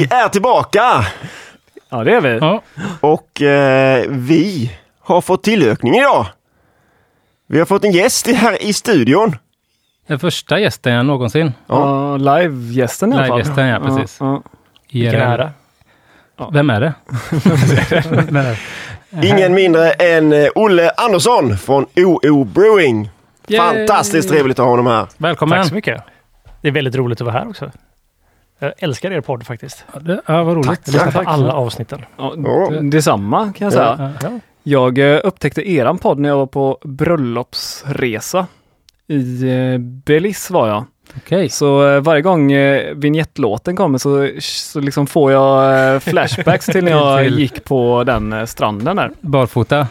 Vi är tillbaka Ja, det är vi. Ja, och eh, vi har fått tillökning idag. Vi har fått en gäst här i studion. den första gästen jag någonsin. Ja, live-gästen i alla fall. Live-gästen, ja, precis. Ja, Vilken IRL. ära. Vem är det? Vem är det? Ingen mindre än eh, Olle Andersson från OO Brewing. Yay! Fantastiskt trevligt att ha honom här. Välkommen! Tack så mycket. Det är väldigt roligt att vara här också. Jag älskar er podd faktiskt. Ja, det- Ja, vad roligt. Tack. Jag lyssnar Tack. på alla avsnitten. ja. Detsamma kan jag säga. Ja. Ja. Jag eh, upptäckte eran podd när jag var på bröllopsresa. I eh, Belize var jag. Okej. Så eh, varje gång vignettlåten kommer så, så liksom får jag flashbacks till när jag gick på den stranden där. Barfota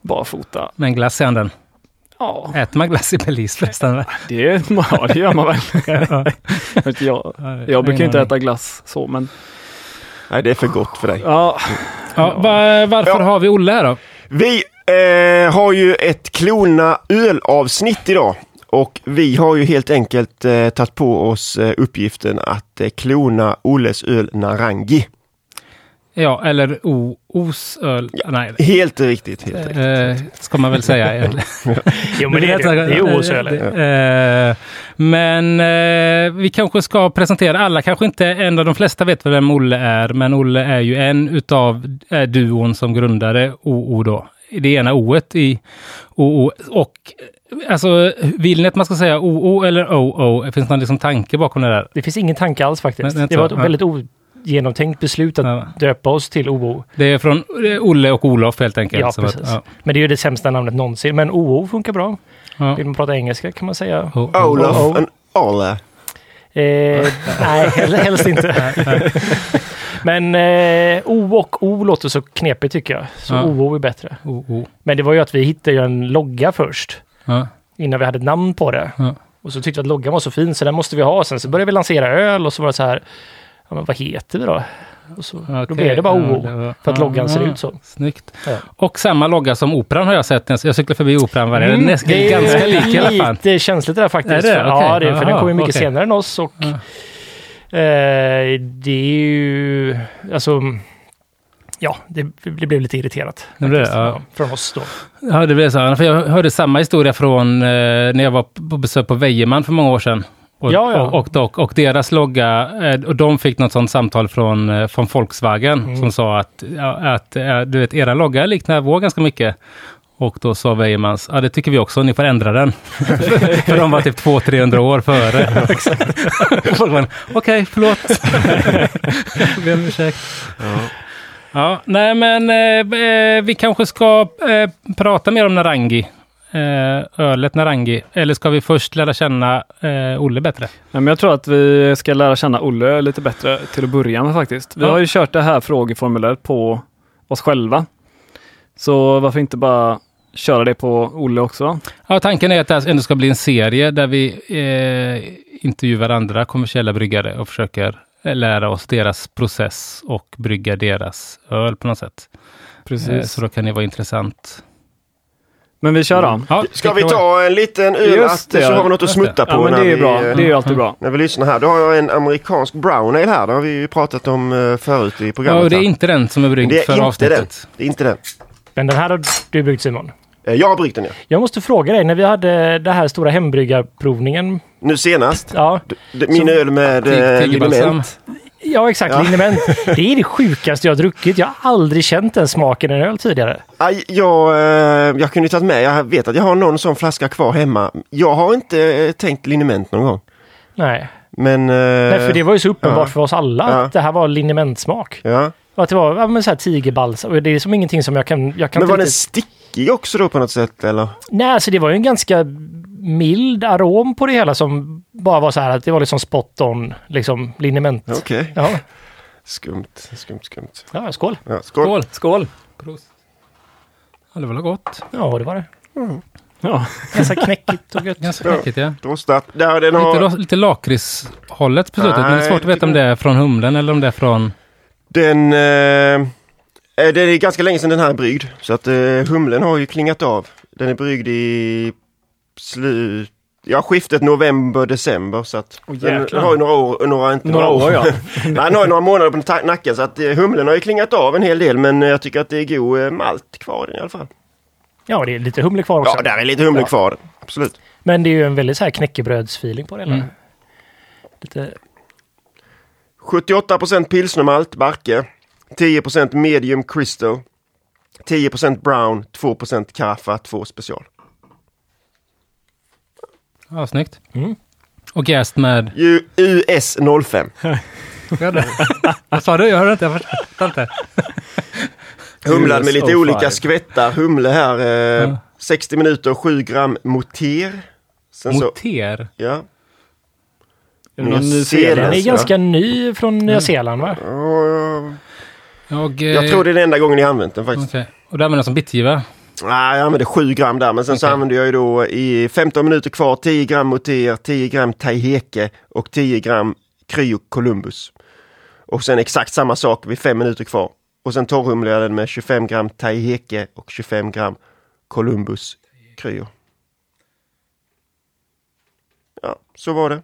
Barfota. med en glass i handen. Ja, Äter man glass i Belize förresten? det, ja, det gör man väl. Ja. Jag, jag brukar inte äta glass så, men Nej, det är för gott för dig. ja, Ja, va- varför Ja. har vi Olle här då? Vi eh, har ju ett Klona öl-avsnitt idag. Och vi har ju helt enkelt eh, tagit på oss eh, uppgiften att eh, klona Olles öl Narangi. Ja, eller o, osöl. Nej, Helt riktigt. Helt riktigt. eh, ska man väl säga. Jo, men det är det. Det är OS-öl. Eh, Men eh, vi kanske ska presentera, alla kanske inte, en av de flesta vet vem Olle är, men Olle är ju en utav eh, duon som grundade OO då. Det ena O i OO. Och eh, alltså, vill ni att man ska säga OO eller OO? Finns det någon liksom tanke bakom det där? Det finns ingen tanke alls faktiskt. Nej, det var ett. Ja. väldigt ogenomtänkt beslut att Ja. döpa oss till OO. Det är från eh, Olle och Olof helt enkelt. Ja, Så att, precis. ja. Men det är ju det sämsta namnet någonsin. Men OO funkar bra. Ja. Vill man prata engelska kan man säga. O- O- Olof oh. and Ole. Eh, nej, hel- helst inte. Men eh, O och O låter så knepigt tycker jag. Så Ja. OO är bättre. O- O. Men det var ju att vi hittade ju en logga först. Ja. Innan vi hade ett namn på det. Ja. Och så tyckte vi att loggan var så fin så den måste vi ha. Sen så började vi lansera öl och så var det så här. Ja, men vad heter vi då? Och så, Då Okej, blev det bara ja, OO. det var- För att ja, loggan ser ja. ut så. Snyggt. Ja. Och samma logga som Operan har jag sett. Jag cyklar förbi Operan varje Mm, det är ganska lik i alla fall. lite känsligt det där faktiskt. Är det? För, ja, det, för den Jaha, kom ju mycket okej. senare än oss och Ja. eh, det är ju, alltså, ja, det, det blev lite irriterat. Det blev faktiskt, ja. Från oss då. Ja, det blev så. För jag hörde samma historia från eh, när jag var på besök på Wejerman för många år sedan. Och, Ja, ja. och, och, och deras logga, eh, och de fick något sånt samtal från, eh, från Volkswagen Mm. som sa att, ja, att eh, du vet, era logga liknar vår ganska mycket. Och då sa Wejermans, ja det tycker vi också, ni får ändra den. för de var typ 200-300 år före. Okej, förlåt. Jag ber om ursäkt. Ja, nej men eh, vi kanske ska eh, prata mer om Narangi. Eh, ölet Narangi. Eller ska vi först lära känna eh, Olle bättre? Men jag tror att vi ska lära känna Olle lite bättre till att börja med faktiskt. Vi Ja. har ju kört det här frågeformuläret på oss själva. Så varför inte bara köra det på Olle också? Ja, tanken är att det ändå ska bli en serie där vi eh, intervjuar andra kommersiella bryggare och försöker eh, lära oss deras process och brygga deras öl på något sätt. Eh, Precis. så då kan det vara intressant. Men vi kör då. Ja, Ska vi ta en liten öl Just det, så ja. har vi något att det. smutta på Ja, men när, det är vi, bra. eh, Det är ju alltid bra. när vi lyssnar här. Då har jag en amerikansk brown ale här. Det har vi ju pratat om eh, förut i Ja, programmet. och det är inte den som är bryggd för avsnittet. det är inte den. Men den här har du bryggt Simon. Eh, Jag har bryggt den ja. Jag måste fråga dig, när vi hade det här stora hembryggarprovningen. Nu senast. Ja, Min Så- öl med Tig- eh, tigerbalsam. Ja exakt, Ja. liniment. Det är det sjukaste jag har druckit. Jag har aldrig känt den smaken i en öl tidigare. Aj, jag, eh, jag kunde tagit med, jag vet att jag har någon sån flaska kvar hemma. Jag har inte eh, tänkt liniment någon gång. Nej, Men... eh, Nej för det var ju så uppenbart ja. för oss alla att det här var linimentsmak. Ja. Att det var ja, men så här tigerbalsam. Det är som ingenting som jag kan... Jag kan Men var den riktigt- stickig också då på något sätt eller? Nej, alltså det var ju en ganska mild arom på det hela som bara var så här att det var liksom spot on, liksom liniment. Okej. Ja, Skumt, skumt, skumt. ja skål. Ja, skål. Skål! Skål! Prost. Ja, det var gott. Ja, det var det. Ja. Ganska knäckigt och gött. Ganska Ja. mäckigt, ja. Rostat. Där, den Lite, har, lo- lite lakritshållet på slutet, men det är svårt att veta om det är från humlen eller om det är från... den, eh, eh, det är ganska länge sedan den här är bryggd. Så att eh, humlen har ju klingat av. Den är bryggd i slut Ja, skiftet november-december så att Åh, den jäklar. har ju några år, några, inte Några år ja. Nej, han har ju några månader på nacken så att eh, humlen har ju klingat av en hel del men eh, jag tycker att det är god eh, malt kvar i den i alla fall. Ja, det är lite humle kvar också. Ja, där är lite humle Ja. kvar. Absolut. Men det är ju en väldigt så här knäckebrödsfeeling på det hela. Mm. Lite, 78% pilsnermalt, Barke. 10% medium crystal. 10% brown, 2% kaffe, 2 special. Ja, snyggt. Mm. Och jäst med... U- US 05. Vad sa du? Jag hörde inte. Jag förstod inte. Humlad med lite olika 05. skvättar. Humle här, eh, Ja. 60 minuter, 7 gram moter. Sen så, Moter. ja. Är det Nya ny Zeeland. den är ganska ny från Nya Zeeland va? Ja, Jag, eh, Jag tror det är den enda gången jag använt den faktiskt. Okej. Och det använder jag som bitgiva. Nej, jag använde 7 gram där, men sen så Okej. använde jag ju då i 15 minuter kvar 10 gram moter, 10 gram taiheke och 10 gram kryo columbus. Och sen exakt samma sak vid 5 minuter kvar. Och sen torrhumlade jag den med 25 gram taiheke och 25 gram columbus kryo. Ja, så var det.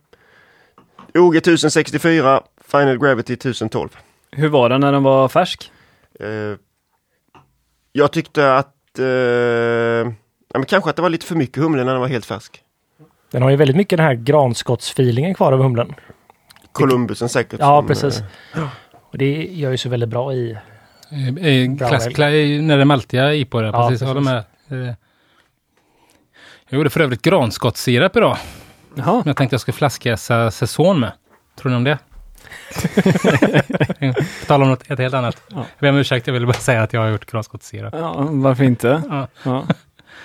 OG 1064, Final Gravity 1012. Hur var den när den var färsk? Eh, jag tyckte att eh, ja, men kanske att det var lite för mycket humle när den var helt färsk. Den har ju väldigt mycket den här granskottsfeelingen kvar av humlen. Columbusen säkert. Ja, som, precis. eh, Och det gör ju så väldigt bra i. Eh, eh, Brown Klass, ale. kla, eh, när det är maltiga i på det. Ja, precis. Jag håller precis. med. Eh, Jag gjorde för övrigt granskottssirap idag. Jaha. Men jag tänkte jag skulle flaskjäsa säsong med. Tror ni om det? På tal om något ett helt annat. Ja. Jag ber om ursäkt, jag ville bara säga att jag har gjort granskottssirap. Ja, varför inte? Ja. Ja.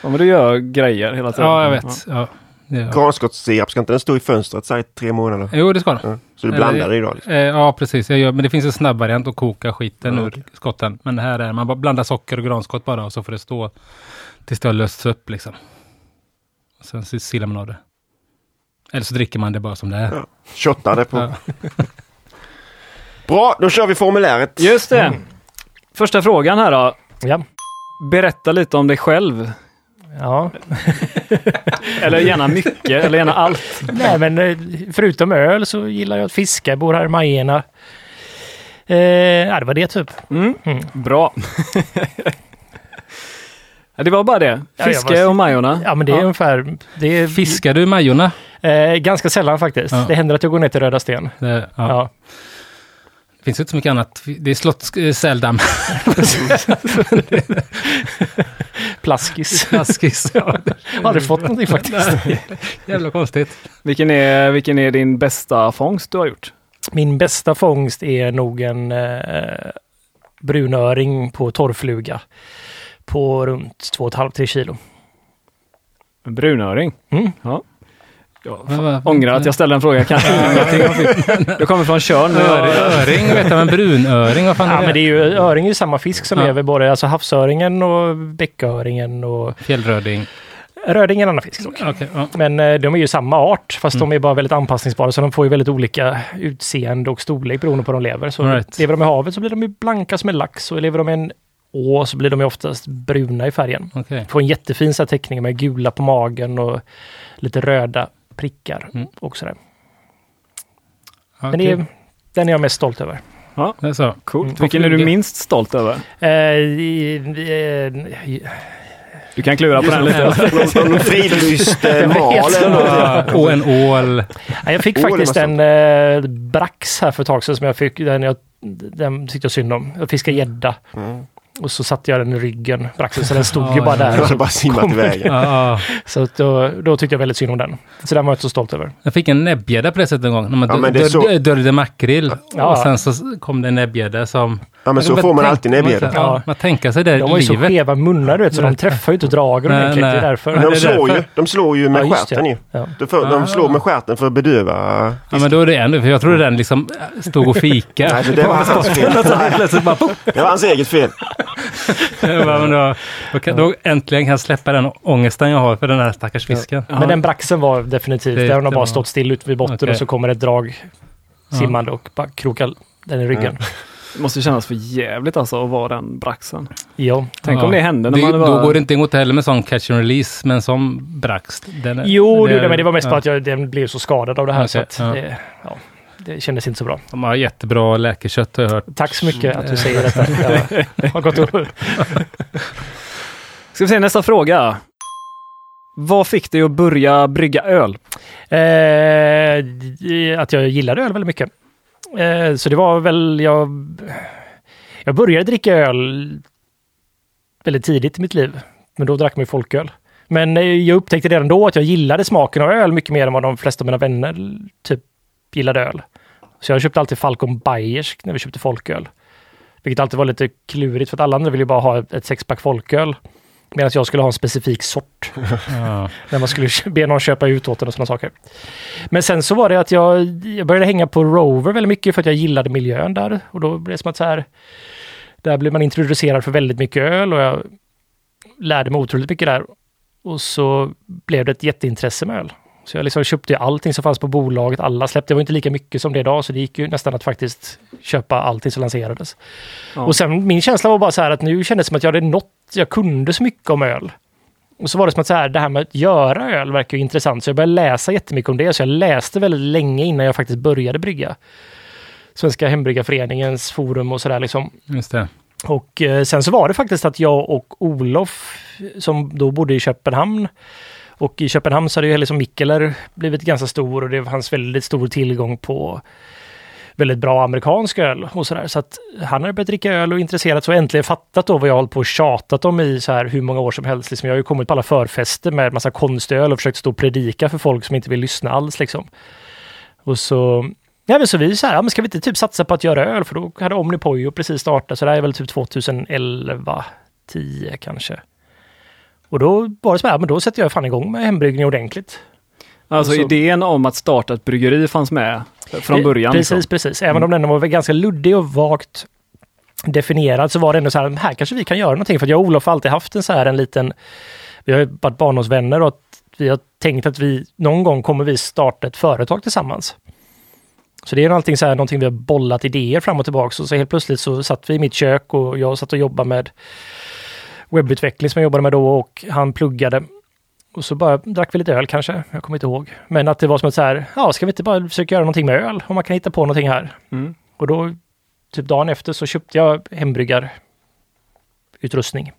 ja, men du gör grejer hela tiden. ja, jag vet. Ja. Ja. Granskottssirap, ska inte den stå i fönstret så här i tre månader? Jo, det ska den. Ja. Så du blandar det idag? Liksom. Eh, ja, precis. Jag gör, men det finns en snabb variant att koka skiten Ja, ur okej. skotten. Men det här är, man bara blandar socker och granskott bara och så får det stå tills det har lösts upp liksom. Och sen så silar man av det. Eller så dricker man det bara som det är. Ja. Shottar det på. Ja. Bra, då kör vi formuläret. Just det. Mm. Första frågan här då. Ja. Berätta lite om dig själv. ja. Eller gärna mycket, eller gärna allt. Nej, men eh, förutom öl så gillar jag att fiska. Jag bor här i Majorna. Eh, ja, det var det typ. Mm. Mm. Bra. ja, det var bara det. Ja, Fiske var- och Majorna. Ja, men det är ungefär... Det är Fiskar du Majorna? Eh, ganska sällan faktiskt. Ja. Det händer att jag går ner till Röda Sten. Det, ja. Det finns inte så mycket annat. Det är slott, äh, säldamm. Plaskis. Askis. Ja. Jag har aldrig fått någonting faktiskt. Jävla konstigt. Vilken, är, vilken är din bästa fångst du har gjort? Min bästa fångst är nog en eh, brunöring på torrfluga. På runt 2,5-3 kilo. En brunöring. Mm. Ja. Ja, Men fan, vad- ångrar att jag ställde en fråga. Jag Kanske Du kommer från Tjörn. Öring, jag- vet jag, men brunöring, vad fan Ja, är men det är ju, öring är ju samma fisk som Ja. lever både alltså havsöringen och bäcköringen och Fjällröding. röding är en annan fisk dock. Okej, ja. Men eh, de är ju samma art, fast Mm. de är bara väldigt anpassningsbara, så de får ju väldigt olika utseende och storlek beroende på var de lever. Så Right. lever de i havet så blir de ju blanka som en lax och lever de i en å så blir de ju oftast bruna i färgen. Okej. Får en jättefin så här teckning med gula på magen och lite röda prickar Mm. och sådär. Ja, Men det är, den är jag mest stolt över. Det är så. Coolt. Mm. Vilken är du minst stolt över? Eh, i- i- Du kan klura på den lite. Någon, någon fridlyst eh, eller. Ja, och en ål. Ja, jag fick faktiskt en eh, brax här för ett tag sedan som jag fick. Den, jag, den tyckte jag synd om. Jag fiskade gädda Mm. Och så satte jag den i ryggen, braxen, så den stod ju Ja, bara ja, där. Jag har bara simmat iväg. Ja. Så att då, då tyckte jag väldigt synd om den. Så den var jag inte så stolt över. Jag fick en näbbgädda på det sättet en gång. När man Ja, dö- men det är så- döljde makrill. Ja. Och sen så kom det en näbbgädda som... Ja men så får man alltid näbbgädda. Ja, Ja. man tänker sig det De har ju så livet. skeva munnar du vet, så de träffar ju inte dragen Nej, egentligen. Det är därför. De slår, ju, de slår ju med Ja, stjärten ju. Ja. De, Ah. slår med stjärten för att bedöva. Ja, men då är det ändå, för jag trodde den liksom stod och fika. Nej, det var hans fel. Det var hans eget fel. Men då, då, kan, då äntligen kan jag släppa den ångesten jag har för den här stackars fisken. Men den braxen var definitivt, Det- där har de det bara stått still ute vid botten och så kommer ett drag simmande och bara krokar den i ryggen. Det måste kännas för jävligt alltså att vara den braxen. Ja. Tänk Ja. om det hände när det, man Då bara... går det inte emot heller med sån catch and release, men som brax. Den är- Jo, det, är- men det var mest ja. bara att jag, den blev så skadad av det här Okej, så att ja. det, ja, det kändes inte så bra. De har jättebra läkekött har jag hört. Tack så mycket att du säger detta. Jag har gått och, Ska vi se nästa fråga. Vad fick dig att börja brygga öl? eh, att jag gillade öl väldigt mycket. Eh, så det var väl, jag, jag började dricka öl väldigt tidigt i mitt liv. Men då drack man ju folköl. Men eh, jag upptäckte redan då att jag gillade smaken av öl mycket mer än vad de flesta av mina vänner typ gillade öl. Så jag köpte alltid Falcon Bayersk när vi köpte folköl. Vilket alltid var lite klurigt för att alla andra ville ju bara ha ett ett sexpack folköl. Medan jag skulle ha en specifik sort. Ja. När man skulle be någon köpa ut åt den och sådana saker. Men sen så var det att jag, jag började hänga på Rover väldigt mycket för att jag gillade miljön där. Och då blev det som att så här, där blev man introducerad för väldigt mycket öl och jag lärde mig otroligt mycket där. Och så blev det ett jätteintresse med öl. Så jag liksom köpte allting som fanns på bolaget. Alla släppte, det var inte lika mycket som det idag, så det gick ju nästan att faktiskt köpa allting som lanserades. Ja. Och sen min känsla var bara så här att nu kändes det som att jag hade nått, jag kunde så mycket om öl. Och så var det som att så här, det här med att göra öl verkar ju intressant, så jag började läsa jättemycket om det. Så jag läste väldigt länge innan jag faktiskt började brygga. Svenska Hembryggarföreningens forum och sådär liksom. Just det. Och eh, sen så var det faktiskt att jag och Olof, som då bodde i Köpenhamn, och i Köpenhamn så hade ju liksom Mikkeler blivit ganska stor och det fanns väldigt stor tillgång på väldigt bra amerikansk öl och sådär. Så att han hade börjat dricka öl och intresserat sig och äntligen fattat då vad jag hållit på och tjatat om i så här hur många år som helst. Liksom jag har ju kommit på alla förfester med massa konstöl och försökt stå och predika för folk som inte vill lyssna alls liksom. Och så Ja, men så vi så här, ja, men ska vi inte typ satsa på att göra öl? För då hade Omnipojo precis startat, så det här är väl typ 2011, 10 kanske. Och då var det så här, men då sätter jag fan igång med hembryggning ordentligt. Alltså så- idén om att starta ett bryggeri fanns med från Eh, början. Precis, liksom. precis. Även om den var ganska luddig och vagt definierad så var det ändå så här, här kanske vi kan göra någonting. För jag och Olof har alltid haft en så här en liten, vi har ju varit barndomsvänner och vi har tänkt att vi någon gång kommer vi starta ett företag tillsammans. Så det är någonting, så här, någonting vi har bollat idéer fram och tillbaka. Och så helt plötsligt så satt vi i mitt kök och jag satt och jobbade med webbutveckling som jag jobbade med då och han pluggade. Och så bara drack vi lite öl kanske, jag kommer inte ihåg. Men att det var som att så här, ja ska vi inte bara försöka göra någonting med öl? Om man kan hitta på någonting här. Mm. Och då, typ dagen efter så köpte jag hembryggarutrustning.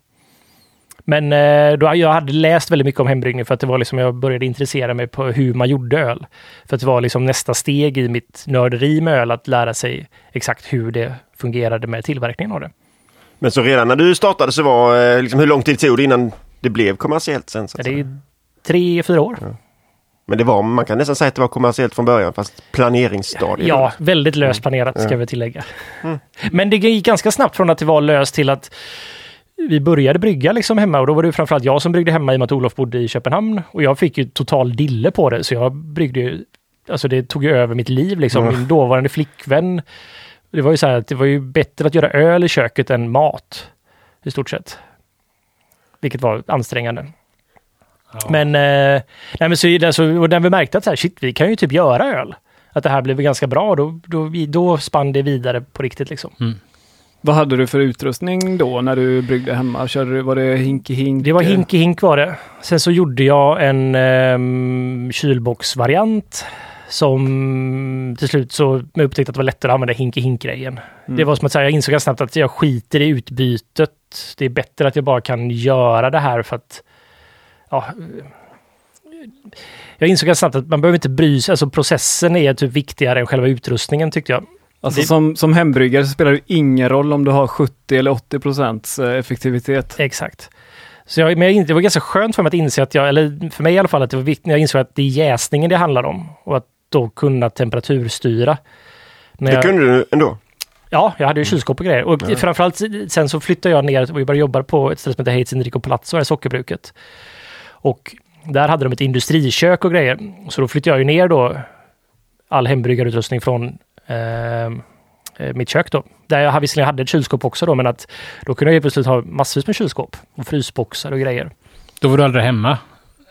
Men eh, då, jag hade läst väldigt mycket om hembryggning för att det var liksom, jag började intressera mig på hur man gjorde öl. För att det var liksom nästa steg i mitt nörderi med öl, att lära sig exakt hur det fungerade med tillverkningen av det. Men så redan när du startade så var eh, liksom, hur lång tid tog det innan det blev kommersiellt sen? Så Ja, att det säga? är tre, fyra år. Men det var, man kan nästan säga att det var kommersiellt från början fast planeringsstadiet. Ja, väldigt löst planerat ska Ja. vi tillägga. Men det gick ganska snabbt från att det var löst till att vi började brygga liksom hemma och då var det framförallt jag som bryggde hemma i och med att Olof bodde i Köpenhamn. Och jag fick ju total dille på det så jag bryggde ju, alltså det tog ju över mitt liv liksom. Mm. Min dåvarande flickvän, det var ju så här att det var ju bättre att göra öl i köket än mat. I stort sett. Vilket var ansträngande. Men, eh, nej, men så, alltså, och när vi märkte att så här, shit, vi kan ju typ göra öl. Att det här blev ganska bra, då, då, vi- då spann det vidare på riktigt liksom. Vad hade du för utrustning då när du bryggde hemma? Körde du, var det hinky hink? Det var hink i hink var det. Sen så gjorde jag en um, kylboxvariant som till slut så jag upptäckte att det var lättare att använda hink i hink-grejen. Mm. Det var som att säga, jag insåg snabbt att jag skiter i utbytet. Det är bättre att jag bara kan göra det här för att ja, jag insåg snabbt att man behöver inte bry sig, alltså processen är typ viktigare än själva utrustningen tyckte jag. Alltså det- som, som hembryggare så spelar det ingen roll om du har 70 eller 80 procents eh, effektivitet. Exakt. Så jag, men jag, det var ganska skönt för mig att inse att jag, eller för mig i alla fall, att det var viktigt när jag insåg att det är jäsningen det handlar om och att då kunna temperaturstyra. När Det jag, kunde du ändå? Ja, jag hade ju kylskåp och grejer. Och Ja. framförallt sen så flyttade jag ner och började jobba på ett ställe som heter Heids Enrico Palazzo, här sockerbruket. Och där hade de ett industrikök och grejer. Så då flyttade jag ju ner då all hembryggarutrustning från ehm, eh, mitt kök då. Där jag visserligen hade ett kylskåp också då, men att då kunde jag helt plötsligt ha massvis med kylskåp och frysboxar och grejer. Då var du aldrig hemma.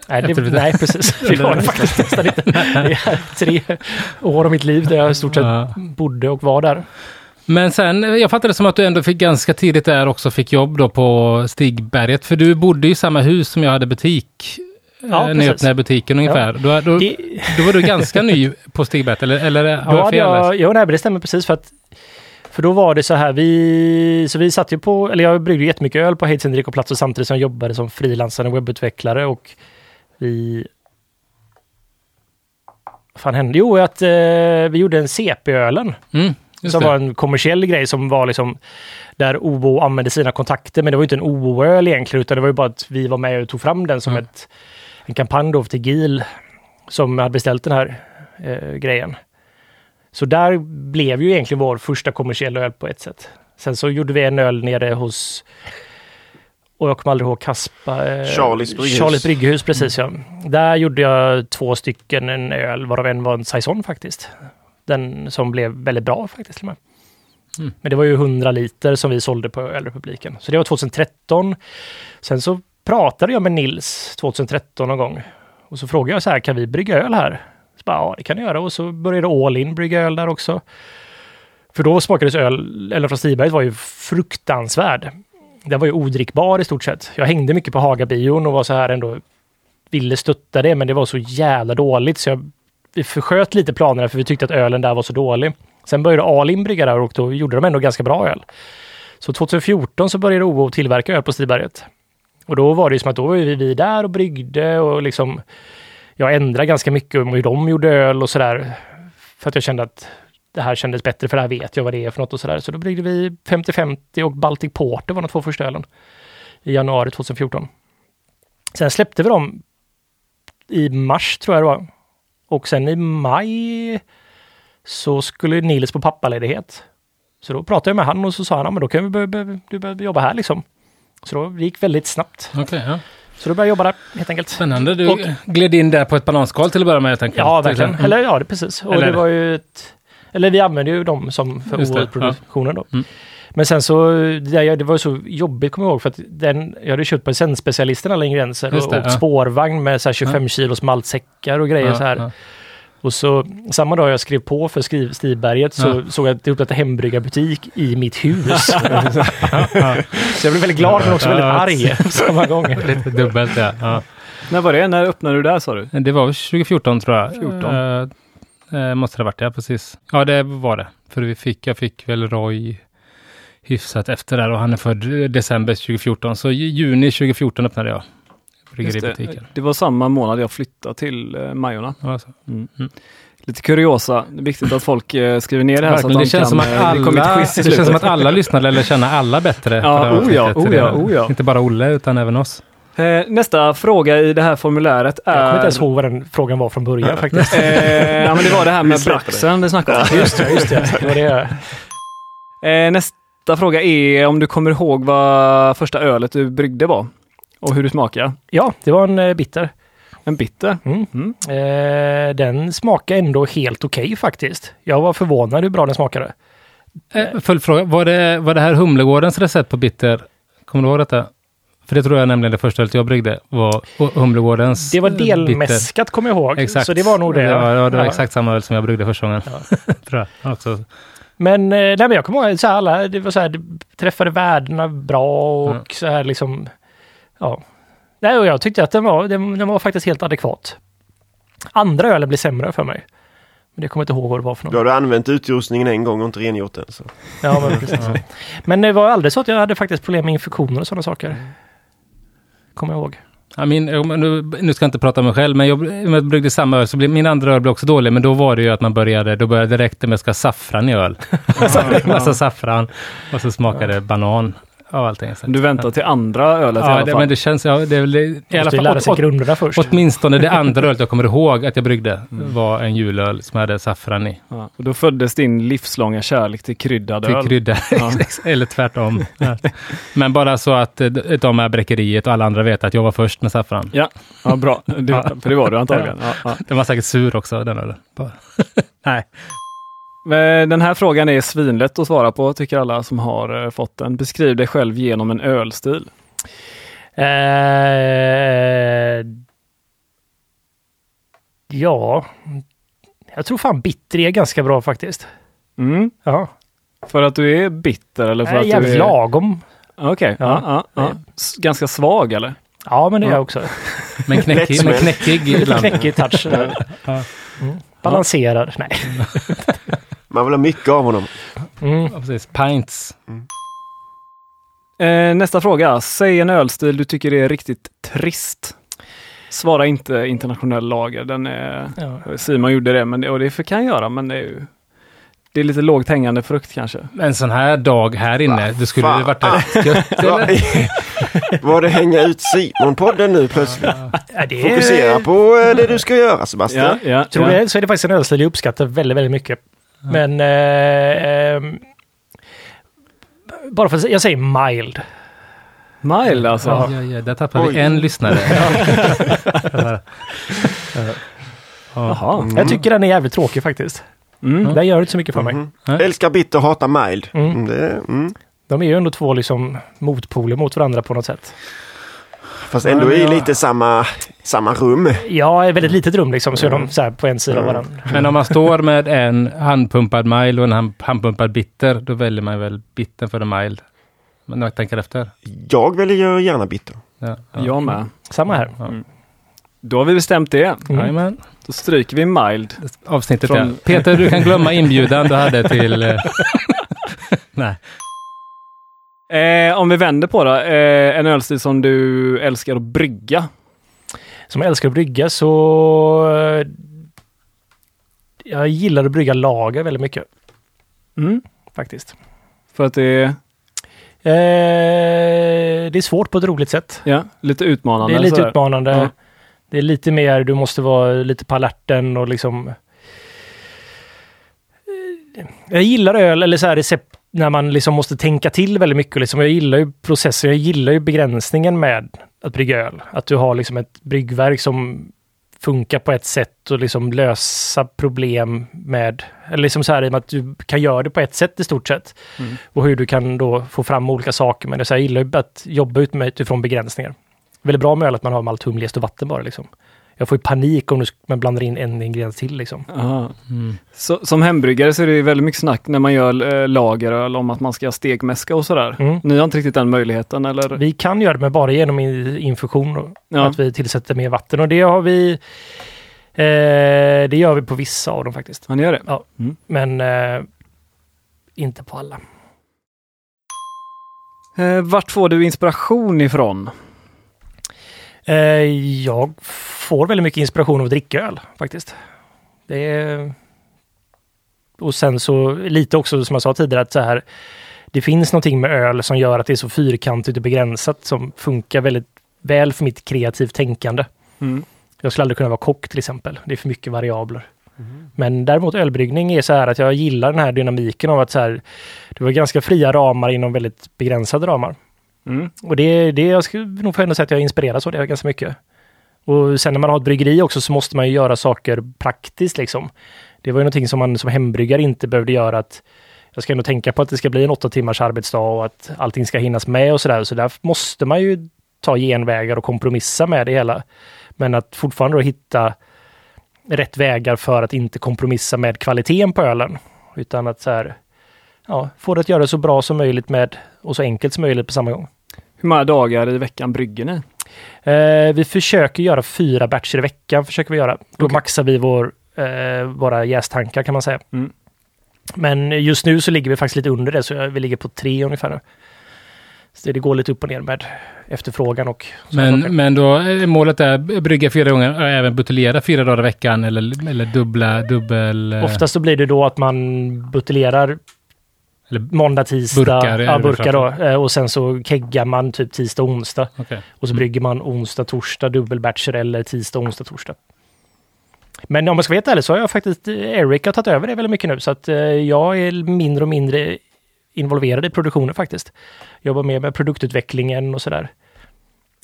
Nej, det, nej precis. Det var det faktiskt nästan inte. Det är tre år av mitt liv där jag i stort sett Ja. bodde och var där. Men sen, jag fattade det som att du ändå fick ganska tidigt där också fick jobb då på Stigberget. För du bodde i samma hus som jag hade butik. Ja, eh, när jag öppnade butiken ungefär. Då, då, Det, då var du ganska ny på Stigberget, eller, eller har då jag fel? jag, jo, nej, det stämmer precis för att för då var det så här, vi, så vi satt ju på, eller jag bryggde jättemycket öl på Heids och Platser samtidigt som jag jobbade som frilansande webbutvecklare och vi... Vad fan hände? Jo, att eh, vi gjorde en CP-ölen. Mm, som det. var en kommersiell grej som var liksom där OO använde sina kontakter. Men det var ju inte en OO-öl egentligen, utan det var ju bara att vi var med och tog fram den som Mm. ett, en kampanj då till GIL som hade beställt den här eh, grejen. Så där blev ju egentligen vår första kommersiella öl på ett sätt. Sen så gjorde vi en öl nere hos och jag kommer aldrig ihåg Kaspa. eh, Charlies Brygghus. Charlies Brygghus, precis ja. Där gjorde jag två stycken en öl, varav en var en saison faktiskt. Den som blev väldigt bra faktiskt. Mm. Men det var ju 100 liter som vi sålde på Ölrepubliken. Så det var 2013. Sen så pratade jag med Nils 2013 någon gång. Och så frågade jag så här, kan vi brygga öl här? Så bara, ja, det kan ni göra. Och så började All In brygga öl där också. För då smakades öl, eller från Stiberget var ju fruktansvärd. Den var ju odrickbar i stort sett. Jag hängde mycket på Hagabion och var så här ändå ville stötta det, men det var så jävla dåligt så jag, vi försköt lite planerna för vi tyckte att ölen där var så dålig. Sen började Alin brygga där och då gjorde de ändå ganska bra öl. Så 2014 så började OO tillverka öl på Stiberget. Och då var det ju som att då var vi, vi där och bryggde och liksom jag ändrade ganska mycket om hur de gjorde öl och sådär. För att jag kände att det här kändes bättre för det här vet jag vad det är för något och sådär. Så då bryggde vi 50-50 och Baltic Porter var de två första ölen. I januari 2014. Sen släppte vi dem i mars tror jag det var. Och sen i maj så skulle Nils på pappaledighet. Så då pratade jag med han och så sa han, ja, men då kan vi börja, börja, du börja jobba här liksom. Så då det gick väldigt snabbt. Okej, ja. Så då började jag jobba där helt enkelt. Spännande. Du Och- gled in där på ett bananskal till att börja med. helt enkelt. Ja, verkligen. Mm. Eller ja, det precis. Och Eller- det var ju ett... Eller vi använde ju dem som för OL-produktionen då. Mm. Men sen så, det, var så jobbigt kommer jag ihåg för att den, jag hade köpt på Zen-specialisten alla ingredienser och, det, och ja. spårvagn med så här 25 kilos maltsäckar och grejer Ja, så här. ja. Och så samma dag jag skrev på för skriv, Stigberget så Ja. såg jag att det öppnade hembryggarbutik i mitt hus. Ja, så jag blev väldigt glad men också väldigt Ja. arg samma gång. Lite dubbelt, ja. ja. När var det? När öppnade du där sa du? Det var 2014 tror jag. 14. Eh, måste det ha varit, ja precis. Ja, det var det. För vi fick, jag fick väl Roy hyfsat efter där och han är född december 2014. Så juni 2014 öppnade jag Just det. bryggeributiken. det var samma månad jag flyttade till eh, Majorna. Ja, så. Mm. Mm. Lite kuriosa. Det är viktigt att folk eh, skriver ner det här så att Verkligen, de det känns kan... som att eh, det alla, quiz i det känns som att alla lyssnare eller känna alla bättre. Ja, det oh ja, oh ja, oh ja. Inte bara Olle utan även oss. Eh, nästa fråga i det här formuläret är... Jag kommer inte ens ihåg vad den frågan var från början faktiskt. Eh, ja, men det var det här med braxen vi snackade om. Just det, just det. det, var det. Eh, nästa fråga är om du kommer ihåg vad första ölet du bryggde var? Och hur du smakade? Ja, det var en bitter. En bitter? Mm. Mm. Eh, den smakade ändå helt okej faktiskt. Jag var förvånad hur bra den smakade. Eh, Följdfråga, var det, var det här Humlegårdens recept på bitter? Kommer du ihåg detta? För det tror jag nämligen det första ölet jag bryggde var Humlegårdens Det var delmäskat kommer jag ihåg. Exakt. Så det var nog det. Var, ja, det var Ja. exakt samma öl som jag bryggde första gången. tror jag. Också. Men, eh, nej, men jag kommer ihåg så här, alla, det var så här, det träffade värdena bra och Mm. så här liksom. Ja. Nej, och jag tyckte att den var, den, den var faktiskt helt adekvat. Andra ölen blev sämre för mig. Men det kommer jag inte ihåg vad det var för något. Då har du använt utrustningen en gång och inte rengjort den. Så. Ja, men, precis. men det var aldrig så att jag hade faktiskt problem med infektioner och sådana saker. Kommer jag ihåg. Ja, min, nu, nu ska jag inte prata om mig själv, men jag, jag bryggde samma öl så blev min andra öl blev också dålig. Men då var det ju att man började, då började det räckte med att ska saffran i öl. så massa saffran och så smakade det banan och allting. Du väntar till andra ölet i Ja, alla det, fall. men det känns, ja, det är väl i alla fall, lära sig grunderna först. åtminstone det andra ölet jag kommer ihåg att jag bryggde Mm. var en julöl som hade saffran i. Ja, och då föddes din livslånga kärlek till kryddad Till öl. krydda. Ja. Eller tvärtom. Ja. Men bara så att eh, de här bräckeriet och alla andra vet att jag var först med saffran. Ja, ja bra. Det, för det var du antagligen. Ja, ja. Den var säkert sur också, den ölen. Nej. Men Den här frågan är svinlätt att svara på, tycker alla som har eh, fått den. Beskriv dig själv genom en ölstil. Eh, ja, jag tror fan bitter är ganska bra faktiskt. Mm. Ja. För att du är bitter eller för Äh, att jävligt du är... lagom. Okej, ja. Ja. Ja, ja. Ganska svag eller? Ja, men det är Ja. jag också. Men knäckig, men knäckig Lite ibland. knäckig touch. Mm. Balanserar. Nej. Man vill ha mycket av honom. Mm. Ja, precis. Pints. Eh, nästa fråga. Säg en ölstil du tycker är riktigt trist. Svara inte internationell lager. Den är... Ja. Simon gjorde det, men det, och det kan jag göra, men det är ju... Det är lite lågt hängande frukt kanske. En sån här dag här inne, det skulle fan. det varit rätt gött. Var, eller? var det hänga ut Simon-podden nu plötsligt? Ja, det Fokusera på eh, det du ska göra Sebastian. ja, Tror ja. det så är det faktiskt en ölstil jag uppskattar väldigt, väldigt mycket. Men eh, ehm, bara för att jag säger mild. Mile alltså. Ja, ja, ja, där tappade Oj. vi en lyssnare. Jaha. Mm. Jag tycker den är jävligt tråkig faktiskt. Mm. Den gör inte så mycket för mig. Mhm. Nej. Älskar bitter, hatar mild. Mm. Mm. Det, mm. De är ju ändå två liksom motpoler mot varandra på något sätt. Fast ändå Ja, i ja. lite samma, samma rum. Ja, ett väldigt litet rum liksom, så är de så här på en sida av Mm. varandra. Men om man står med en handpumpad mile och en hand- handpumpad bitter, då väljer man väl bitter för en mile. Men jag tänker efter. Jag väljer ju gärna bitter. Ja, ja. Jag med. Samma här. Ja. Då har vi bestämt det. Mm. Då stryker vi mild. Avsnittet Från- ja. Peter, du kan glömma inbjudan du hade till... eh, Nej. Eh, om vi vänder på det. Eh, en ölstil som du älskar att brygga. Som älskar att brygga så... eh, Jag gillar att brygga lager väldigt mycket Mm. faktiskt. För att det är Eh, det är svårt på ett roligt sätt. ja, lite utmanande. Det är lite sådär. utmanande. Ja. Det är lite mer, du måste vara lite på alerten och liksom... Eh, Jag gillar öl eller så här recept när man liksom måste tänka till väldigt mycket. Liksom. Jag gillar ju processen, jag gillar ju begränsningen med att brygga öl. Att du har liksom ett bryggverk som funkar på ett sätt och liksom lösa problem med, eller liksom så här i och med att du kan göra det på ett sätt i stort sett. Mm. Och hur du kan då få fram olika saker. Men det är så här, jag gillar ju att jobba ut med utifrån begränsningar. Väldigt bra med öl att man har malt, humle, och vatten bara liksom. Jag får ju panik om du man blandar in en ingrediens till liksom. Mm. Så, som hembryggare så är det väldigt mycket snack när man gör eh, lageröl om att man ska stegmäska och sådär. Mm. Ni har inte riktigt den möjligheten eller? Vi kan göra det men bara genom in- infusion. Ja. Att vi tillsätter mer vatten och det har vi eh, Det gör vi på vissa av dem faktiskt. Ja, ni gör det? Ja. Mm. Men eh, inte på alla. Eh, vart får du inspiration ifrån? Eh, jag får väldigt mycket inspiration av att dricka öl faktiskt. Det är... Och sen så lite också som jag sa tidigare att så här det finns någonting med öl som gör att det är så fyrkantigt och begränsat som funkar väldigt väl för mitt kreativt tänkande. Mm. Jag skulle aldrig kunna vara kock till exempel. Det är för mycket variabler. Men däremot ölbryggning är så här att jag gillar den här dynamiken av att så här, det var ganska fria ramar inom väldigt begränsade ramar. Mm. Och det, det jag skulle nog få ändå säga att jag inspireras av det ganska mycket. Och sen när man har ett bryggeri också så måste man ju göra saker praktiskt liksom. Det var ju någonting som man som hembryggare inte behövde göra att jag ska ändå tänka på att det ska bli en åtta timmars arbetsdag och att allting ska hinnas med och sådär. Så där måste man ju ta genvägar och kompromissa med det hela. Men att fortfarande då hitta rätt vägar för att inte kompromissa med kvaliteten på ölen. Utan att så här, ja, få det att göra så bra som möjligt med och så enkelt som möjligt på samma gång. Hur många dagar i veckan brygger ni? Eh, vi försöker göra fyra batcher i veckan. försöker vi göra. Då Okej. maxar vi vår, eh, våra jästankar kan man säga. Mm. Men just nu så ligger vi faktiskt lite under det, så vi ligger på tre ungefär nu. Så det går lite upp och ner med efterfrågan och. Men, men då är målet är att brygga fyra gånger och även buteljera fyra dagar i veckan eller, eller dubbla, dubbel... eh, Oftast så blir det då att man buteljerar Eller, måndag, tisdag, Burkar ja, burkar då. Eh, Och sen så keggar man typ tisdag, onsdag. okej. Och så Mm. brygger man onsdag, torsdag, dubbelbatcher eller tisdag, onsdag, torsdag. Men om jag ska vara helt ärlig så har jag faktiskt, eh, Eric har tagit över det väldigt mycket nu så att eh, jag är mindre och mindre involverad i produktionen faktiskt. Jobbar mer med produktutvecklingen och sådär.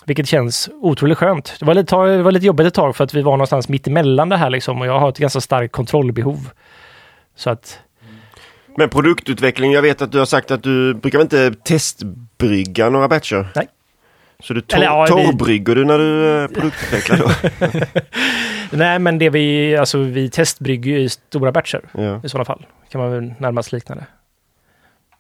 Vilket känns otroligt skönt. Det var, lite, det var lite jobbigt ett tag för att vi var någonstans mitt emellan det här liksom och jag har ett ganska starkt kontrollbehov. Så att Men produktutveckling, jag vet att du har sagt att du brukar väl inte testbrygga några batcher? Nej. Så du tor- Eller, ja, vi- torrbrygger du när du eh, produktutvecklar då? Nej, men det vi, alltså vi testbrygger ju i stora batcher ja. i sådana fall. Kan man väl närmast likna det.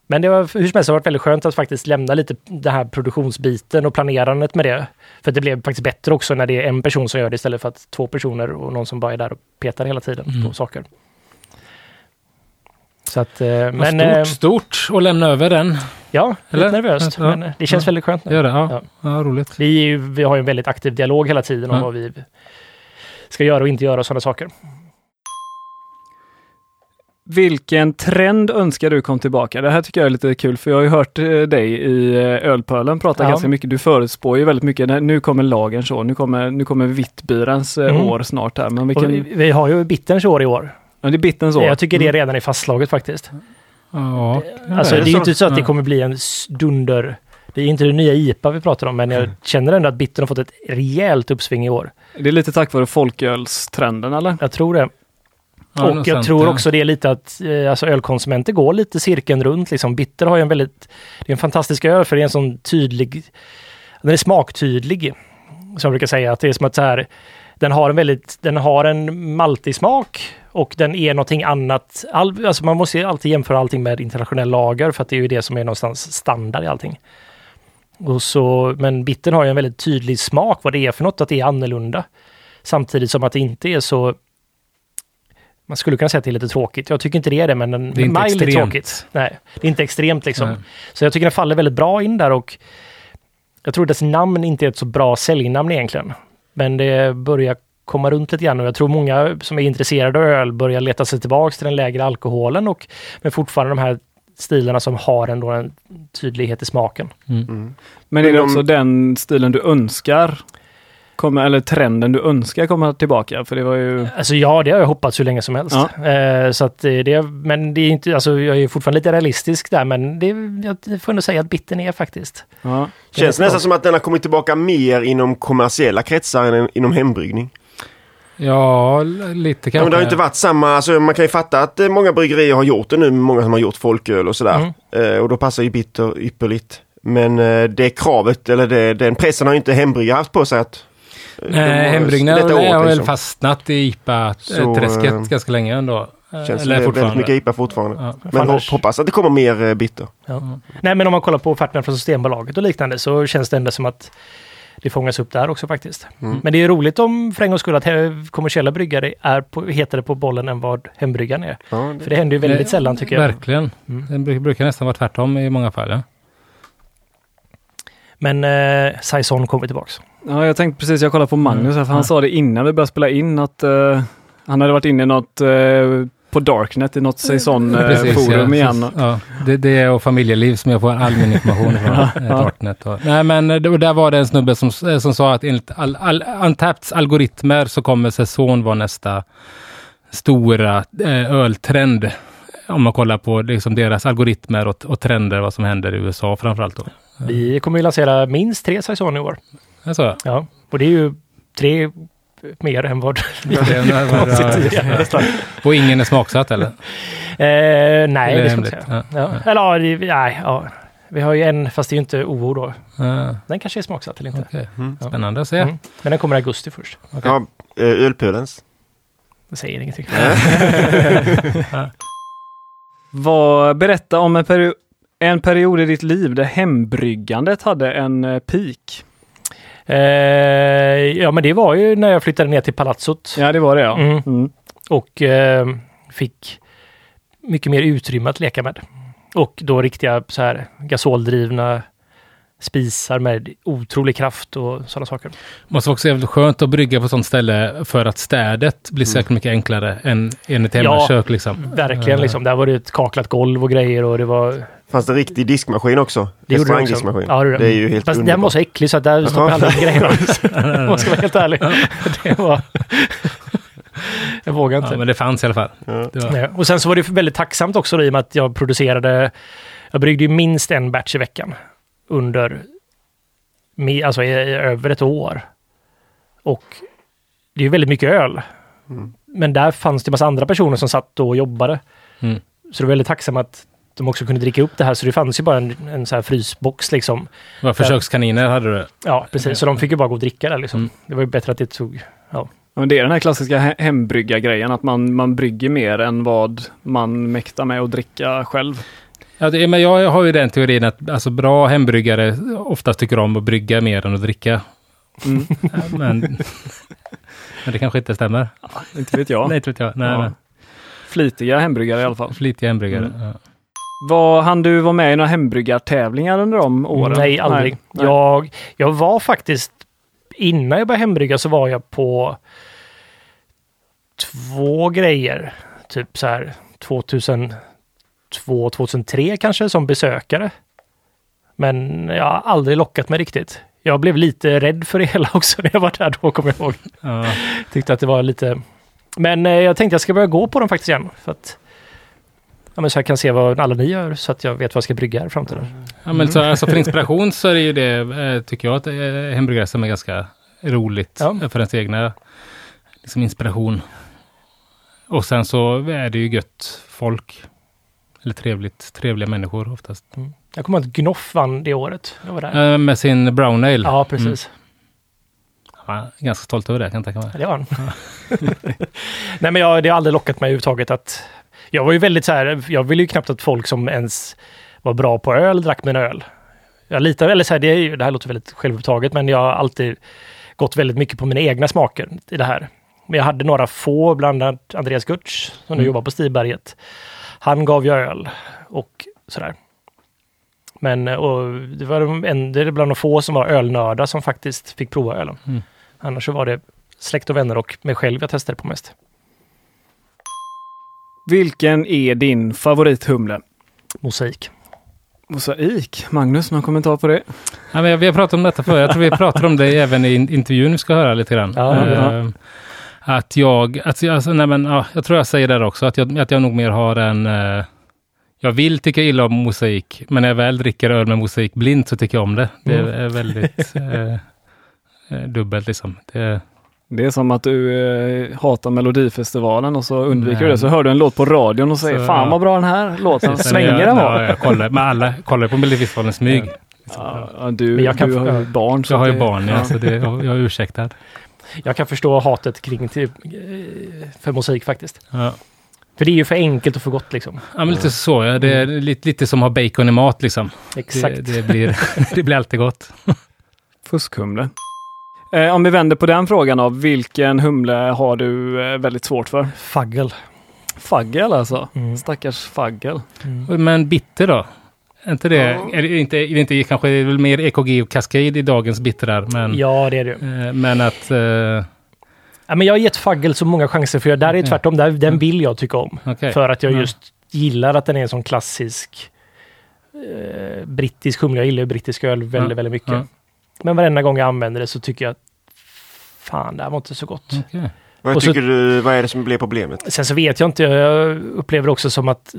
Men det var hur som helst har det varit väldigt skönt att faktiskt lämna lite den här produktionsbiten och planerandet med det. För det blev faktiskt bättre också när det är en person som gör det istället för att två personer och någon som bara är där och petar hela tiden Mm. på saker. Så att, eh, Men, stort, eh, stort att lämna över den. ja, Eller? lite nervöst. Ja. Men det känns Ja. väldigt skönt nu. Gör det? Ja, Ja. ja. roligt. Vi, ju, vi har ju en väldigt aktiv dialog hela tiden om Ja. vad vi ska göra och inte göra och sådana saker. Vilken trend önskar du kom tillbaka? Det här tycker jag är lite kul för jag har ju hört eh, dig i Ölpölen prata Ja. ganska mycket. Du förutspår ju väldigt mycket. Nu kommer lagen så. Nu kommer, nu kommer Vittbyrens eh, Mm. år snart här. Men vilken, vi, vi har ju bitterns år i år. Ja, det är bittens år. Jag tycker det Mm. redan är fastslaget faktiskt. Ja, Alltså är det det är ju så? inte så att det Ja. kommer bli en dunder... Det är inte det nya IPA vi pratar om, men jag känner ändå att bittern har fått ett rejält uppsving i år. Det är lite tack vare folkölstrenden eller? Jag tror det. Ja, och jag sånt, tror ja. också det är lite att eh, alltså ölkonsumenter går lite cirkeln runt. Liksom. Bitter har ju en väldigt... Det är en fantastisk öl för det är en sån tydlig... Den är smaktydlig. Som jag brukar säga, att det är som att så här... Den har en väldigt... Den har en maltig smak och den är någonting annat. All, alltså man måste ju alltid jämföra allting med internationell lager för att det är ju det som är någonstans standard i allting. Och så, men bittern har ju en väldigt tydlig smak vad det är för något, att det är annorlunda. Samtidigt som att det inte är så man skulle kunna säga att det är lite tråkigt. Jag tycker inte det är det, men den Det är inte extremt. tråkigt. Nej, det är inte extremt liksom. Nej. Så jag tycker den faller väldigt bra in där och jag tror dess namn inte är ett så bra säljnamn egentligen. Men det börjar komma runt lite grann och jag tror många som är intresserade av öl börjar leta sig tillbaks till den lägre alkoholen och men fortfarande de här stilarna som har ändå en tydlighet i smaken. Mm. Men är det också den stilen du önskar? Kommer, eller trenden du önskar komma tillbaka? För det var ju... Alltså ja, det har jag hoppats hur länge som helst. Eh, så att det, men det är inte, alltså jag är fortfarande lite realistisk där, men det, jag får ändå säga att bitten är faktiskt. Ja. Känns nästan som att den har kommit tillbaka mer inom kommersiella kretsar än inom hembryggning. Ja, lite Ja, kanske. men det har inte varit samma, alltså man kan ju fatta att eh, många bryggerier har gjort det nu, många som har gjort folköl och sådär. Mm. Eh, och då passar ju bitter ypperligt. Men eh, det kravet, eller det, den pressen har ju inte hembryggare haft på sig att... eh, Nej, har väl liksom. fastnat i IPA-träsket eh, ganska länge ändå. Känns Eller som väldigt mycket IPA fortfarande. Ja. Men Annars- hoppas att det kommer mer eh, bitter. Ja. Nej, men om man kollar på offerterna från Systembolaget och liknande så känns det ändå som att det fångas upp där också faktiskt. Mm. Men det är roligt om för en gångs skull att kommersiella bryggare är på, hetare på bollen än vad hembryggaren är. Ja, det, För det händer ju väldigt Det- sällan tycker jag. Verkligen. Mm. Det bru- brukar nästan vara tvärtom i många fall. Ja. Men eh, Saison kommer tillbaks. ja, jag tänkte precis, jag kollade på Magnus här, för han Ja. sa det innan vi började spela in att eh, han hade varit inne i något eh, på Darknet i något säsong eh, Precis, forum ja. igen. Ja, det, det är och familjeliv som jag får all min information från. Ja, eh. Darknet. Och, nej, men eh, och där var det en snubbe som, eh, som sa att enligt all, all, Untappeds algoritmer så kommer säsong vara nästa stora eh, öltrend. Om man kollar på liksom deras algoritmer och, och trender, vad som händer i USA framförallt då. Vi kommer ju lansera minst tre Saison i år. Alltså, Ja, och det är ju tre mer än vad vi tidigare och ingen är smaksatt eller? Eh, nej, Eller det ska jag säga. Ja. Ja. Eller ja, det, nej, ja. Vi har ju en, fast det är ju inte OO då. Ja, Den kanske är smaksatt eller inte. okej. Mm. Spännande att se. Mm. Men den kommer i augusti först. ja, eh, ölpölens. Det säger ingenting. Vad, berätta om en, peri en period i ditt liv där hembryggandet hade en eh, peak. Eh, ja, men det var ju när jag flyttade ner till palatsot. Ja, det var det ja. Mm. Mm. Och eh, fick mycket mer utrymme att leka med. Och då riktiga så här gasoldrivna spisar med otrolig kraft och sådana saker. Måste också vara skönt att brygga på sånt ställe för att städet blir säkert mycket enklare än än ett Ja. hemmakök liksom. Verkligen Eh, liksom. Där var det ett kaklat golv och grejer och det var... Fanns det riktig diskmaskin också? Det gjorde det också. Restaurangdiskmaskin. Ja, det det är ju helt Fast den var så äcklig så att där stoppade jag alla grejerna. Om man ska vara helt ärlig. Det var... jag vågar inte. Ja, men det fanns i alla fall. Ja. Det var, Nej. Och sen så var det väldigt tacksamt också då, i och med att jag producerade, jag bryggde ju minst en batch i veckan under, alltså i, i över ett år. Och det är ju väldigt mycket öl. Mm. Men där fanns det massa andra personer som satt och jobbade. Mm. Så det var väldigt tacksamt att de också kunde dricka upp det här. Så det fanns ju bara en, en så här frysbox liksom. det var försökskaniner hade du. Ja, precis. Så de fick ju bara gå och dricka där liksom. Mm. Det var ju bättre att det tog, ja. Ja, men det är den här klassiska he- hembryggargrejen, att man, man brygger mer än vad man mäktar med att dricka själv. Ja, det, men jag har ju den teorin att alltså, bra hembryggare oftast tycker om att brygga mer än att dricka. Mm. Men, men det kanske inte stämmer. Inte vet jag. Nej, inte vet jag. Nej, Ja. men Flitiga hembryggare i alla fall. flitiga hembryggare. Mm. Ja. Var, han du vara med i några hembryggartävlingar under de åren? Nej, aldrig. Nej. Jag, jag var faktiskt, innan jag började hembrygga så var jag på två grejer. Typ så här 2002, 2003 kanske som besökare. Men jag har aldrig lockat mig riktigt. Jag blev lite rädd för det hela också när jag var där då, kommer jag ihåg. Ja. Tyckte att det var lite... Men eh, jag tänkte jag ska börja gå på dem faktiskt igen. För att ja, men så jag kan se vad alla ni gör så att jag vet vad jag ska brygga här i framtiden. Ja, men så, alltså för inspiration så är det ju det, eh, tycker jag, att eh, hembryggare som är ganska roligt Ja. för ens egna liksom, inspiration. Och sen så är det ju gött folk. Eller trevligt, trevliga människor oftast. Jag kommer ihåg att Gnoff vann det året. Jag var där. Eh, med sin brown ale. Ja, precis. Ja, ganska stolt över det kan jag tänka mig. Ja, Det var han. Nej, men jag, det har aldrig lockat mig överhuvudtaget att... Jag var ju väldigt så här, jag ville ju knappt att folk som ens var bra på öl drack min öl. Jag litar, eller så här, det, är ju- det här låter väldigt självupptaget, men jag har alltid gått väldigt mycket på mina egna smaker i det här. Men jag hade några få, bland annat Andreas Gutsch, som nu Mm. jobbar på Stiberget. Han gav ju öl och sådär. Men och det var en, det är bland de få som var ölnördar som faktiskt fick prova ölen. Mm. Annars så var det släkt och vänner och mig själv jag testade på mest. Vilken är din favorithumle? Mosaik. Mosaik. Magnus, någon kommentar på det? Ja, men vi har pratat om detta förr. Jag tror vi pratade om det även i in- intervjun vi ska höra lite grann. Ja, ja. Att jag, att, jag- alltså, nej, men, ja, jag tror jag säger det också, att jag, att jag nog mer har en... eh, jag vill tycka illa om mosaik, men när jag väl dricker öl med mosaik blint så tycker jag om det. Det Mm. är väldigt eh, eh, dubbelt liksom. Det, Det är som att du eh, hatar Melodifestivalen och så undviker du Nej. det. Så hör du en låt på radion och säger Så, Fan ja. vad bra den här låten svänger den ja, var. jag kollar, men alla kollar på Melodifestivalen smyg. Ja, ja, du, Men jag kan- du har ju barn. Jag har ju barn, ja, så det, jag, jag är ursäktad. Jag kan förstå hatet kring till, eh, för musik faktiskt. Ja. För det är ju för enkelt och för gott liksom. Ja, men lite så. Ja. Det är lite, lite som att ha bacon i mat liksom. Exakt. Det, det, blir, det blir alltid gott. Fuskhumle. Eh, om vi vänder på den frågan då. Vilken humle har du eh, väldigt svårt för? Faggel. Faggel alltså. Mm. Stackars faggel. Men bitter då? Är inte det, Ja. är det inte, är det inte kanske det är väl mer EKG och Cascade i dagens bittrar, men, Ja, det är det eh, men att... eh, Ja, men jag har gett Faggel så många chanser för jag, där är Okej. tvärtom. Där, den vill jag tycka om. okej. För att jag Ja. just gillar att den är en sån klassisk eh, brittisk humle. Jag gillar brittisk öl väldigt, Ja, väldigt mycket. ja. Men varenda gång jag använder det så tycker jag att fan, det här var inte så gott. Okej. Vad Och så- tycker du, vad är det som blir problemet? Sen så vet jag inte, jag upplever också som att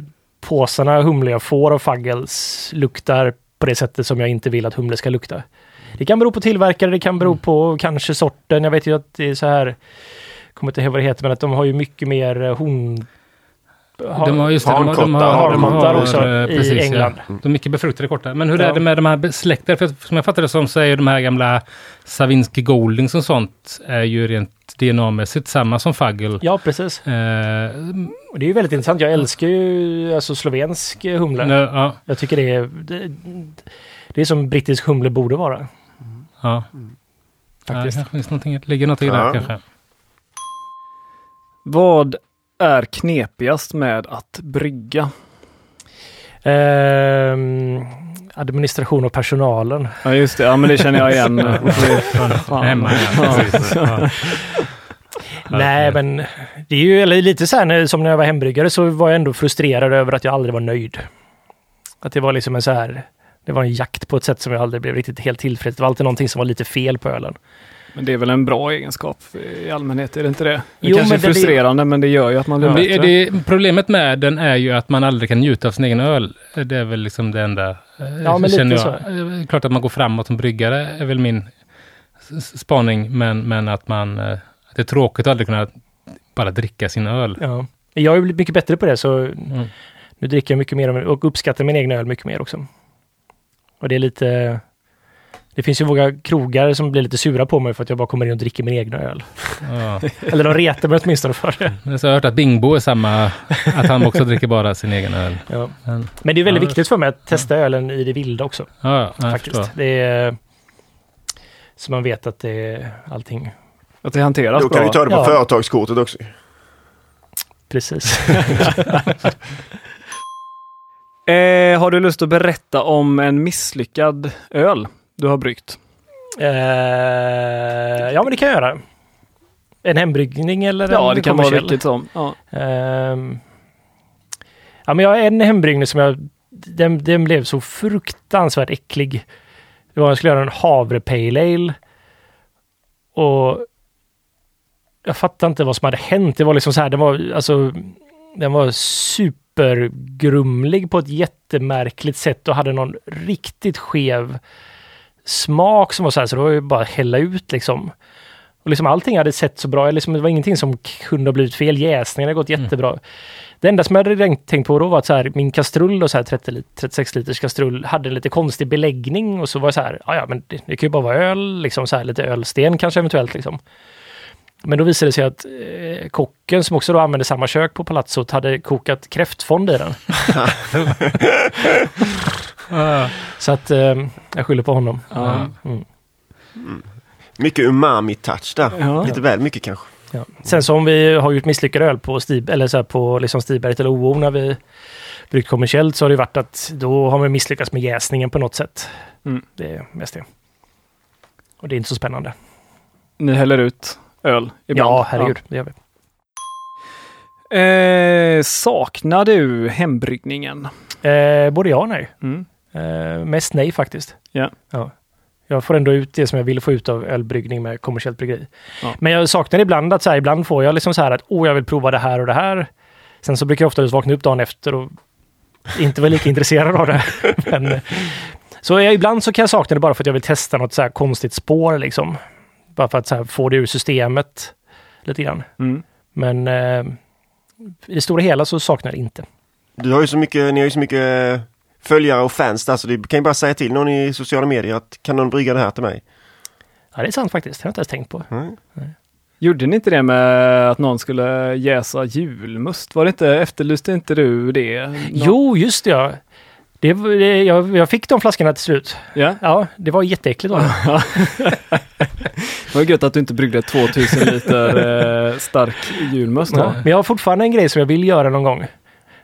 påsarna humle jag får av Faggels luktar på det sättet som jag inte vill att humle ska lukta. Det kan bero på tillverkare, det kan bero Mm. på kanske sorten. Jag vet ju att det är så här, kommer inte ihåg vad det heter, men att de har ju mycket mer eh, horn... De har just det, de har, de har, de har, också eh, i precis, England. Ja. De är mycket befruktade korta. Men hur Ja. är det med de här släkter? För som jag fattar det som så är ju de här gamla Savinski Goldings och sånt är ju rent DNA-mässigt samma som Fagel. Ja, precis. Eh, Och det är ju väldigt intressant. Jag älskar ju alltså slovensk eh, humle. nu, ja, Jag tycker det är, det, det är som brittisk humle borde vara. ja. Ja, Faktiskt. det kanske finns någonting, ligger något i det Ja. där kanske. Vad är knepigast med att brygga? Ehm, administration och personalen. Ja just det, ja men det känner jag igen. Hemma. Nej, men det är ju eller lite så här när, som när jag var hembryggare så var jag ändå frustrerad över att jag aldrig var nöjd. Att det var liksom en så här, det var en jakt på ett sätt som jag aldrig blev riktigt helt tillfreds. Det var alltid någonting som var lite fel på ölen. Men det är väl en bra egenskap i allmänhet, är det inte det? Det Jo, kanske är men det- frustrerande men det gör ju att man blir Det, bättre. det, problemet med den är ju att man aldrig kan njuta av sin egen öl. Det är väl liksom det enda. eh, Ja, men känner lite jag. Eh, Klart att man går framåt som bryggare är väl min spaning, men, men att man... eh, Att det är tråkigt att aldrig kunna bara dricka sin öl. Ja. Jag har ju blivit mycket bättre på det så Mm. nu dricker jag mycket mer och uppskattar min egen öl mycket mer också. Och det är lite, Det finns ju många krogar som blir lite sura på mig för att jag bara kommer in och dricker min egna öl. Ja. Eller de retar mig åtminstone för det. Men så har jag hört att Bingbo är samma, att han också dricker bara sin egen öl. Ja. Men, Men det är väldigt Ja, viktigt för mig att testa ölen i det vilda också. ja, ja, jag faktiskt. Det är, så man vet att det är allting Att det hanteras Då kan bra. vi ta det på Ja. företagskortet också. precis. Eh, har du lust att berätta om en misslyckad öl du har bryggt? Eh, ja, men det kan jag göra. En hembryggning eller Ja, en det kan vara vilket som. Ja. Ehm, ja, men jag har en hembryggning som jag... Den, den blev så fruktansvärt äcklig. Det var jag skulle göra en havre pale ale. Och jag fattar inte vad som hade hänt. Det var liksom så här, den var alltså... Den var supergrumlig på ett jättemärkligt sätt och hade någon riktigt skev smak som var så här, så det var ju bara att hälla ut liksom. Och liksom allting hade sett så bra, liksom, det var ingenting som kunde ha blivit fel. Jäsningen hade gått jättebra. Det enda som jag hade tänkt- på då var att så här, min kastrull, då, så här 30 lit, 36 liters kastrull, hade lite konstig beläggning och så var jag så här, "Ja, ja men det, det kan ju bara vara öl, liksom så här lite ölsten kanske eventuellt liksom. Men då visade det sig att eh, kocken som också då använde samma kök på palatsot hade kokat kräftfond i den. Ja. Så att eh, jag skyller på honom. Ja. Mm. Mycket umami-touch där. Ja. Lite väl mycket kanske. Ja. Sen som vi har gjort misslyckad öl på, Stig, eller så här på liksom Stiberget eller OO när vi bryggt kommersiellt så har det varit att då har man misslyckats med jäsningen på något sätt. Mm. Det är mest det. Och det är inte så spännande. Ni häller ut öl ibland? Ja, herregud. Det gör vi. Eh, saknar du hembryggningen? Eh, både ja och nej. Mm. Eh, mest nej faktiskt. Ja. ja. Jag får ändå ut det som jag vill få ut av ölbryggning med kommersiellt bryggeri. Ja. Men jag saknar ibland att så här, ibland får jag liksom så här att åh, jag vill prova det här och det här. Sen så brukar jag ofta just vakna upp dagen efter och inte vara lika intresserad av det. Men, eh, så jag, ibland så kan jag sakna det bara för att jag vill testa något så här konstigt spår liksom. Bara för att så här, få det ur systemet lite grann. Mm. Men eh, i det stora hela så saknar jag det inte. Du har ju så mycket, ni har ju så mycket följare och fans där så du kan ju bara säga till någon i sociala medier att kan någon brygga det här till mig? Ja, det är sant faktiskt. Det har jag inte ens tänkt på. Mm. Gjorde ni inte det med att någon skulle jäsa julmust? Var det inte, efterlyste inte du det? Nå- Jo, just det, ja. Det, det, jag, jag fick de flaskorna till slut. Ja, Ja, det var jätteäckligt. Var det. det var gött att du inte bryggde 2000 liter eh, stark julmust. Ja. Men jag har fortfarande en grej som jag vill göra någon gång.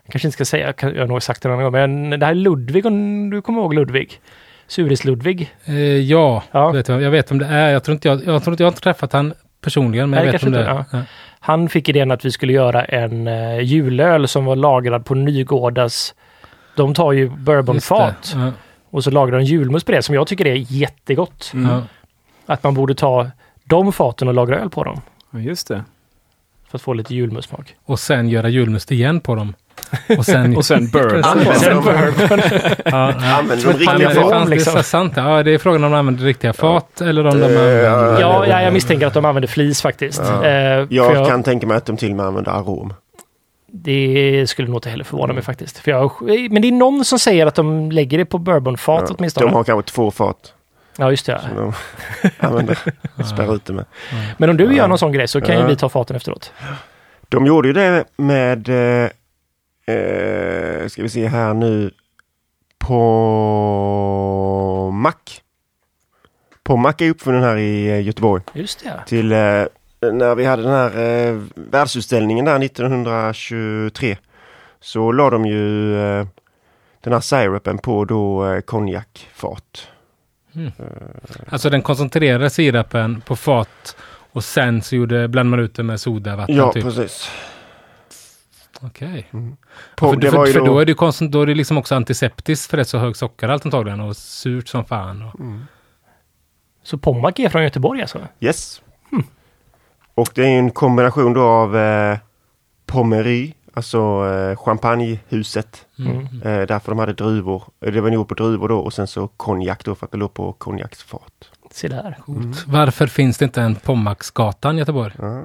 Kanske inte ska säga, jag har nog sagt det någon gång, men det här Ludvig, om du kommer ihåg Ludvig? Suris-Ludvig. Eh, ja, Ja. Vet jag, jag vet om det är. Jag tror inte jag, jag, tror inte jag har träffat han personligen, men Nej, jag vet kanske om det inte, är. Ja. Han fick idén att vi skulle göra en uh, julöl som var lagrad på Nygårdas. De tar ju bourbonfat Ja, och så lagrar de julmust på det som jag tycker är jättegott. Mm. ja. Att man borde ta de faten och lagra öl på dem. Ja, just det. För att få lite julmustsmak. Och sen göra julmust igen på dem. Och sen... Och sen. Sen bourbon. ja, ja. Använder de Ja, riktiga fat? fanns, liksom. det är sant. Ja, det är frågan om de använder riktiga fat eller om de Eh, använder... Ja, ja, jag misstänker att de använder flis faktiskt. Ja. Eh, Jag jag, kan tänka mig att de till och med använder arom. Det skulle nog inte heller förvåna mig faktiskt. För jag, men det är någon som säger att de lägger det på bourbonfat Ja, åtminstone. de har kanske två fat Ja, just det. som de använder. Spärrar ut det med. Men om du Ja. gör någon sån grej så kan ju Ja. vi ta faten efteråt. De gjorde ju det med, eh, eh, ska vi se här nu, på Mac. På Mac är uppfunnen här i eh, Göteborg. Just det. Till eh, när vi hade den här eh, världsutställningen där 1923. Så la de ju eh, den här sirupen på då eh, konjakfat. Alltså den koncentrerade sirapen på fat och sen så gjorde, blandade man ut det med sodavatten. Ja, typ. precis. Okej. För, det för, ju för då, är det, konstant, då är det liksom också antiseptiskt för det är så hög sockerhalt antagligen och surt som fan. Och, Så Pommac är från Göteborg alltså? Yes. Och det är en kombination då av eh, Pommery, alltså eh, champagnehuset. mm. Eh, därför de hade druvor. Eh, Det var gjort på druvor då och sen så konjak då för att det låg på konjaksfat. Se där. Coolt. Varför finns det inte en Pommacsgatan i Göteborg? Ja.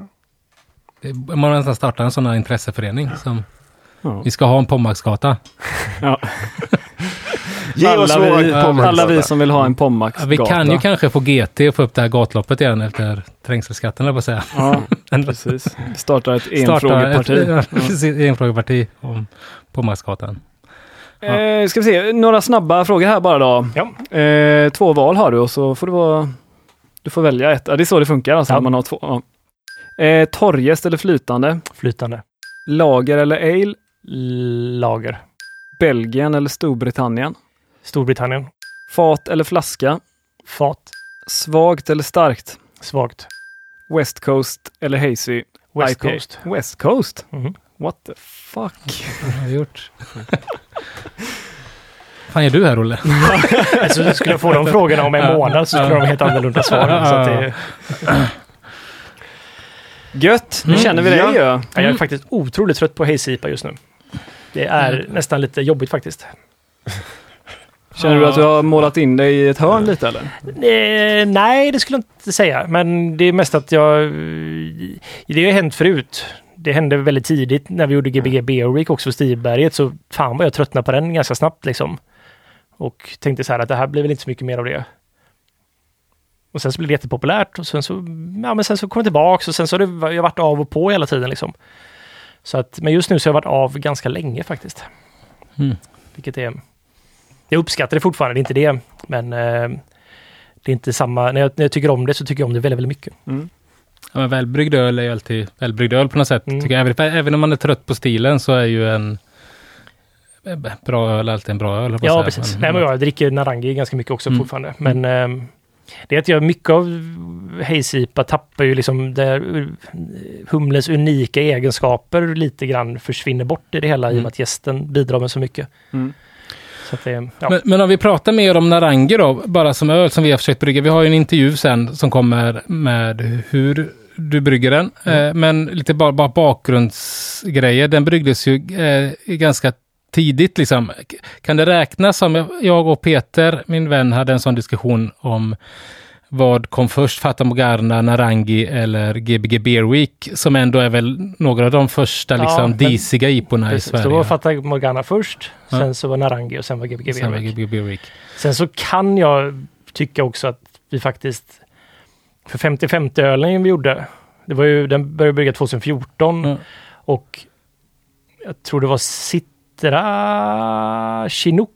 Man har nästan startat en sån här intresseförening som Ja. vi ska ha en Pommacsgata. Ja. Ge oss alla, våra vi, alla vi som vill ha en Pommac Ja, vi kan ju kanske få GT och få upp det här gatloppet igen efter trängselskatten, eller på att säga. Ja, precis. Vi startar ett Starta enfrågeparti. ett- ja, precis, enfrågeparti om Pommacsgatan. Eh, ska vi se, några snabba frågor här bara då. Ja. Eh, två val har du och så får du vara... Du får välja ett. Ja, det är så det funkar alltså Ja. man har två. Eh, torrjäst eller flytande? Flytande. Lager eller ale? Lager. Belgien eller Storbritannien? Storbritannien. Fat eller flaska? Fat. Svagt eller starkt? Svagt. West Coast eller Hazy? West IPA? Coast. West Coast? Mhm. What the fuck? Vad har jag gjort? fan är du här, Olle? Alltså, skulle jag få de frågorna om en månad så skulle de helt annorlunda svar. Så att det, Gött! Nu känner vi dig ju. Ja, jag är faktiskt otroligt trött på Hazy IPA just nu. Det är Mm. nästan lite jobbigt faktiskt. Känner du att du har målat in dig i ett hörn lite eller? Eh, nej, det skulle jag inte säga. Men det är mest att jag... Det har hänt förut. Det hände väldigt tidigt när vi gjorde Gbg Beer Week också på Stiberget. Så fan vad jag tröttnade på den ganska snabbt liksom. Och tänkte så här att det här blir väl inte så mycket mer av det. Och sen så blev det jättepopulärt och sen så, ja, men sen så kom jag tillbaks och sen så har det, jag varit av och på hela tiden liksom. Så att, men just nu så har jag varit av ganska länge faktiskt. Mm. Vilket är... Jag uppskattar det fortfarande, det är inte det. Men eh, det är inte samma... När jag, när jag tycker om det så tycker jag om det väldigt, väldigt mycket. Ja, men välbryggd öl är ju alltid välbryggd öl på något sätt. Mm. Tycker jag. Även, även om man är trött på stilen så är ju en eh, bra öl alltid en bra öl. Ja, säga. precis. Men- Nej, men jag dricker Narangi ganska mycket också Mm. fortfarande. Men eh, det är att jag mycket av Haze-IPA tappar ju liksom där humlens unika egenskaper lite grann försvinner bort i det hela i och Mm. med att gästen bidrar med så mycket. Mm. Så att det, ja. Men, men om vi pratar mer om Narangi då, bara som öl som vi har försökt brygga. Vi har ju en intervju sen som kommer med hur du brygger den. Mm. Eh, men lite bara, bara bakgrundsgrejer. Den bryggdes ju eh, ganska tidigt liksom. Kan det räknas som, jag- och Peter, min vän, hade en sån diskussion om vad kom först, Fata Morgana, Narangi eller Gbg Beer Week, som ändå är väl några av de första Ja, liksom men- disiga iporna i. Sverige. Så var Fata Morgana först, Ja. sen så var Narangi och sen var Gbg Beer Week. Gbg Beer Week. Sen så kan jag tycka också att vi faktiskt för 50-50-ölen vi gjorde, det var ju, den började bygga 2014 Mm. och jag tror det var Citra Chinook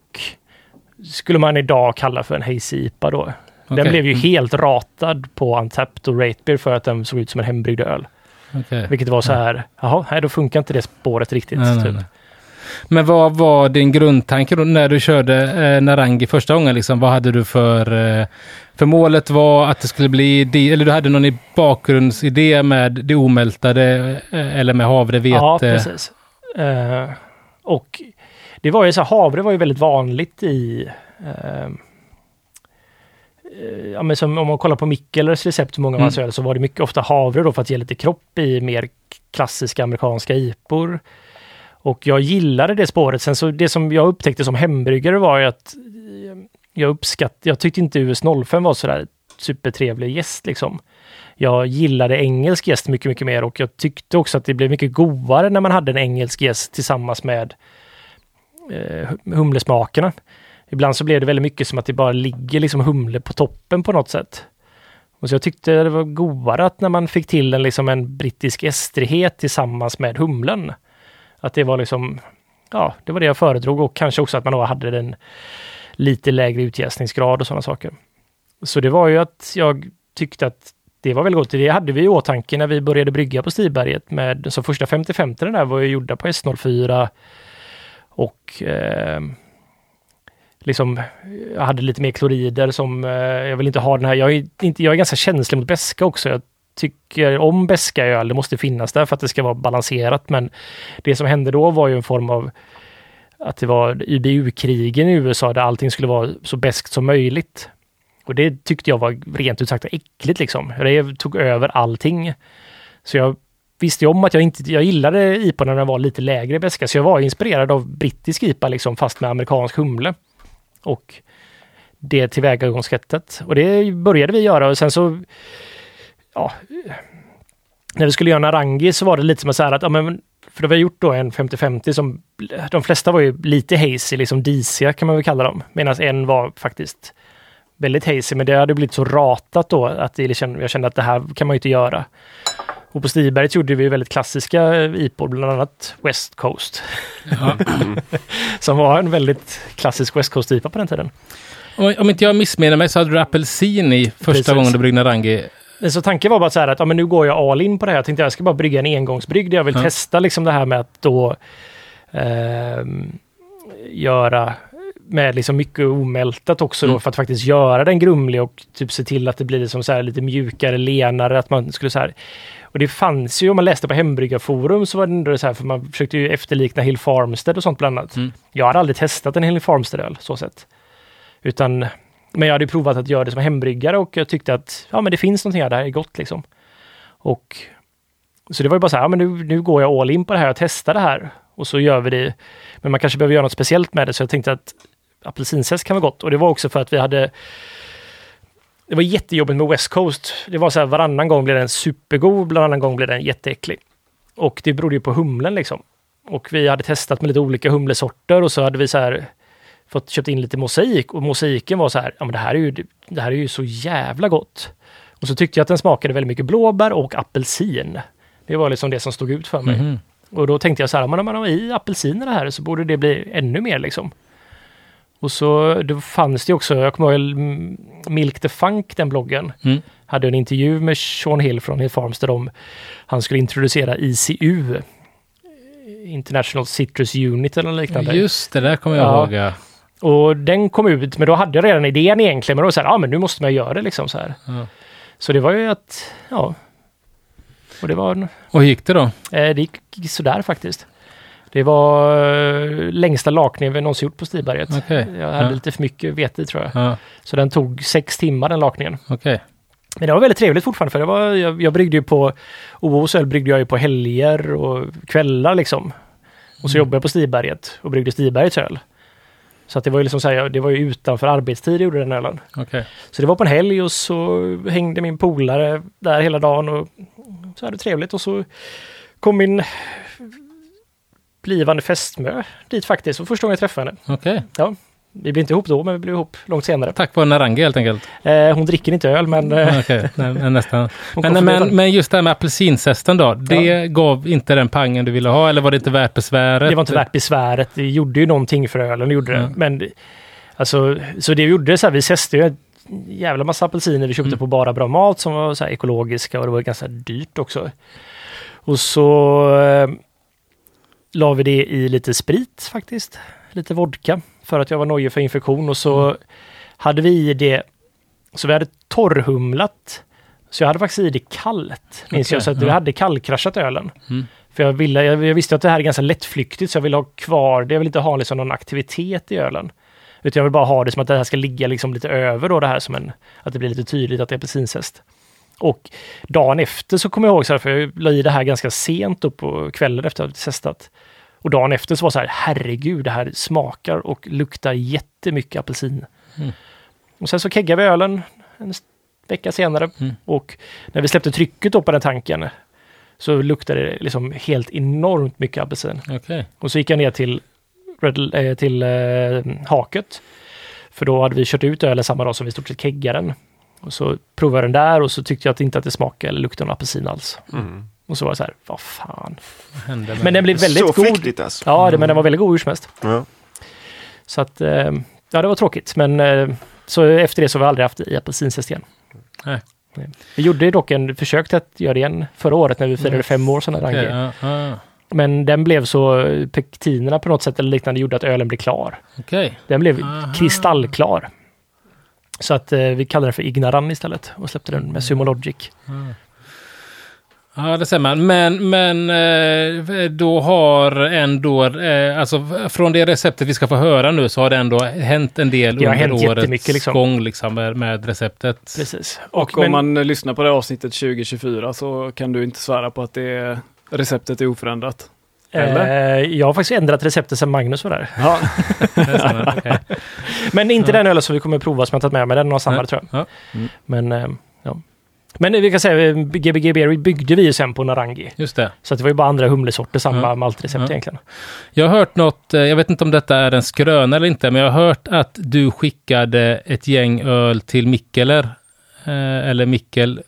skulle man idag kalla för en Hazy IPA då. Den blev ju Mm. helt ratad på Untapped och Ratebeer för att den såg ut som en hembryggd öl. Okej. Vilket var så här, jaha, nej då funkar inte det spåret riktigt. Nej, nej, typ. nej. Men vad var din grundtanke då när du körde eh, Narangi första gången? Liksom, vad hade du för... Eh, för målet var att det skulle bli... di- Eller du hade någon i bakgrundsidé med det omältade eh, eller med havre, vete? Ja, precis. Eh, och det var ju så havre var ju väldigt vanligt i eh, eh, Ja, men som om man kollar på Mikkelers recept, hur många av Mm. öl, så var det mycket ofta havre då för att ge lite kropp i mer klassiska amerikanska IPor. Och jag gillade det spåret. Sen så det som jag upptäckte som hembryggare var ju att eh, jag uppskattade, jag tyckte inte US 05 var sådär supertrevlig gäst liksom. Jag gillade engelsk gäst mycket, mycket mer och jag tyckte också att det blev mycket godare när man hade en engelsk gäst tillsammans med eh, humlesmakerna. Ibland så blev det väldigt mycket som att det bara ligger liksom humle på toppen på något sätt. Och så jag tyckte det var godare att när man fick till en, liksom en brittisk estrighet tillsammans med humlen. Att det var liksom, ja, det var det jag föredrog och kanske också att man då hade den lite lägre utjäsningsgrad och sådana saker. Så det var ju att jag tyckte att det var väldigt gott. Det hade vi i åtanke när vi började brygga på Stiberget med, så första 50-50 den där var ju gjorda på S04 och eh, liksom, jag hade lite mer klorider som, eh, jag vill inte ha den här, jag är, inte, jag är ganska känslig mot beska också. Jag tycker om beska i öl, det måste finnas där för att det ska vara balanserat. Men det som hände då var ju en form av att det var IBU-krigen i USA där allting skulle vara så beskt som möjligt. Och det tyckte jag var rent ut sagt äckligt liksom. Det tog över allting. Så jag visste ju om att jag inte, jag gillade IPA när den var lite lägre i beska, så jag var inspirerad av brittisk IPA liksom, fast med amerikansk humle. Och det tillvägagångssättet. Och det började vi göra och sen så, ja, när vi skulle göra Narangi så var det lite som så här att, ja men för då har vi gjort då en 50-50 som, de flesta var ju lite hazy, liksom disiga kan man väl kalla dem. Medan en var faktiskt väldigt hazy, men det hade blivit så ratat då att det, liksom, jag kände att det här kan man ju inte göra. Och på Stiberget gjorde vi väldigt klassiska IPOR, bland annat West Coast. som var en väldigt klassisk West Coast-IPA på den tiden. Om, om inte jag missminner mig så hade du apelsin i första Precis. gången du bryggde Narangi. Så tanken var bara så här att ja, men nu går jag all in på det här. Jag tänkte jag ska bara brygga en engångsbrygg där jag vill Ja. testa liksom det här med att då ehm, göra med liksom mycket omältat också då Mm. för att faktiskt göra den grumlig och typ se till att det blir liksom så här lite mjukare, lenare, att man skulle så här. Och det fanns ju, om man läste på hembryggarforum så var det ändå så här, för man försökte ju efterlikna Hill Farmstead och sånt bland annat. Mm. Jag hade aldrig testat en Hill Farmstead-öl, så sett. Utan, men jag hade ju provat att göra det som hembryggare och jag tyckte att ja, men det finns någonting här, det här är gott liksom. Och så det var ju bara så här, ja, men nu, nu går jag all in på det här och testar det här. Och så gör vi det. Men man kanske behöver göra något speciellt med det, så jag tänkte att apelsinzest kan vara gott. Och det var också för att vi hade det var jättejobbigt med West Coast. Det var så här varannan gång blev den supergod, varannan gång blev den jätteäcklig. Och det berodde ju på humlen liksom. Och vi hade testat med lite olika humlesorter och så hade vi så här fått köpt in lite mosaik och mosaiken var så här, ja men det här är ju, det här är ju så jävla gott. Och så tyckte jag att den smakade väldigt mycket blåbär och apelsin. Det var liksom det som stod ut för mig. Mhm. Och då tänkte jag så här, om man har i apelsinerna här så borde det bli ännu mer liksom. Och så då fanns det också, jag kommer ihåg Milk the Funk, den bloggen, Mm. hade en intervju med Sean Hill från Hill Farmstead om han skulle introducera ICU, International Citrus Unit eller liknande. Just det, där kommer jag Ja. ihåg. Ja. Och den kom ut, men då hade jag redan idén egentligen, men då var så här, ja men nu måste man göra det liksom så här. Ja. Så det var ju att, ja. Och det var, en- Och hur gick det då? eh, det gick sådär faktiskt. Det var eh, längsta lakningen vi någonsin gjort på Stiberget. Okej. Jag hade Ja. lite för mycket vete tror jag. Ja, Så den tog sex timmar den lakningen. Okej. Men det var väldigt trevligt fortfarande för det var, jag, jag bryggde ju på OOs öl bryggde jag ju på helger och kvällar liksom. Och så Mm. jobbade jag på Stiberget och bryggde Stibergets öl. Så att det var ju liksom så här, det var ju utanför arbetstid jag gjorde den ölen. Okej. Så det var på en helg och så hängde min polare där hela dagen och så hade det trevligt och så kom min blivande fästmö dit faktiskt. Och första gången jag träffade henne. Okej. Vi blev inte ihop då, men vi blev ihop långt senare. Tack vare Narangi helt enkelt. Eh, hon dricker inte öl, men eh, nej, men nästan. Men, men, men just det här med apelsinzesten då, det gav inte den pangen du ville ha eller var det inte värt besväret? Det var inte värt besväret. Det gjorde ju någonting för ölen, det gjorde det. Ja. Men det- alltså, så det vi gjorde så här, vi testade ju en jävla massa apelsiner vi köpte Mm. på Bara Bra Mat som var så här ekologiska och det var ganska dyrt också. Och så eh, la vi det i lite sprit faktiskt. Lite vodka för att jag var nojig för infektion och så Mm. hade vi i det, så vi hade torrhumlat. Så jag hade faktiskt i det kallt, minns Okej, jag. Så att vi ja. hade kallkraschat ölen. Mm. För jag, ville, jag, jag visste att det här är ganska lättflyktigt så jag vill ha kvar det. Jag vill inte ha liksom någon aktivitet i ölen. Utan jag vill bara ha det som att det här ska ligga liksom lite över då det här som en, att det blir lite tydligt att det är apelsinzest. Och dagen efter så kommer jag ihåg så här, för jag la i det här ganska sent upp på kvällen efter att jag testat. Och dagen efter så var det så här, herregud, det här smakar och luktar jättemycket apelsin. Mm. Och sen så keggade vi ölen en vecka senare. Mm. Och när vi släppte trycket upp på den tanken så luktade det liksom helt enormt mycket apelsin. Okej. Och så gick jag ner till, eh, till eh, haket. För då hade vi kört ut ölen samma dag som vi stort sett keggade den. Och så provade jag den där och så tyckte jag att inte att det smakade eller luktade någon apelsin alls. Mm. Och så var det så här, vad fan. Vad Men den blev väldigt Så god. flyktigt alltså. Ja, det, men den var väldigt god hur som helst. Ja. Så att, eh, ja det var tråkigt. Men eh, så efter det så har vi aldrig haft i apelsinzest igen. Nej. Vi gjorde dock en försök till att göra det igen förra året när vi firade Mm. fem år sedan. Okay, ja, ja. Men den blev så, pektinerna på något sätt eller liknande gjorde att ölen blev klar. Okej. Den blev Aha. kristallklar. Så att eh, vi kallade den för Ignaran istället och släppte den med Sumo Logic. Ja, det ser man. Men, men eh, då har ändå, eh, alltså från det receptet vi ska få höra nu så har det ändå hänt en del Det under årets liksom. gång liksom med, med receptet. Precis. Och om man lyssnar på det avsnittet 2024 så kan du inte svära på att det receptet är oförändrat. Eller? eh, jag har faktiskt ändrat receptet sedan Magnus var där. Ja, okej. Men inte Ja. den ölen som vi kommer prova som jag tagit med mig, den har samma Nej. tror jag. Ja. Mm. Men eh, ja. Men vi kan säga, Gbg Berry byggde vi ju sen på Narangi. Just det. Så att det var ju bara andra humlesorter, samma Ja. maltrecept Ja. egentligen. Jag har hört något, eh, jag vet inte om detta är en skröna eller inte, men jag har hört att du skickade ett gäng öl till Mikkeler. Eh, eller Mikkel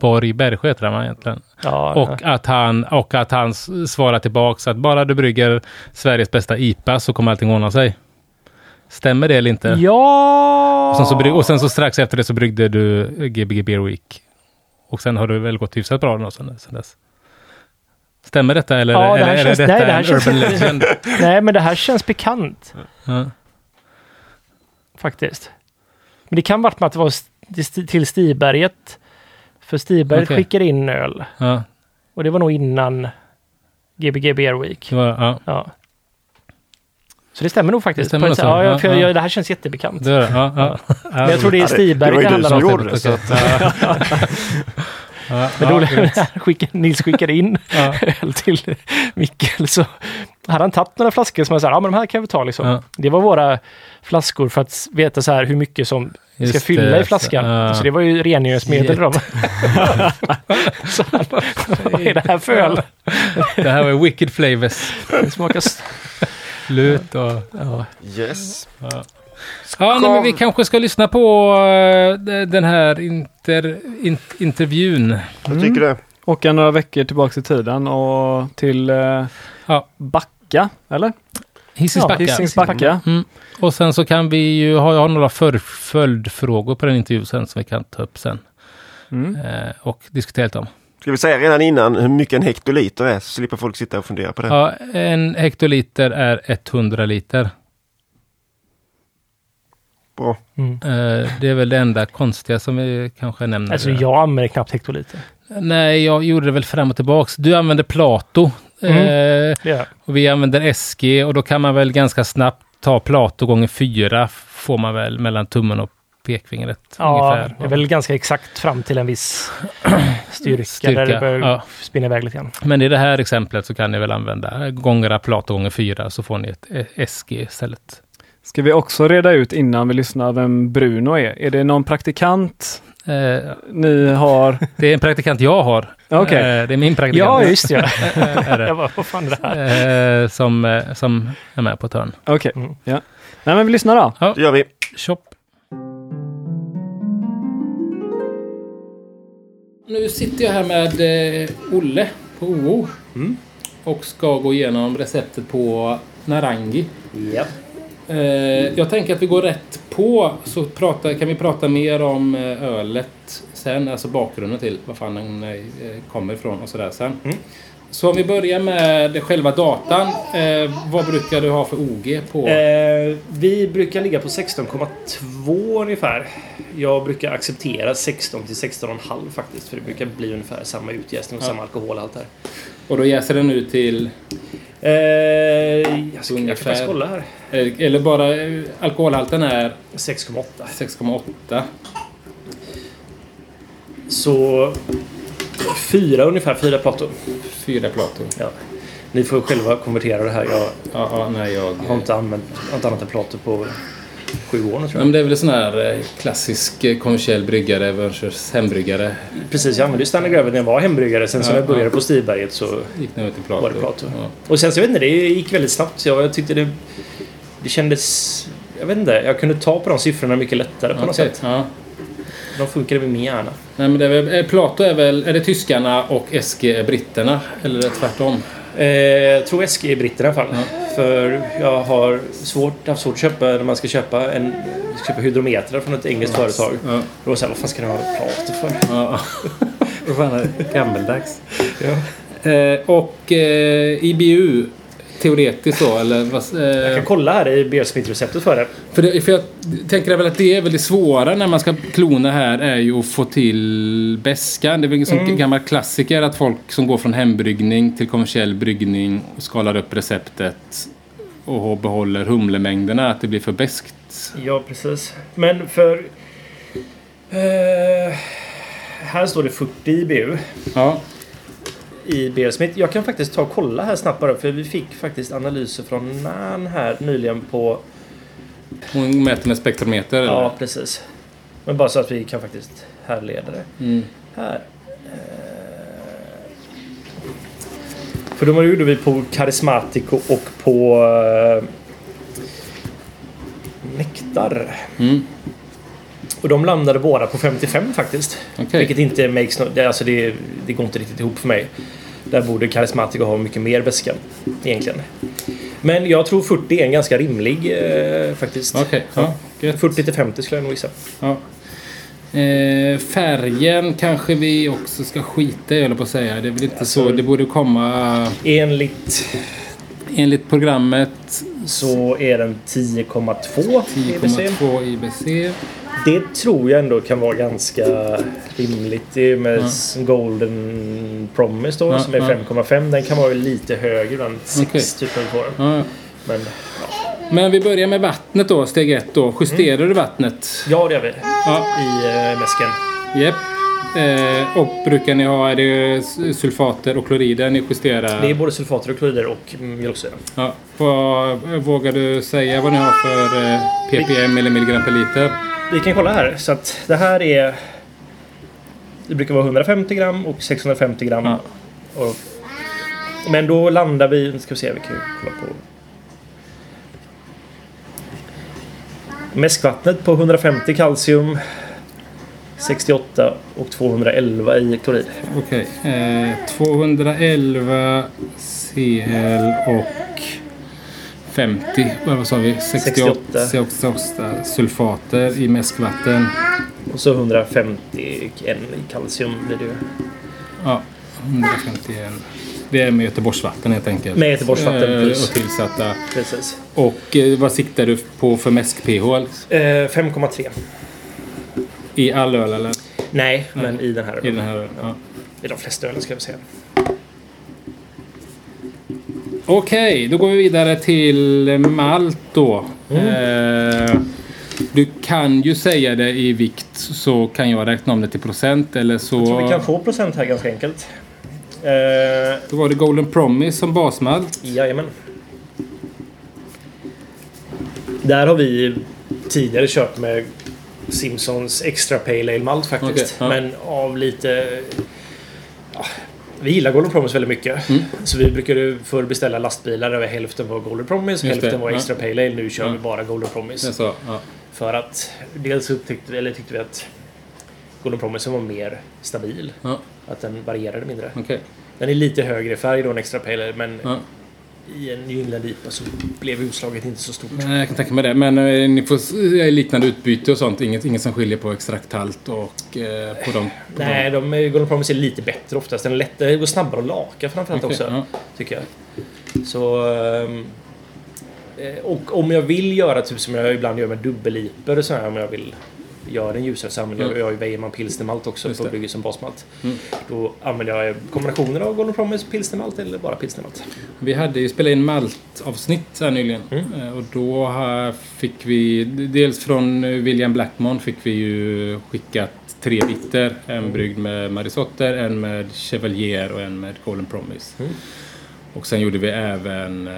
Borg Bergsjö han va, egentligen. Ja, Och att han, och att han svarar tillbaks att bara du brygger Sveriges bästa IPA så kommer allting ordna sig. Stämmer det eller inte? ja. Och, sen så och sen så strax efter det så bryggde du Gbg Beer Week. Och sen har det väl gått hyfsat bra då sen, sen dess. Stämmer detta eller, Ja, det eller här är känns- detta nej, det här en känns- urban legend? Nej, men det här känns bekant Ja. faktiskt. Men det kan varit med att det var till Stiberget. För Stiberget Okej. skickade in öl. Ja, Och det var nog innan Gbg Beer Week. det var, ja. Ja. Så det stämmer nog faktiskt. Det stämmer På ett nog sätt. så. ja, jag, för Ja, jag, ja. det här känns jättebekant. Det var det. Ja, ja. Men jag tror det är Ja, det- det Stiberget var det ju du handlar som om. gjorde det. Ja, Men ja, då skicka, Nils skickade in Ja. öl till Mikkel så hade han tagit några flaskor som jag sa, ja men de här kan vi ta liksom. Ja. Det var våra flaskor för att veta så här hur mycket som ska Just fylla det, i flaskan. så- ja. Så det var ju rengöringsmedel då. så vad är det här för öl? Det här var Wicked Flavors. Det smakar... Lut och... Ja. yes. Ja, nej, men vi kanske ska lyssna på de- den här inter, in, intervjun. Jag tycker det. Åka några veckor tillbaka i tiden och till eh, Ja. Backa, eller? Hisings Ja, Backa. Hisings Backa. Mm. Och sen så kan vi ju ha, jag har några för, följdfrågor på den intervjun sen som vi kan ta upp sen. Mm. Eh, och diskutera lite om. Ska vi säga redan innan hur mycket en hektoliter är så slipper folk sitta och fundera på det. Ja, en hektoliter är 100 liter. Bra. Mm. Eh, det är väl det enda konstiga som vi kanske nämner. Alltså jag använder knappt hektoliter. Nej, jag gjorde det väl fram och tillbaks. Du använder Plato. Mm. Eh, jag. och vi använder SG och då kan man väl ganska snabbt ta Plato gånger fyra får man väl mellan tummen och pekfingret. Ja, ungefär. det är väl ganska exakt fram till en viss styrka, Styrka, där det börjar ja. spinna iväg lite grann. Men i det här exemplet så kan ni väl använda gångera Plato gånger fyra så får ni ett SG istället. Ska vi också reda ut innan vi lyssnar vem Bruno är? Är det någon praktikant Eh, ni har? det är en praktikant jag har. Eh, det är min praktikant. Ja, just det. jag bara, vad fan är det här? Eh, som, eh, som är med på ett hörn. Okej, Mm. ja. Nej men vi lyssnar då. Det gör vi. Shop. Nu sitter jag här med Olle på OO. Och ska gå igenom receptet på Narangi. Ja. Eh, jag tänker att vi går rätt på så prata, kan vi prata mer om ölet sen, alltså bakgrunden till var fan den eh, kommer ifrån och sådär sen. Mm. Så om vi börjar med själva datan. Eh, vad brukar du ha för OG på? Eh, vi brukar ligga på 16,2 ungefär. Jag brukar acceptera 16 till 16,5 faktiskt. För det brukar bli ungefär samma utjäsning och Ja. samma alkoholhalt här. Och då jäser den ut till, Eh, jag, ska, jag kan Ungefär. kolla här. eh, eller bara eh, alkoholhalten är 6,8. 6,8. Så fyra ungefär, fyra plator. Fyra plator. Ja. Ni får själva konvertera det här. Jag Ja, ja, nej, jag... har inte använt något annat än plator på sju år nu tror Ja, jag. men det är väl en sån här eh, klassisk eh, kommersiell bryggare versus hembryggare. Precis, jag använde ju Stanley Gravel när jag var hembryggare. Sen så Ja, när jag började ja. på Stiberget så Gick nu till plator. var det plator. Ja. Och sen så jag vet inte, det gick väldigt snabbt. Jag, tyckte det, det kändes... Jag vet inte, jag kunde ta på de siffrorna mycket lättare på något Okej, sätt. De funkade med min hjärna. Nej, men det är väl, eh, Plato är väl, är det tyskarna och SG är britterna? Eller är det tvärtom? Eh, jag tror SG är britter i alla fall. Ja. För jag har svårt, haft svårt att köpa när man ska köpa en köpa hydrometrar från ett engelskt företag. Ja. Då var det så här, vad fan ska ni ha plater för? ja. Vad fan är det? Gammeldags. Ja. Eh, och eh, IBU, teoretiskt då, eller vad... Jag Eh, kan kolla här i Beersmith-receptet för det. för, det, för jag tänker väl att det är väldigt svåra när man ska klona här är ju att få till bäskan. Det är väl en sån Mm. gammal klassiker att folk som går från hembryggning till kommersiell bryggning och skalar upp receptet och behåller humlemängderna, att det blir för beskt. Ja, precis. Men för... Eh, här står det 40 IBU Ja, i Beersmith. Jag kan faktiskt ta och kolla här snabbt bara för vi fick faktiskt analyser från NAN här nyligen på... hon mäter med spektrometer. Ja, eller? precis. Men bara så att vi kan faktiskt härleda det. Mm. Här. Eh, För de gjorde vi på Karismatico och på eh, Nektar. Mm. Och de landade båda på 55 faktiskt. Okej. Vilket inte makes no, det, alltså det, det går inte riktigt ihop för mig. Där borde Karismatico ha mycket mer beska egentligen. Men jag tror 40 är en ganska rimlig eh, faktiskt. Okej, ja. gött. 40 till 50 skulle jag nog gissa. Ja. Eh, färgen kanske vi också ska skita i, på att säga. Det är väl inte Alltså- så. Det borde komma Enligt enligt programmet så är den 10,2 EBC. 10,2 IBC. Det tror jag ändå kan vara ganska rimligt. Det är med s- Golden Promise då Ja, som är ja. 5,5. Den kan vara lite högre ibland. 6 Okej. typ på den. Ja. Men Men vi börjar med vattnet då, steg ett då. Justerar du vattnet? ja, det gör vi. Ja. I uh, mäsken. Japp. Eh, och brukar ni ha, är det sulfater och klorider ni justerar? Det är både sulfater och klorider och mjölksyra. Ja. Vad, vågar du säga vad ni har för eh, ppm eller milligram per liter? Vi kan kolla här. Så att det här är... Det brukar vara 150 gram och 650 gram. Ja. Och, men då landar vi... Nu ska vi se, vi kan ju kolla på... Mäskvattnet på 150 kalcium. 68 och 211 i klorid. Okej. Eh, 211 CL och 50, vad sa vi? 68, 68. 68 sulfater i mäskvatten. Och så 151 i kalcium blir det ju. Ja, 151. Det är med Göteborgsvatten helt enkelt. Med Göteborgsvatten, Eh, plus. Och tillsatta. Precis. Och eh, vad siktar du på för mäsk-pH? Eh, 5,3. I all öl eller? Nej, men i den här. I den här? Ja. I de flesta ölen ska vi säga. Okej, då går vi vidare till malt då. Mm. Eh, du kan ju säga det i vikt så kan jag räkna om det till procent eller så... Jag tror vi kan få procent här ganska enkelt. Eh, Då var det Golden Promise som basmalt. jajamän. Där har vi tidigare kört med Simpsons Extra Pale Ale Malt faktiskt. Okej, ja. Men av lite... Ja, vi gillar Golden Promise väldigt mycket. Mm. Så vi brukade förr beställa lastbilar där hälften var Golden Promise Just det, hälften var ja. Extra Pale Ale. Nu kör Ja. vi bara Golden Promise. Så, ja. För att dels upptäckte, eller tyckte vi att Golden Promise var mer stabil. Ja, Att den varierade mindre. okej. Den är lite högre i färg då än Extra Pale Ale, men Ja. I en New England IPA så blev utslaget inte så stort. Nej, Jag kan tänka mig det. Men eh, ni får eh, liknande utbyte och sånt. Inget, inget som skiljer på extrakthalt och eh, på de... På Nej, de är- Golden Promise är lite bättre oftast. Den är lättare, det går snabbare att laka framförallt Okej, också. ja. Tycker jag. Så... ehm, eh, Och om jag vill göra typ som jag ibland gör med dubbelliper och så här, om jag vill göra den ljusare så använder jag, Mm. jag har ju Weimann pilsnermalt också Just på det. bygge som basmalt. Mm. Då använder jag kombinationer av Golden Promise pilsnermalt eller bara pilsnermalt. Vi hade ju spelat in maltavsnitt här nyligen. Mm. Eh, Och då fick vi, dels från eh, William Blackmon fick vi ju skickat tre bitter. En bryggd med Marisotter, en med Chevalier och en med Golden Promise. Mm. Och sen gjorde vi även eh,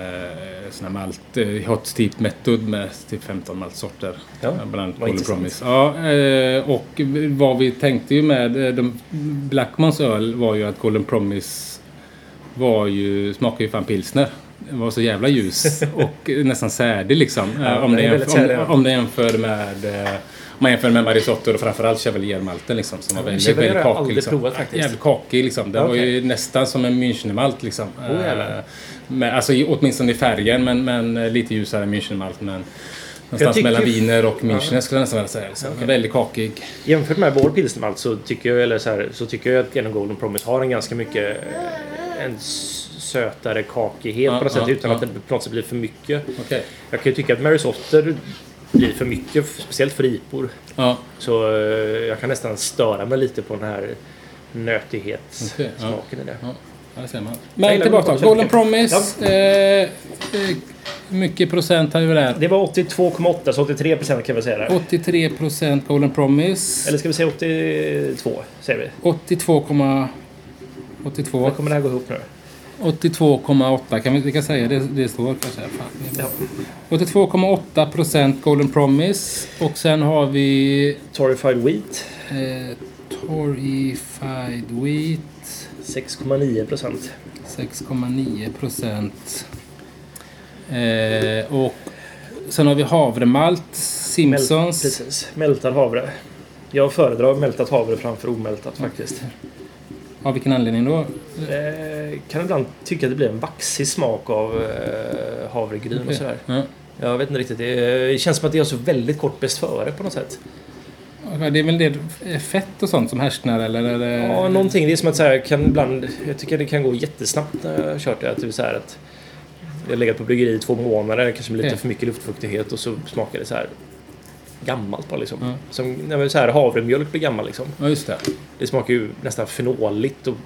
sån här malt, eh, hot steep method med typ 15 maltsorter. Ja, Eh, Bland annat. Promise. Ja, eh, och vad vi tänkte ju med eh, de, Blackmons öl var ju att Golden Promise var ju, smakade ju fan pilsner. Den var så jävla ljus och nästan särdig liksom. Ja, om, det jämför, om, om det jämför med eh, man jämför med Marisotter och framförallt Chevalier-malten liksom. Som var väldigt, Chevalier väldigt har jag kakig. aldrig Liksom. provat faktiskt. Jävligt kakig liksom. Den var Okej. ju nästan som en Münchenmalt liksom. Oh, jävlar. Eh, men, alltså åtminstone i färgen men, men eh, lite ljusare än Münchenmalt. Men någonstans tycker- mellan Wiener och München skulle jag nästan vilja säga. Liksom. Okej. Väldigt kakig. Jämfört med vår pilsnermalt så tycker jag, eller så, här, så tycker jag att Genom Golden Promise har en ganska mycket eh, en sötare kakighet Ja, på något sätt ja, utan att det på något sätt blir för mycket. Okej. Jag kan ju tycka att Mary Sotter blir för mycket, speciellt för IPor. Ja. Så eh, jag kan nästan störa mig lite på den här nötighetssmaken Okej, ja. i det. Ja, där ser man. Men tillbaka. Golden Golden Promise. Promise. Eh, eh, mycket procent har vi där? Det var 82,8 så 83 procent kan vi säga där. 83 procent Golden Promise. Eller ska vi säga 82 säger vi. 82,82. 82. Hur kommer det här gå ihop nu? 82,8 kan vi, kan säga. Det, det står kanske. Fan. 82,8 procent Golden Promise. Och sen har vi Torrified Wheat eh, Torrified Wheat. 6,9 procent. 6,9 procent. Eh, och sen har vi havremalt. Simpsons. Precis. Mältad havre. Jag föredrar mältat havre framför omältat faktiskt. Av vilken anledning då? Eh, kan ibland tycka att det blir en vaxig smak av eh, havregryn och sådär. Ja. Jag vet inte riktigt. Det, det känns som att det är så väldigt kort bäst före på något sätt. Ja, Det är väl det eh, fett och sånt som härsknar eller? Är det... Ja, någonting. Det är som att så här, kan ibland... Jag tycker det kan gå jättesnabbt när jag har kört det. Att det så här att jag har legat på bryggeri i två månader, kanske med lite Okej. för mycket luftfuktighet och så smakar det så här gammalt bara liksom. Ja. Som när man så här havremjölk blir gammal liksom. Ja, just det. Det smakar ju nästan fenoligt och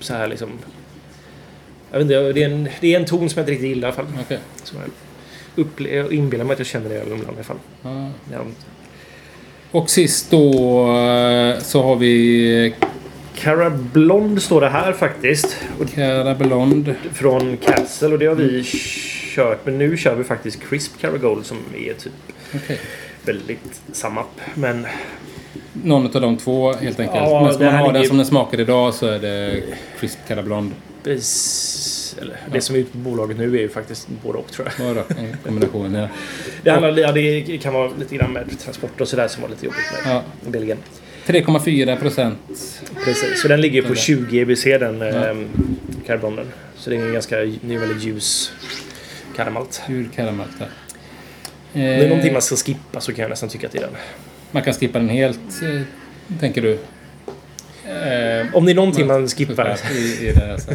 så här liksom. Jag vet inte, det är en, det är en ton som jag inte riktigt gillar i alla fall. Okej. Som jag jag inbillar mig att jag känner det ibland i alla fall. Ja. Ja, Och sist då eh, så har vi Cara Blond står det här faktiskt. Och Cara Blond. från Castle och det har vi kört. Men nu kör vi faktiskt Crisp Cara Gold som är typ Okej. Väldigt samma. Men Någon av de två helt enkelt. Ja, Men ska man ha den som den smakar idag så är det Crisp Cara Blond. eller, det som är ute på bolaget nu är ju faktiskt både och tror jag. Bara en kombination. Ja. Det, handlar, ja, det kan vara lite grann med transport och sådär som var lite jobbigt med Ja. Belgien. 3,4 procent. Precis, så den ligger på Eller? 20 EBC den Ja. ja. karbonen. Så det är en ganska, det är väldigt ljus karamalt. Julkaramell där. Om det är någonting man ska skippa så kan jag nästan tycka att det är den. man kan skippa den helt, eh, tänker du? Eh, Om det är någonting man skippar. I, i det, alltså.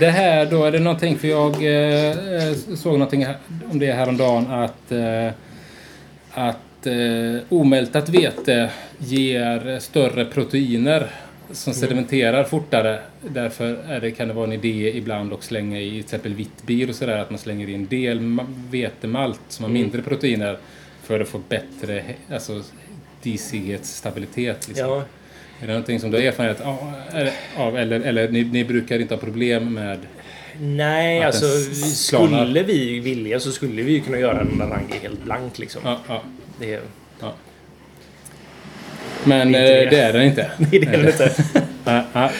det här då, är det någonting, för jag eh, såg någonting om det häromdagen att, att omältat vete ger större proteiner som sedimenterar fortare. Därför är det, kan det vara en idé ibland att slänga i till exempel vitt bir och sådär, att man slänger i en del ma- vetemalt som har mindre proteiner för att få bättre alltså, disighetsstabilitet. Liksom. Ja, Är det någonting som du har erfarenhet av? Eller, eller, ni, ni brukar inte ha problem med... nej, alltså skulle vi vilja så skulle vi kunna göra en narangi helt blank liksom. Ja, ja, Det, ja. Men Det är eh, det. är den inte. nej, det är det inte.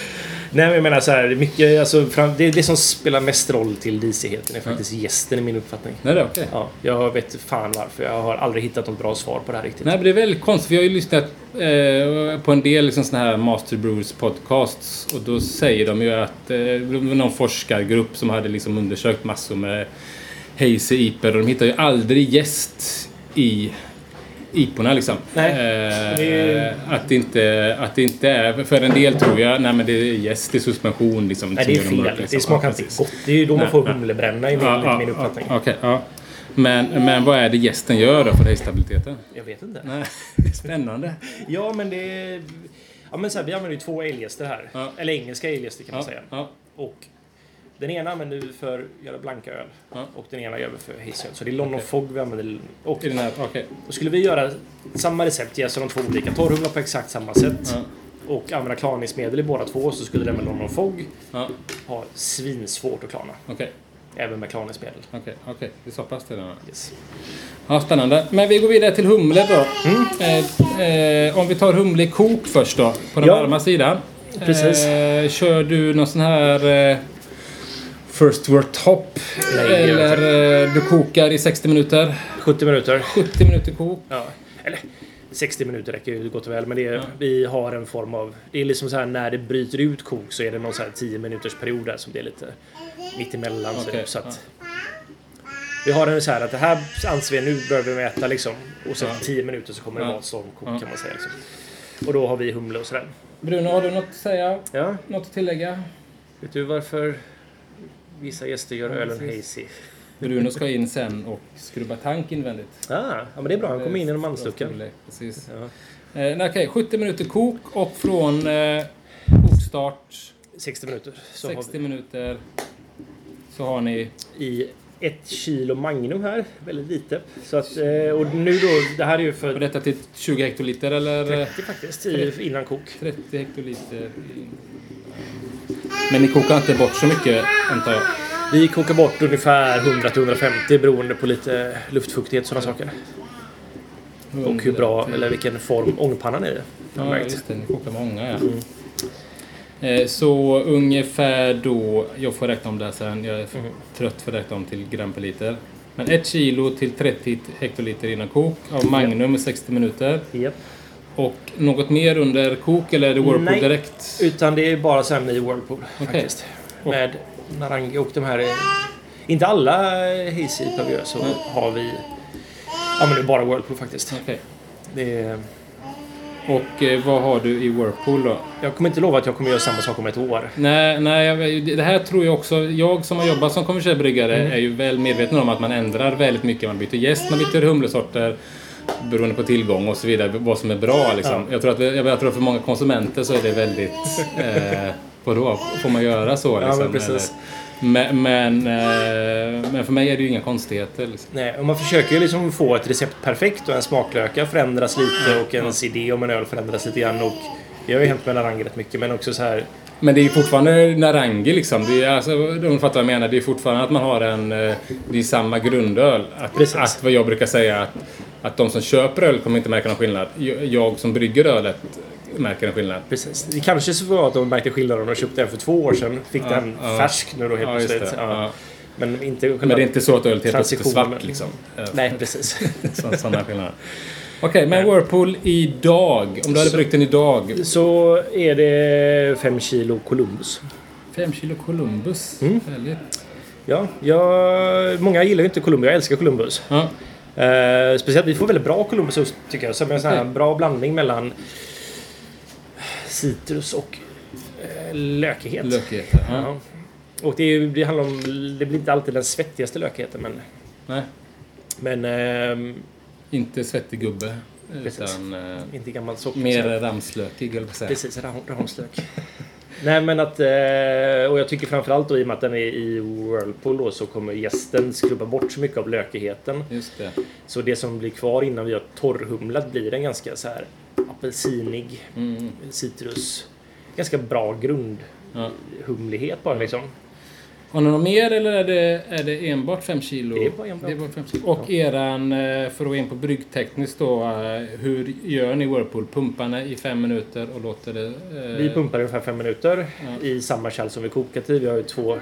Nej, men jag menar så här, mycket, alltså, fram, det, det som spelar mest roll till disigheten är faktiskt gästen i min uppfattning. Nej, det är okej. Ja, jag vet fan varför. Jag har aldrig hittat något bra svar på det här riktigt. Nej, men det är väldigt konstigt. för Jag har ju lyssnat eh, på en del liksom, såna här Master Brewers podcasts och då säger de ju att eh, det var någon forskargrupp som hade liksom undersökt massor med hazy iper och de hittar ju aldrig gäst i iporna liksom. Nej, Eh, det- att, det inte, att det inte är... För en del tror jag, nej men det är gäst i suspension liksom. Nej, det är fel. mörk, liksom. Det smakar Ja, inte precis. gott. Det är ju då man Nej, får humlebränna i min, Ja, min ja, uppfattning. ja, Okej, ja. Men, men vad är det gästen gör då för hejstabiliteten? Jag vet inte. Nej, det är spännande. Ja, men det är... Ja, men så här, vi använder ju två alegäster här. Ja. Eller engelska alegäster kan man Ja, säga. ja. Och den ena använder vi för att göra blanka öl. Ja. Och den ena gör vi för hazy öl. Så det är London Okej. Fog vi använder. Och I den här, okej. då skulle vi göra samma recept, jäsa de två olika torrhumlar på exakt samma sätt. Ja, Och använda klarningsmedel i båda två. Så skulle den med London Fog ja, ha svinsvårt att klarna. okej. Även med klarningsmedel. Okej, okej. Det är så pass det då. Yes. Ja, spännande. Men vi går vidare till humle då. Eh, eh, om vi tar humle i kok först då, på den Ja. varma sidan. Precis. Eh, kör du någon sån här eh, First Word Top? Nej, Eller eh, du kokar i 60 minuter? 70 minuter. 70 minuter kok? Ja. Eller 60 minuter räcker ju gott och väl. Men det är, Ja. vi har en form av... Det är liksom så här när det bryter ut kok så är det någon så här 10 minuters period där som det är lite mittemellan. Typ, så att, Vi har en så här att det här anser vi nu börjar vi mäta liksom. Och sen Ja. 10 minuter så kommer det Ja. vara stormkok Ja. kan man säga. Liksom. Och då har vi humle och sådär. Bruno, har du något att säga? Ja, Något att tillägga? vet du varför vissa gäster gör Ja, ölen hazy? Bruno ska in sen och skrubba tank invändigt. Ah, ja, men det är bra. Han kommer in genom mansluckan. Precis. Ja. Eh, nej, Okej, 70 minuter kok och från eh, kokstart 60 minuter. Så 60 har minuter så har ni... i ett kilo Magnum här. Väldigt lite. Så att, eh, och nu då, det här är ju Och för detta till 20 hektoliter eller eh, 30 faktiskt, i, innan kok. 30 hektoliter? Men ni kokar inte bort så mycket antar jag? Vi kokar bort ungefär 100-150 beroende på lite luftfuktighet och sådana saker. Och hur bra, eller vilken form ångpannan är i. Ja, just det. Ni kokar med ånga, ja. Eh, Så ungefär då, jag får räkna om det här sen, jag är för trött för att räkna om till gram per liter. Men ett kilo till 30 hektoliter innan kok av Magnum i 60 minuter. Japp. Och något mer under kok eller är det Whirlpool Nej. direkt? Utan det är bara sen i Whirlpool Okej. faktiskt. Med Narangi och de här... eh, Inte alla Hazy Pavio så har vi... Ja men det är bara Whirlpool faktiskt. Okej. Det är, Och eh, vad har du i Whirlpool då? jag kommer inte lova att jag kommer göra samma sak om ett år. Nej, nej det här tror jag också. Jag som har jobbat som kommersiell bryggare Mm. är ju väl medveten om att man ändrar väldigt mycket. Man byter jäst, man byter humlesorter beroende på tillgång och så vidare. Vad som är bra liksom. Jag, tror att, jag, jag tror att för många konsumenter så är det väldigt... Eh, vadå? Får man göra så? Ja, Liksom, men precis. eller? Men, men, eh, men för mig är det ju inga konstigheter. Liksom. Nej, och man försöker ju liksom få ett recept perfekt och en smaklöka förändras lite och ens idé om en öl förändras lite grann. Och det har ju hänt med Narangi rätt mycket men också så här... Men det är ju fortfarande Narangi liksom. Det är, alltså, de fattar vad jag menar. Det är fortfarande att man har en... eh, Det är samma grundöl. Att, Precis. att vad jag brukar säga att, att de som köper öl kommer inte märka någon skillnad. Jag, som brygger ölet märker en skillnad. Precis. Det kanske så var att de märkte skillnad om de köpte den för två år sedan. Fick Ja, den ja. färsk nu då helt Ja, plötsligt. Ja. Men inte. Men det är inte så att ölet helt plötsligt är svart liksom. Nej, precis. så- Sådana skillnader. Okej, men Whirlpool idag. Om du hade bryggt den idag. Så är det fem kilo Columbus. 5 kilo Columbus. Mm. Härligt. Ja, jag, många gillar ju inte Columbus. Jag älskar Columbus. Ja. Eh, speciellt vi får väldigt bra Columbus tycker jag. Som en sån här bra blandning mellan citrus och eh, lökighet. Lökigheter. Ja. Ja. Och det, är, det handlar om... Det blir inte alltid den svettigaste lökigheten men... Nej, Men... ehm, inte svettig gubbe. Precis. Utan eh, inte gammal socker. mer ramslökig, säga. Precis, Rahonslök. Nej men att... eh, Och jag tycker framförallt då i och med att den är i Whirlpool då så kommer gästen skrubba bort så mycket av lökigheten. Just det. Så det som blir kvar innan vi har torrhumlat blir en ganska så här apelsinig Mm. citrus. Ganska bra grundhumlighet bara liksom. Har ni något mer eller är det, är det enbart 5 kilo? Det är bara enbart. Det är bara 5 kilo. Och eran, eh, för att gå in på bryggtekniskt då. eh, Hur gör ni Whirlpool? Pumpar ni i fem minuter och låter det... eh, Vi pumpar ungefär fem minuter Ja. i samma kärl som vi kokat i. Vi har ju två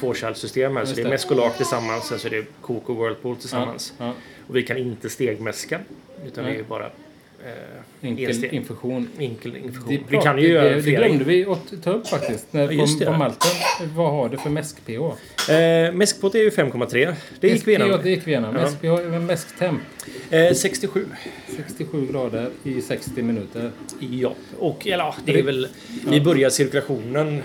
tvåkärlsystem här. Så Just det är det. meskolak tillsammans, sen så är det kok och Whirlpool tillsammans. Ja, Och vi kan inte stegmäska. Utan det är bara eh, enkel ensteg. infusion. enkel infusion. Det, vi kan ju göra det, glömde vi att ta upp faktiskt. När, Ja, på, på malten. Vad har du för mäsk-pH? Eh, mäskpott är ju 5,3. Det gick vi Ja, igenom. det gick vi igenom. Ja. Mäsk-pH, mäsktemp. Eh, 67. 67 grader i 60 minuter. Ja, och eller, ja, det är väl... Vi börjar cirkulationen.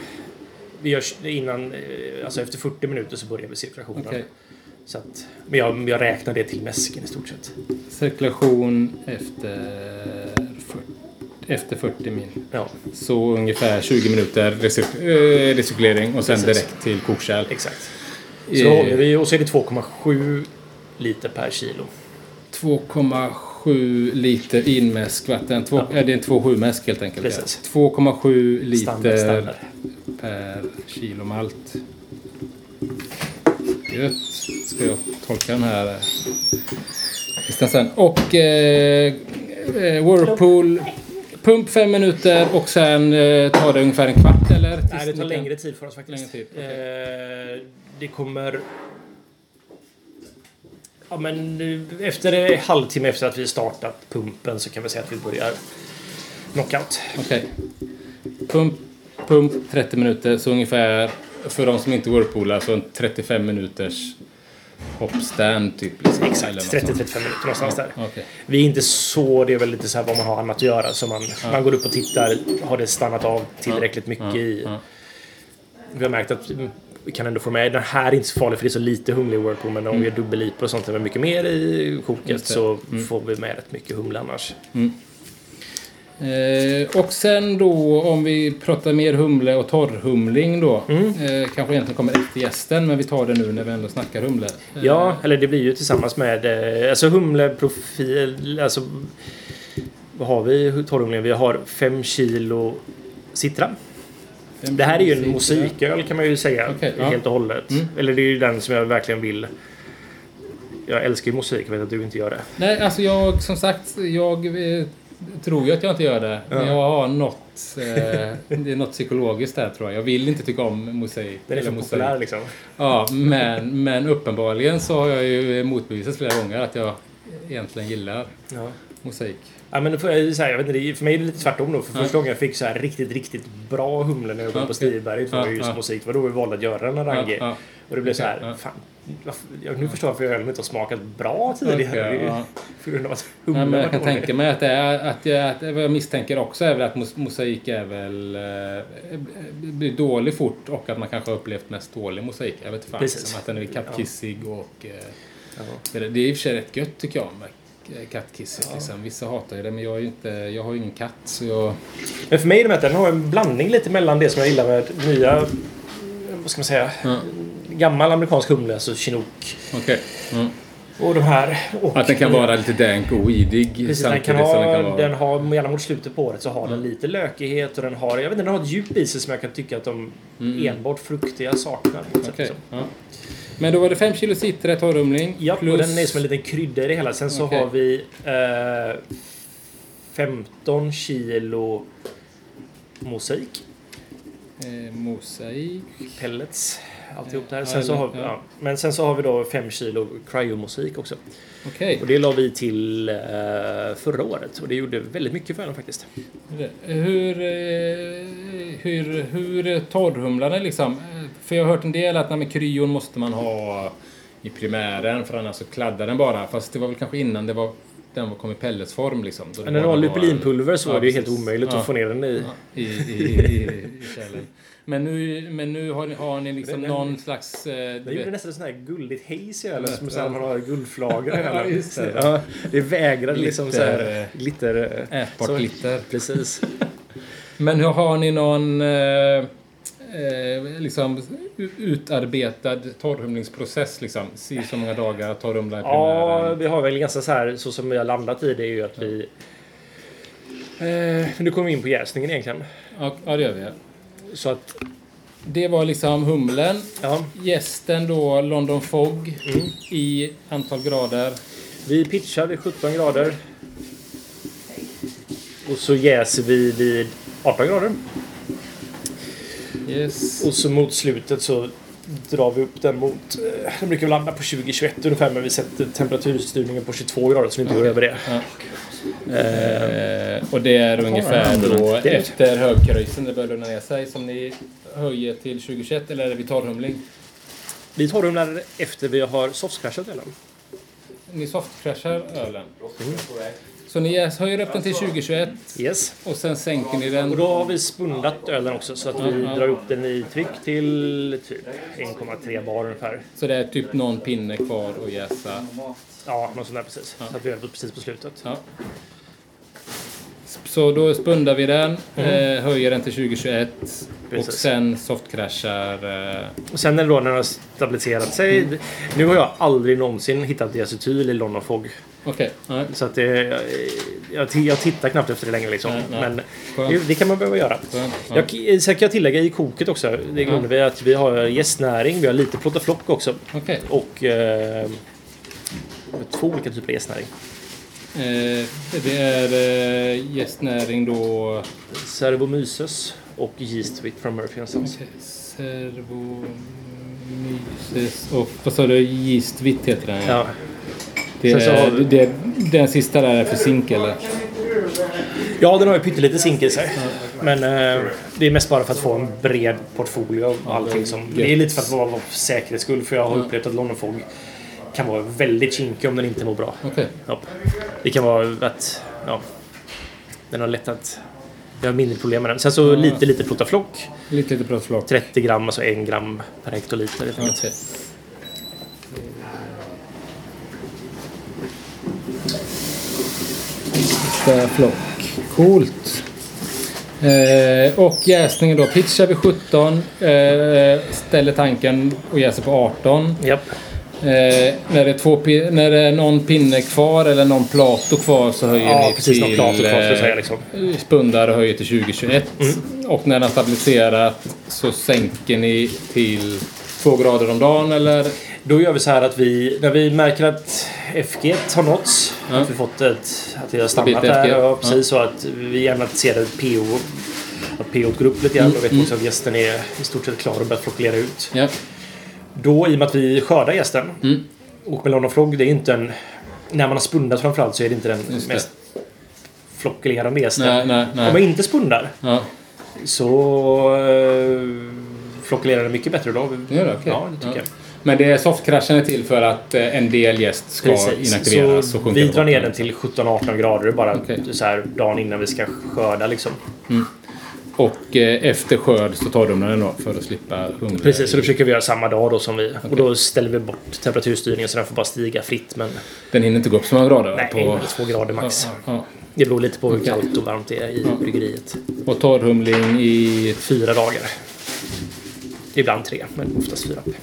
Vi gör innan, eh, alltså efter 40 minuter så börjar vi cirkulationen. Okej. Så att, men jag, jag räknar det till mäsken i stort sett. Cirkulation efter, efter 40 mil. Ja, Så ungefär 20 minuter recir- eh, recirkulering och sen Precis. direkt till kokkärl. exakt. Eh, Så håller vi och så är det 2,7 liter per kilo. 2,7 liter inmäskvatten. Två, Ja. ja. Det är en 2,7 mäsk helt enkelt. Precis. 2,7 liter Standard, standard. per kilo malt. Gött. Ska jag tolka den här eh, listan sen. Och eh, eh, Whirlpool. Pump 5 minuter och sen eh, tar det ungefär en kvart eller? Nej, det tar längre tid för oss faktiskt. Tid, okej. eh, det kommer... Ja, men eh, efter en halvtimme efter att vi startat pumpen så kan vi säga att vi börjar knockout. Okej. Pump, pump 30 minuter, så ungefär för de som inte whirlpoolar så en 35 minuters hoppstand typ. Liksom, Exakt, något 30-35 sånt. minuter någonstans där. Okej. Vi är inte så, det är väl lite så här vad man har annat att göra. Så man, man går upp och tittar, har det stannat av tillräckligt mycket Ja, i... ja. Vi har märkt att mm, vi kan ändå få med, den här är inte så farlig för det är så lite humle i Whirlpool men om vi gör dubbel-IPA och sånt med mycket mer i koket Mm. Så Mm. får vi med rätt mycket humle annars. Eh, och sen då om vi pratar mer humle och torrhumling då. Mm. Eh, kanske egentligen kommer efter gästen men vi tar det nu när vi ändå snackar humle. Eh, Ja, eller det blir ju tillsammans med eh, alltså humleprofil, alltså vad har vi torrhumlingen? Vi har 5 kilo citra. Det här är ju en musiköl kan man ju säga Okej, ja. helt och hållet. Mm. Eller det är ju den som jag verkligen vill. Jag älskar ju musik, jag vet att du inte gör det. Nej, alltså jag som sagt, jag eh, tror ju att jag inte gör det. Men Ja. jag har något, eh, det är något psykologiskt där tror jag. Jag vill inte tycka om mosaik. Den är eller så mosaik. populär liksom. Ja, men, men uppenbarligen så har jag ju motbevisat flera gånger att jag egentligen gillar Ja. mosaik. Ja, men för, jag, så här, jag vet inte, för mig är det lite tvärtom då. För Ja. första gången jag fick så här riktigt, riktigt bra humle när jag var Ja, på. Stiberget var Ja, just ja. musik. Det var då vi valde att göra en Narangi. Ja, ja. Och det blev så här, Ja. fan. Jag, nu förstår jag varför ölen inte har smakat bra tidigare. Ju ja. På grund av att Ja, humlen men var jag kan dålig. tänka mig att det är att jag, att vad jag misstänker också är väl att mos- mosaik är väl eh, blir dålig fort och att man kanske har upplevt mest dålig mosaik. Jag vet fan. Precis. Som att den är kattkissig och Ja. det, är- det är i och för sig rätt gött tycker jag eh, kattkissigt. Liksom. Vissa hatar ju det men jag, är ju inte, jag har ju ingen katt så jag... Men för mig är det med att den har en blandning lite mellan det som jag gillar med nya, vad ska man säga, Ja. gammal amerikansk humle, alltså chinook. Okej. Mm. Och de här. Och Att den kan vara lite dank och oidig Precis, den samtidigt kan som ha, den kan vara... den har, gärna mot slutet på året så har den lite lökighet och den har, jag vet inte, den har ett djup i sig som jag kan tycka att de Mm. enbart fruktiga saknar. Okej, liksom. ja. Men då var det 5 kilo cider, torrumling. Ja, plus... och den är som en liten krydda i det hela. Sen så Okej. har vi eh, 15 kilo mosaik, Eh, mosaik. pellets, alltihop där. Ja, Sen så har, ja. Men sen så har vi då 5 kilo cryomosaik också. Okej. Och det la vi till eh, förra året och det gjorde väldigt mycket för den faktiskt. Hur, eh, hur, hur torrhumlar den liksom? För jag har hört en del att nej, men kryon måste man ha i primären för annars så kladdar den bara. Fast det var väl kanske innan det var, den kom i pelletsform liksom. Då när det var bara lupullinpulver så Ja, var det ju helt omöjligt Ja. att få ner den i. Ja, i, i, i, i. Men nu, men nu har ni, har ni liksom Den- någon slags... Eh, Det du gjorde nästan sån här guldigt haze i ölen som Ja. sen man har guldflagor i Ja, ölen. det. Ja, det vägrar liksom så här Glitter, eh, glitter... eh, ätbart glitter. Precis. Men hur har ni någon eh, eh, liksom utarbetad torrhumlingsprocess liksom? Si så många dagar torrhumla i Ja, primären. vi har väl ganska så här, så som vi har landat i det är ju att vi... Eh, nu kommer vi in på jäsningen egentligen. Ja, ja, det gör vi. Så att, Det var liksom humlen. ja. Gästen då London Fog Mm. i antal grader. Vi pitchar vid 17 grader. Och så jäser vi vid 18 grader. Yes. Och så mot slutet så drar vi upp den mot... Eh, den brukar vi landa på 20-21 ungefär men vi sätter temperaturstyrningen på 22 grader så vi inte går Okej. över det. Ja. Eh, och det är ungefär då Det efter högkröjsen det börjar lugna ner sig som ni höjer till 2021 eller är det vid torrhumling? vi torrhumlar efter vi har softcrashat ölen. Ni softcrashar ölen. Så ni höjer upp den till 2021 Yes. och sen sänker ni den. Och då har vi spundat ölen också så att vi ja. drar upp den i tryck till typ 1,3 bar ungefär. Så det är typ någon pinne kvar att jäsa. Ja, något sånt där precis. Ja. Så att vi är precis på slutet. Ja. Så då spundar vi den, eh, höjer den till 2021 och Mm. Precis. sen softcrashar. Eh, Och sen när då när den har stabiliserat sig. Nu har jag aldrig någonsin hittat diacetyl i London Fog. Okej, nej. Så att det, jag, jag, jag tittar knappt efter det längre liksom. Nej, nej. Men det, det kan man behöva göra. Skönt, ja. Jag, sen kan jag tillägga i koket också. Det glömde vi att vi har gästnäring. Vi har lite plotaflock också. Okej. Och eh, två olika typer av gästnäring. Eh, det är eh, gästnäring då... Servomyces och yeast från Murphy Sons. Servomyces och vad sa du? Yeast heter den Ja. Det Sen är, vi- det, den sista där är för zink eller? ja, den har ju pyttelite zink i sig. Men eh, det är mest bara för att få en bred portfolio av allting. Som, det är lite för att vara för säkerhets skull. För jag har upplevt att London Fog kan vara väldigt kinkig om den inte mår bra. Okej. Ja. Det kan vara att ja, den har lätt att... Jag har mindre problem med den. Sen så Ja. lite, lite plutaflock. Lite, lite bröstflock. 30 gram, alltså 1 gram per hektoliter. helt enkelt. Okej. Sista flock. Coolt. Eh, och jäsningen då. Pitchar vid 17. Eh, ställer tanken och jäser på 18. Japp. Eh, när, det är två, när det är någon pinne kvar eller någon plato kvar så höjer Ja, ni precis. Någon till... plato kvar, ska jag säga, eh, liksom. Spundar höjer till 2021. Mm. Och när den har stabiliserat så sänker ni till två grader om dagen eller? Då gör vi så här att vi, när vi märker att FG har nåtts, Ja. att vi fått ett, att det har stannat där, ja, precis så att vi gärna ser att PO, att PO går upp lite grann och vet också att gästen är i stort sett klar och börjar flockulera ut. Ja. Då, i och med att vi skördar gästen, Mm. och melon och flogg, det är inte en... När man har spundat framförallt så är det inte den Just det. mest flockulerande gästen. Nej, nej, Om man nej. inte spundar Ja. så uh, flockulerar den mycket bättre då. Det gör det, okej. Ja, det tycker Ja. jag. Men det är softkraschen är till för att eh, en del gäst ska inaktiveras. Så och sjunka vi drar ner den till 17-18 grader bara Okej. så här dagen innan vi ska skörda liksom. Och eh, efter skörd så tar de den då för att slippa humle. Precis, så då försöker vi göra samma dag då som vi. Och då ställer vi bort temperaturstyrningen så den får bara stiga fritt. Men Den hinner inte gå upp så många grader? nej, på... två grader max. Ja, ja, Det beror lite på hur Okej. kallt och varmt det är i Ja. bryggeriet. Och torrhumling i... Fyra dagar. Ibland tre, men oftast fyra. Dagar.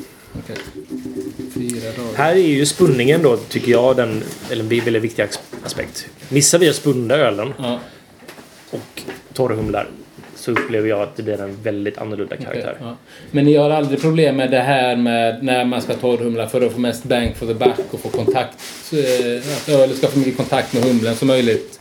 Här är ju spunningen då, tycker jag, den, eller en väldigt viktig as- aspekt. Missar vi att spunda ölen Ja, och torrhumlar så upplever jag att det blir en väldigt annorlunda karaktär. ja. Men ni har aldrig problem med det här med när man ska torrhumla för att få mest bang for the buck och få kontakt. eh, Att ölen ska få mycket kontakt med humlen som möjligt.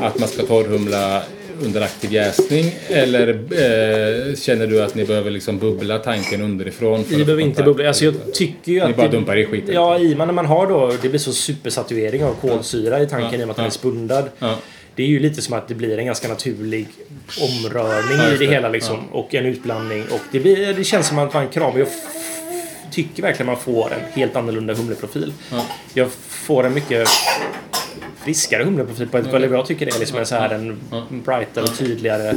Att man ska torrhumla under aktiv jäsning? Eller eh, känner du att ni behöver liksom bubbla tanken underifrån? för Vi behöver inte bubbla. Alltså jag tycker ju Ni att... bara det- dumpar i skiten? Ja, i och med när man har då... Det blir så supersaturering av kolsyra i tanken Ja, i och med att den ja. är spundad. Ja. Det är ju lite som att det blir en ganska naturlig omrörning Ja, i det det. hela liksom. Och en utblandning. Och det, blir, det känns som att man kramar. Jag f- tycker verkligen man får en helt annorlunda humleprofil. Ja. Jag får en mycket friskare humleprofil på ett eller jag tycker det är liksom en så här en brightare och tydligare.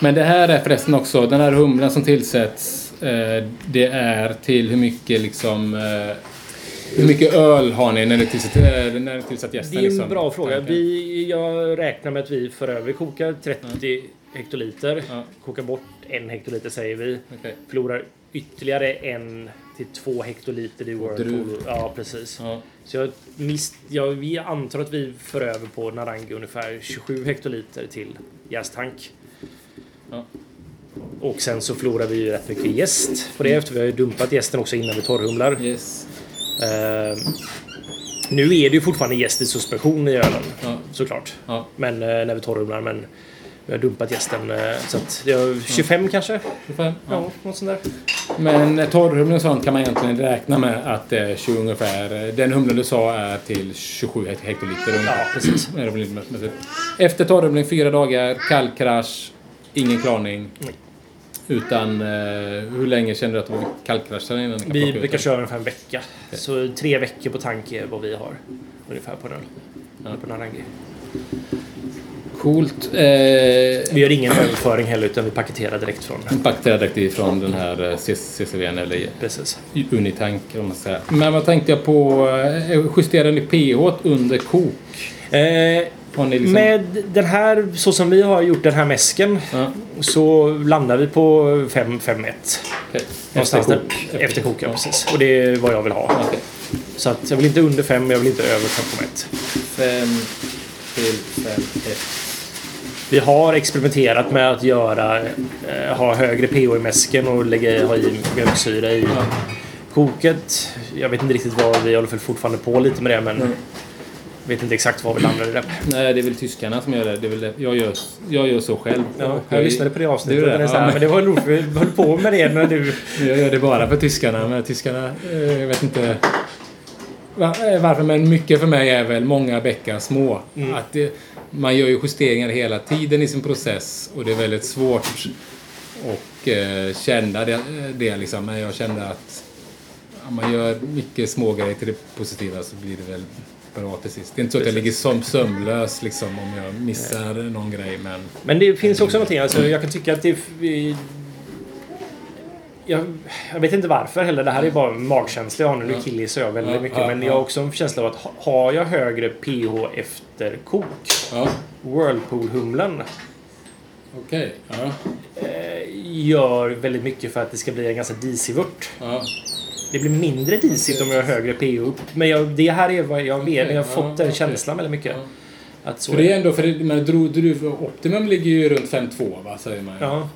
Men det här är förresten också, den här humlen som tillsätts, eh, det är till hur mycket liksom... Eh, hur mycket öl har ni när ni tillsatt, eh, när ni tillsatt Det gästen? är en liksom? bra fråga. Vi, jag räknar med att vi för över kokar 30 hektoliter. Ja. Kokar bort en hektoliter säger vi. Okej. Förlorar ytterligare en till två hektoliter i Whirlpool. Ja, precis. Ja. Så jag, mist, jag, vi antar att vi för över på Narangi ungefär 27 hektoliter till jästank. Ja. Och sen så förlorar vi ju rätt mycket jäst på det efter vi har ju dumpat jästen också innan vi torrhumlar. Yes. Eh, nu är det ju fortfarande jäst i suspension i ölen. Ja. Såklart. Ja. Men eh, när vi torrhumlar. Men vi har dumpat jästen. Eh, så att är 25 kanske? 25. Ja, Ja. något sånt där. Men torrhumling och sånt kan man egentligen räkna med att det är 20 ungefär. Den humlen du sa är till 27 hektoliter Ja, ungefär. precis. Lite mässigt. Efter torrhumling fyra dagar, kall krasch, ingen klarning. Nej. Utan eh, hur länge känner du att du var kallkraschad innan Vi brukar den? köra ungefär en vecka. Så tre veckor på tank är vad vi har. Ungefär på den. Ja. På Narangi. Coolt. Eh, Vi gör ingen överföring heller utan vi paketerar direkt från. Paketerad direkt ifrån den här eh, CCVn eller Precis. Unitank om man säger. Men vad tänkte jag på? eh, Justerar ni pH under kok? Eh, liksom... Med den här, så som vi har gjort den här mäsken, Ja, så landar vi på 5-5-1. okej. Någonstans Efter där. kok? Efter kok, ja, precis. Och det är vad jag vill ha. Okej. Så att jag vill inte under 5, jag vill inte över 5,1. Fem till fem, ett. Vi har experimenterat med att göra, eh, ha högre pH i mäsken och lägga, ha i mjölksyra i koket. Jag vet inte riktigt vad vi håller fortfarande på lite med det men Mm. Vet inte exakt vad vi landar i det. Nej, det är väl tyskarna som gör det. det är väl det. Jag, gör, jag gör så själv. Ja, jag lyssnade på det avsnittet. Det? det så här, Ja, men- det var roligt, vi höll på med det när du... Jag gör det bara för tyskarna. Men tyskarna, eh, jag vet inte eh, varför. Men mycket för mig är väl många bäckar små. Mm. Att det, man gör ju justeringar hela tiden i sin process och det är väldigt svårt att eh, känna det, det liksom. Men jag kände att om man gör mycket små grejer till det positiva så blir det väl bra till sist. Det är inte så att jag ligger som sömnlös liksom om jag missar någon grej men... Men det finns också någonting, alltså jag kan tycka att det... Vi, jag, jag vet inte varför heller, det här är bara magkänsla jag har nu. Nu Ja. killgissar jag väldigt Ja, mycket. ja, men ja. jag har också en känsla av att ha- har jag högre pH efter kok, Ja, Whirlpool-humlen okej. Ja, eh, gör väldigt mycket för att det ska bli en ganska disig vört. ja. Det blir mindre disigt om jag har högre PO upp. Men jag, det här är vad jag vet. Jag har fått Ja, den känslan väldigt mycket. Att så För det är ändå, för det, men dro, dro, optimum ligger ju runt 5,2 va, säger man. Ja,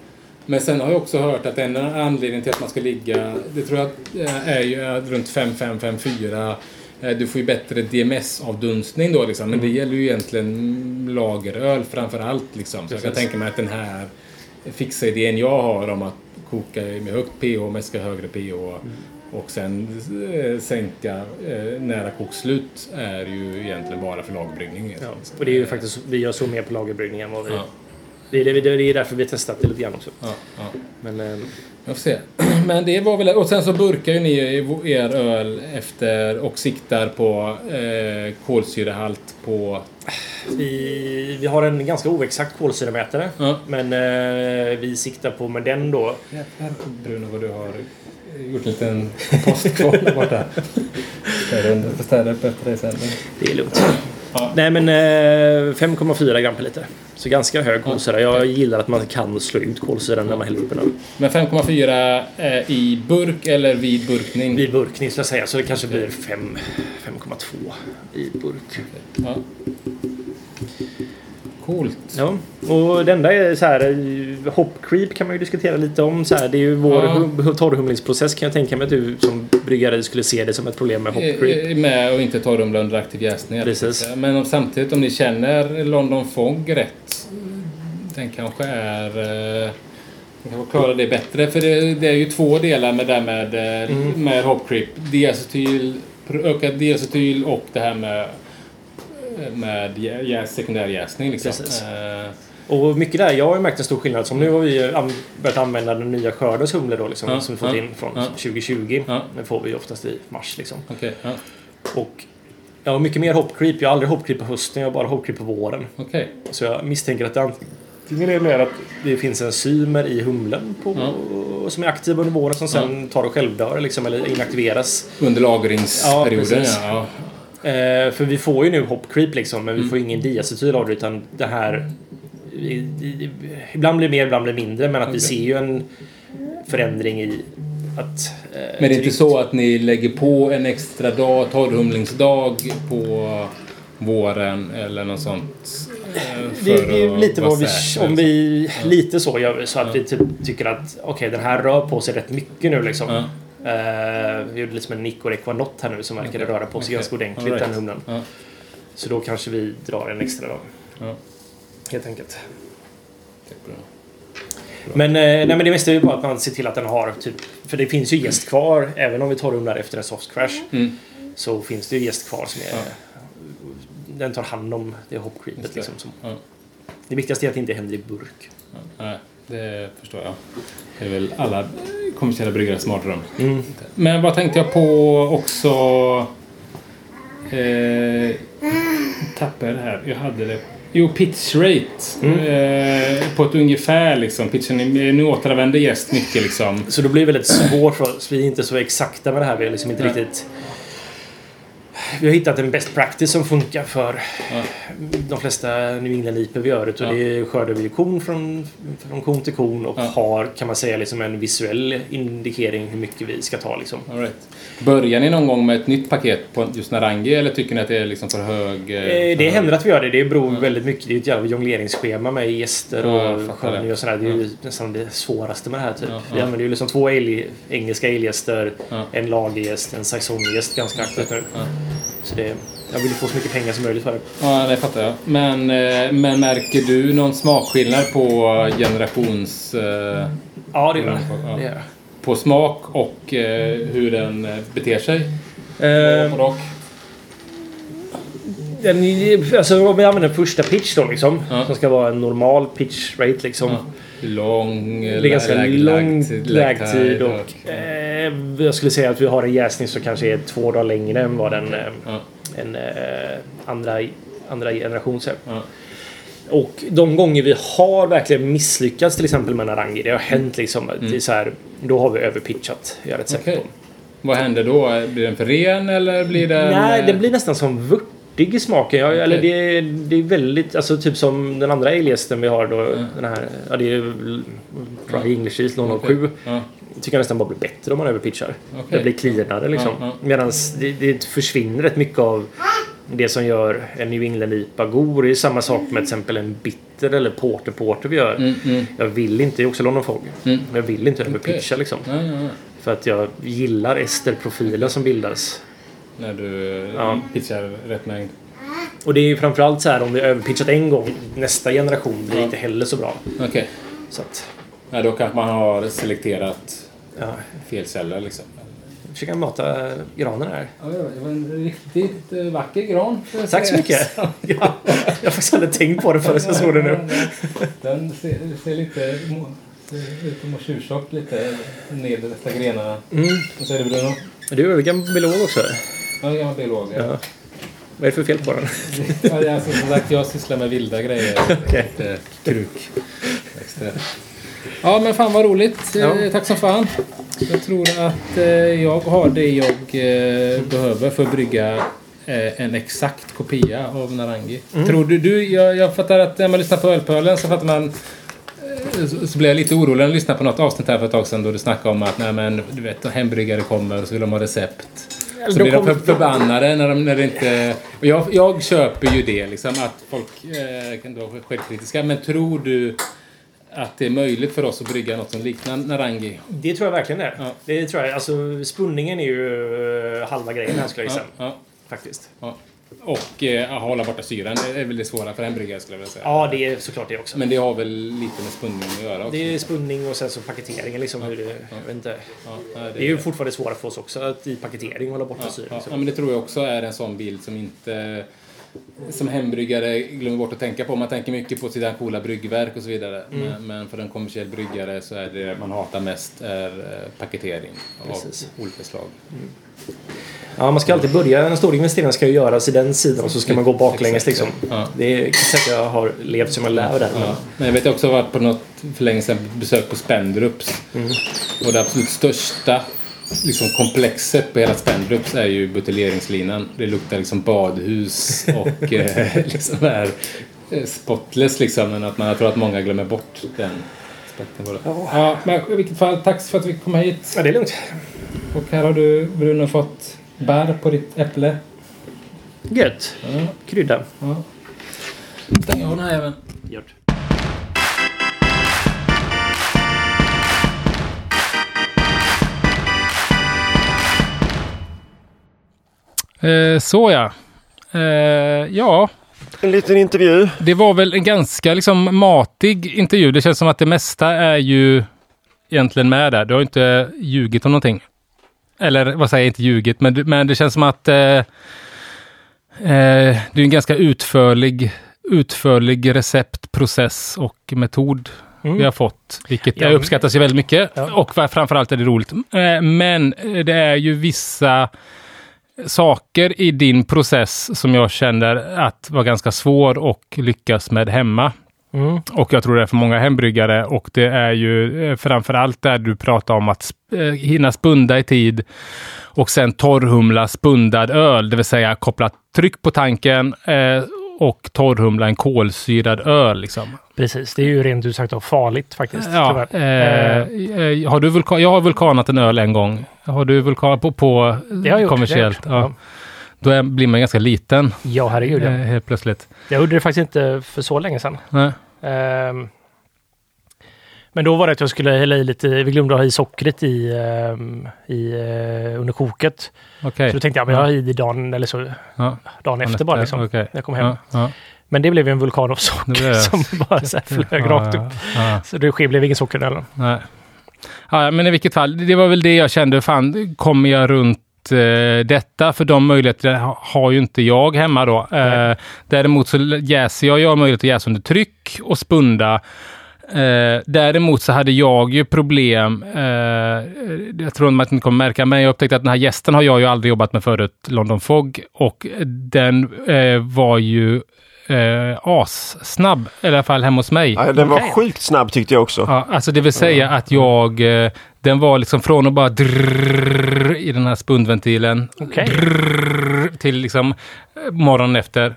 Men sen har jag också hört att en anledning till att man ska ligga, det tror jag eh, är ju att runt 5-5-5-4. eh, Du får ju bättre DMS-avdunstning då liksom. Men det gäller ju egentligen lageröl framför allt liksom. Så jag kan Precis. tänka mig att den här fixa idén jag har om att koka med högt pH, med ska högre pH och sen eh, sänka eh, nära kokslut är ju egentligen bara för lagerbryggning. ja. Och det är ju faktiskt, vi gör så mer på lagerbryggning än vad vi... Ja. Det, är, det, är därför vi har testat det lite grann också. Ja, ja. Men eh, Jag får se. Men det var väl... Och sen så burkar ju ni er öl efter och siktar på eh, kolsyrehalt på... vi, vi har en ganska oexakt kolsyremätare. Ja. Men eh, vi siktar på med den då. Jävlar Bruno vad du har gjort en liten post kvar där borta. Städa upp efter dig sen. Det är lugnt. Ja. Nej men eh, 5,4 gram per liter. Så ganska hög kolsyra. Jag gillar att man kan slå ut kolsyran när man häller upp en öl. Men 5,4 eh, i burk eller vid burkning? Vid burkning ska jag säga. Så det kanske blir 5 5,2 i burk. Ja. Coolt. Ja, och det enda är så här, eh, hop creep kan man ju diskutera lite om. Så här, det är ju vår Ja. hum- torrhumlingsprocess kan jag tänka mig att du som bryggare skulle se det som ett problem med hop creep. Eh, Med och inte torrumla under aktiv jäsning. Precis. Men om, samtidigt om ni känner London Fog rätt. Den kanske är... eh, Den kanske klarar det bättre. För det, det är ju två delar med det där med, eh, Mm. med hop creep. Diacetyl, ökad diacetyl och det här med med jä- jä- sekundär jäsning. Liksom. Precis. Eh, Och mycket där, jag har ju märkt en stor skillnad. Som nu har vi ju an- börjat använda den nya skördens humle då liksom, Ja, som vi fått ja, in från ja. 2020. Ja. Den får vi oftast i mars liksom. Ja. Och jag har mycket mer hop creep. Jag har aldrig hop creep på hösten, jag har bara hop creep på våren. Okej. Så jag misstänker att det antingen är mer att det finns enzymer i humlen på, som är aktiva under våren som sen tar och självdör liksom, eller inaktiveras. Under lagringsperioden, ja. Eh, för vi får ju nu hop creep liksom, men vi får ingen diacetyl av det utan det här... Ibland blir det mer, ibland blir det mindre men att vi Okej. ser ju en förändring i att... eh, Men det är inte så att ni lägger på en extra dag, torrhumlingsdag på våren eller något sånt? eh, Det, är ju lite vad vi, om vi... Lite så gör vi så att vi typ tycker att okej den här rör på sig rätt mycket nu liksom. Eh, vi gjorde liksom en Nicor Equanot här nu som verkade Okej. röra på sig Okej. ganska ordentligt right. den humlen. Ja. Så då kanske vi drar en extra dag. Ja. Helt enkelt. Tack, bra. Men, eh, nej, men det mesta är ju bara att man ser till att den har typ... För det finns ju gäst kvar även om vi tar rumlar efter en soft crash. Mm. Så finns det ju gäst kvar som är... Ja. Den tar hand om det hop Just creepet det. liksom. Som, Ja. det viktigaste är att det inte händer i burk. Ja, nej, det förstår jag. Det är väl alla kommersiella bryggares mardröm. Mm. Men vad tänkte jag på också? Eh, tappade det här. Jag hade det. Jo, pitch rate. Eh, på ett ungefär liksom. Pitchen, nu återanvänder gäst mycket liksom. Så då blir det väldigt svårt för oss. Vi är inte så exakta med det här. Vi har liksom inte Nej. riktigt... Vi har hittat en best practice som funkar för Ja. de flesta New England-IPor vi gör. Och Ja. Det skördar vi kon från, från kon till kon och Ja. har, kan man säga, liksom en visuell indikering hur mycket vi ska ta. Liksom. All right. Börjar ni någon gång med ett nytt paket på just Narangi eller tycker ni att det är liksom för hög? eh, Eh, för Det hög? händer att vi gör det. Det beror väldigt mycket. Det är ett jävla jongleringsschema med gäster Ja, och det. och sådär. Det är ju nästan det svåraste med det här. Typ. Ja, Vi ja. använder ju liksom två ale, engelska älgäster, Ja. en lagergäst, en saxongäst ganska aktivt nu. Ja. Så det, jag vill få så mycket pengar som möjligt för det. Ja, det fattar jag. Men, eh, men märker du någon smakskillnad på generations... Eh, Ja, det gör Ja. jag. Jag. på smak och eh, hur den beter sig? Eh, På rak? den, alltså, om vi använder första pitch då liksom. Ja. Som ska vara en normal pitch rate liksom. Ja. Lång... Ganska lång lägtid och och... eh, jag skulle säga att vi har en jäsning som kanske är två dagar längre än vad den eh, Ja, en eh, andra, andra generations är. ja. Och de gånger vi har verkligen misslyckats till exempel med Narangi, det har hänt liksom. att Det så här, då har vi överpitchat. Mm. Okej. på. Vad händer då? Blir den för ren eller blir den... Nej, eh, det blir nästan som vört fruktig i smaken. Ja, Eller det, är- det är väldigt, alltså typ som den andra alejästen vi har då. Den här, ja det är Dry English Yeast 007. Ja. Tycker jag nästan bara blir bättre om man överpitchar. Okej. Det blir cleanare liksom. Ja. Medan det, det försvinner rätt mycket av det som gör en New England-IPA god. Det är samma sak med till exempel en bitter eller porter porter vi gör. Mm, mm. Jag vill inte, det är också London Fog. Mm. Jag vill inte överpitcha liksom. Ja, ja, ja. För att jag gillar esterprofilen som bildas. När du Ja. pitchar rätt mängd. Och det är ju framförallt så här om vi överpitchat en gång. Nästa generation blir Ja. inte heller så bra. Okej. Så att, Ja, då kanske man har selekterat ja. fel celler liksom. Försöka mata granen här. Ja, det var en riktigt eh, vacker gran. Tack så mycket. Ja, jag har faktiskt aldrig tänkt på det förrän jag såg det nu. Den ser, ser lite må- ser ut som att tjuvtjock lite nedersta grenarna. Mm. Vad säger du Bruno? Du är väl gammal biolog också? Ja, jag är biolog. Ja. Vad är det för fel på den? Ja, alltså, som sagt, jag sysslar med vilda grejer. Okej. Lite kruk. Ja, men fan vad roligt. Eh, Ja. Tack som fan. Jag tror att eh, jag har det jag eh, behöver för att brygga eh, en exakt kopia av Narangi. Tror du, du jag, jag fattar att när man lyssnar på Ölpölen så fattar man eh, så, så blev jag lite orolig när jag lyssnade på något avsnitt här för ett tag sedan då du snackade om att nej, men, du vet, hembryggare kommer och så vill de ha recept. Så blir de förbannade när, de, när det inte... Och jag, jag köper ju det, liksom, att folk eh, kan vara självkritiska. Men tror du att det är möjligt för oss att brygga något som liknar Narangi? Det tror jag verkligen är. Ja. Det tror jag. Alltså spunningen är ju eh, halva grejen här skulle jag Ja, gissa. ja, Faktiskt. ja. Och eh, hålla borta syran det är väl det svåra för en bryggare skulle jag vilja säga. Ja, det är såklart det också. Men det har väl lite med spunning att göra också? Det är spunning och sen så paketeringen liksom. Hur det, jag vet inte. ja, nej, Det är ju fortfarande svårare för oss också att i paketering hålla borta Ja, ja, liksom. ja, men det tror jag också är en sån bild som inte som hembryggare glömmer bort att tänka på. Man tänker mycket på sina coola bryggverk och så vidare. Mm. Men, men för en kommersiell bryggare så är det man hatar mest är eh, paketering Precis. av olika slag. Ja, man ska alltid börja. En stor investering ska ju göras i den sidan och så ska man gå baklänges liksom. Ja. Det är så att jag har levt som jag lär där. Ja. Men jag vet också att jag har varit på något för länge sedan besök på Spendrups. Mm. Och det absolut största liksom, komplexet på hela Spendrups är ju buteljeringslinan. Det luktar liksom badhus och eh, liksom är eh, spotless liksom. Men att man jag tror att många glömmer bort den aspekten. Ja, men i vilket fall, tack för att vi kom hit. Ja, det är lugnt. Och här har du Bruno fått bär på ditt äpple. Gött. Ja, Krydda. ja. Stäng av den här även. Gjort. Eh, så ja. Eh, ja, En liten intervju. det var väl en ganska liksom matig intervju. Det känns som att det mesta är ju egentligen med där. Du har inte ljugit om någonting. Eller vad säger jag, inte ljugit, men, men det känns som att eh, eh, det är en ganska utförlig, utförlig recept, process och metod vi har fått. Vilket Ja. uppskattas ju väldigt mycket. Ja. Och framförallt är det roligt. Eh, men det är ju vissa saker i din process som jag känner att var ganska svår att lyckas med hemma. Mm. Och jag tror det är för många hembryggare och det är ju eh, framförallt där du pratar om att eh, hinna spunda i tid och sen torrhumla spundad öl, det vill säga koppla tryck på tanken eh, och torrhumla en kolsyrad öl. Liksom. Precis, det är ju rent ut sagt farligt faktiskt. Ja, eh, eh, har du vulkan, jag har vulkanat en öl en gång. Har du vulkan på, på jag gjort. kommersiellt? jag Ja. Då blir man ganska liten Ja, herregud. eh, Ja. helt plötsligt. Jag gjorde det faktiskt inte för så länge sedan. Nej. Ehm, men då var det att jag skulle hälla i lite, vi glömde ha i sockret i, ehm, i uh, under koket. Okej. Så då tänkte jag, men jag har i det dagen, eller så, Ja. dagen efter bara liksom. Okej. När jag kom hem. Ja. Men det blev ju en vulkan av socker som bara så flög rakt upp. Så det blev ingen socker eller? Nej. Ja, men i vilket fall, det var väl det jag kände, fan, kommer jag runt eh, detta? För de möjligheterna ha- har ju inte jag hemma då. Eh, Nej. däremot så jäser jag, jag har möjlighet att jäsa under tryck och spunda. Eh, däremot så hade jag ju problem, jag tror att man inte kommer märka, men jag upptäckte att den här gästen har jag ju aldrig jobbat med förut, London Fog, och den var ju eh, assnabb, i alla fall hemma hos mig. Ja, den var Okej. sjukt snabb tyckte jag också. Ja, alltså det vill säga att jag, eh, den var liksom från att bara drrrr i den här spundventilen Okej. drrrr till liksom morgonen efter.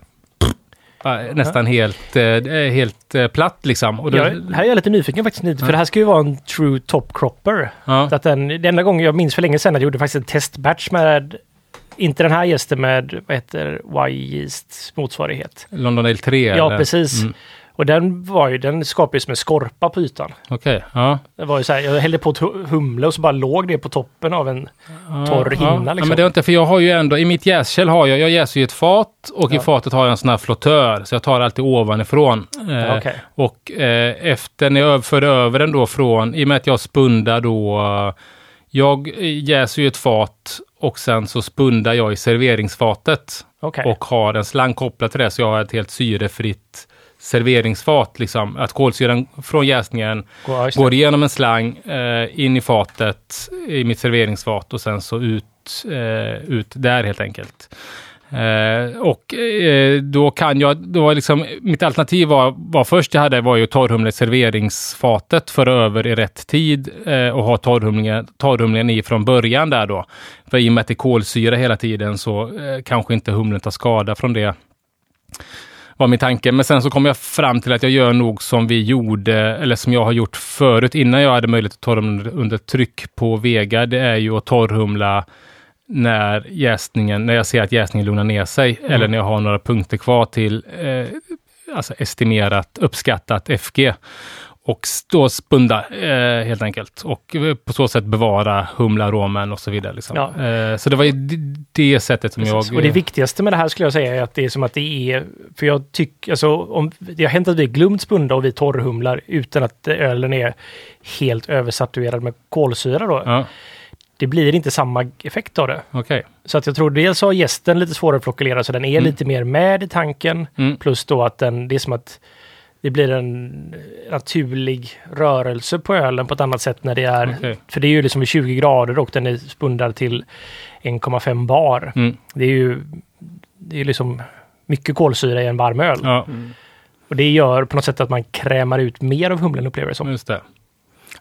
Nästan helt, eh, helt platt liksom. Och då, Jag, här är jag lite nyfiken faktiskt, lite, för det här ska ju vara en true top cropper. ja, Så att den, det enda gången jag minns för länge sedan att jag gjorde faktiskt en testbatch med, inte den här gästen med, vad heter Y-yeast motsvarighet. London Ale 3? Ja, eller? precis. Mm. Och den var ju, den skapades med skorpa på ytan. Okej, ja. Det var ju så här, jag hällde på ett hu- humle och så bara låg det på toppen av en torr ja. hinna Ja, liksom. men det är inte, för jag har ju ändå, i mitt jäskärl har jag, jag jäser ju ett fat och i Ja. fatet har jag en sån här flottör, så jag tar alltid ovanifrån. Eh, Okej. Och eh, efter när jag för över den då från, i och med att jag spundar då, jag jäser ju ett fat och sen så spundar jag i serveringsfatet Okej. och har en slang kopplad till det, så jag har ett helt syrefritt serveringsfat. Liksom. Att kolsyran från jäsningen det. går igenom en slang, eh, in i fatet, i mitt serveringsfat och sen så ut, eh, ut där helt enkelt. Eh, och eh, då kan jag, då var liksom, mitt alternativ var, var först jag hade var ju torrhumle i serveringsfatet för över i rätt tid eh, och ha torrhumlingen, torrhumlingen i från början där då. För i och med att det är kolsyra hela tiden så eh, kanske inte humlen tar skada från det var min tanke. Men sen så kom jag fram till att jag gör nog som vi gjorde, eller som jag har gjort förut innan jag hade möjlighet att torrhumla under tryck på Vega. Det är ju att torrhumla när jäsningen, när jag ser att jäsningen lugnar ner sig eller när jag har några punkter kvar till eh, alltså estimerat, uppskattat FG. Och då spunda eh, helt enkelt. Och på så sätt bevara humlaromen och så vidare. Liksom. Ja. Eh, så det var ju det sättet som Precis. jag... Och det viktigaste med det här skulle jag säga är att det är som att det är, för jag tycker, alltså om det har hänt att vi glömt spunda och vi torrhumlar utan att ölen är helt översaturerad med kolsyra då. Ja, Det blir inte samma effekt av det. okej. Så att jag tror dels har gästen lite svårare att flockulera så den är Mm. lite mer med i tanken. Mm. Plus då att den, det är som att det blir en naturlig rörelse på ölen på ett annat sätt när det är, Okej. för det är ju liksom vid 20 grader och den är spundad till 1,5 bar. Mm. Det är ju det är liksom mycket kolsyra i en varm öl. Ja, Och det gör på något sätt att man krämar ut mer av humlen upplever jag det som. just det.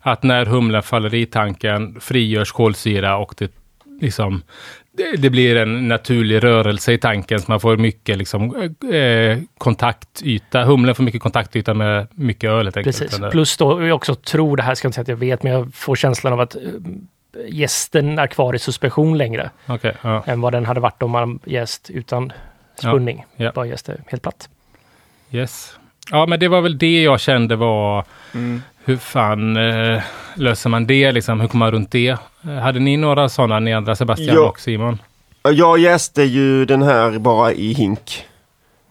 Att när humlen faller i tanken frigörs kolsyra och det liksom det, det blir en naturlig rörelse i tanken så man får mycket liksom, eh, kontaktyta. Humlen får mycket kontaktyta med mycket öl helt enkelt. Precis. Där- Plus då, jag också tror, det här ska jag inte säga att jag vet, men jag får känslan av att eh, gästen är kvar i suspension längre Okej, ja. än vad den hade varit om man jäst utan spunning. Ja, ja. Bara jäste helt platt. Yes. Ja, men det var väl det jag kände var Mm. Hur fan eh, löser man det liksom? Hur kommer man runt det? Eh, hade ni några sådana, ni andra, Sebastian Ja. och Simon? Jag jäste ju den här bara i hink.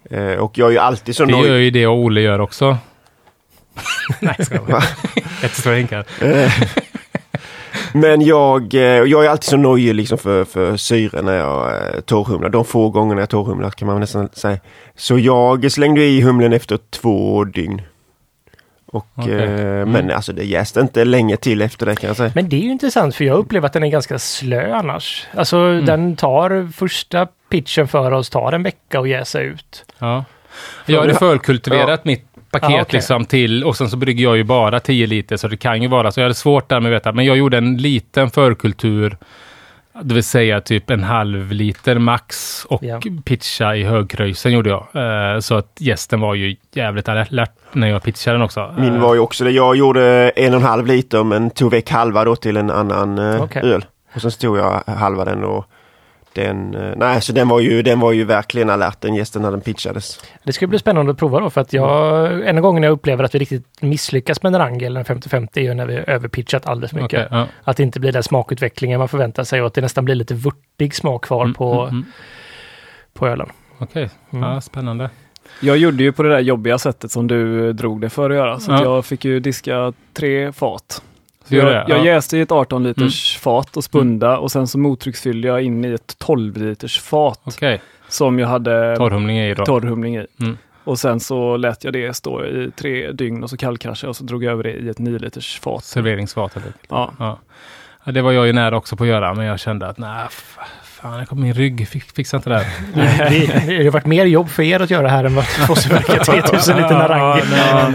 Eh, och jag är ju alltid så Det nöjd. gör ju det och Olle gör också. Nej, ska jag? Jättestora hinkar. Eh, Men jag, eh, jag är alltid så nojig liksom för, för syre när jag torrhumlar. De få gångerna jag torrhumlar kan man nästan säga. Så jag slängde i humlen efter två dygn. Och, Okej. eh, Mm. Men alltså det jäste inte länge till efter det kan jag säga. Men det är ju intressant för jag upplever att den är ganska slö annars. Alltså Mm. den tar första pitchen för oss, tar en vecka att jäsa ut. Ja. Jag hade förkultiverat mitt paket Ja, okej. liksom till och sen så brygger jag ju bara 10 liter så det kan ju vara så. Jag hade svårt där med att veta, men jag gjorde en liten förkultur. Det vill säga typ en halv liter max och Ja. pitcha i högkröjsen gjorde jag. Eh, så att gästen var ju jävligt alert när jag pitchade den också. Min Eh, var ju också det. Jag gjorde en och en halv liter men tog väck halva då till en annan eh, Okej. öl. Och sen så tog jag halva den och den, eh, nej så den var ju, den var ju verkligen alert den gästen när den pitchades. Det ska bli spännande att prova då för att jag, en av gångerna jag upplever att vi riktigt misslyckas med en Rangel, en 50-50, är ju när vi överpitchat alldeles mycket. okej, ja. Att det inte blir den smakutvecklingen man förväntar sig och att det nästan blir lite vörtig smak kvar Mm, på, mm, mm. på ölen. Okej, Mm. ja, spännande. Jag gjorde ju på det där jobbiga sättet som du eh, drog det för att göra. Så att Ja. jag fick ju diska tre fat. Så jag, det, jag ja. jäste i ett 18 liters fat och spunda och sen så mottrycksfyllde jag in i ett 12 liters fat Okej, som jag hade torrhumling ju då. torrhumling i. Mm. Och sen så lät jag det stå i tre dygn och så kallkraschade jag och så drog jag över det i ett 9 liters fat. Serveringsfat. Ja. Ja. det var jag ju nära också på att göra, men jag kände att nej, fan, jag kom min rygg, fixar inte det här. det, det har varit mer jobb för er att göra här än vad för oss att verka 3000 liter Narangel. Ja,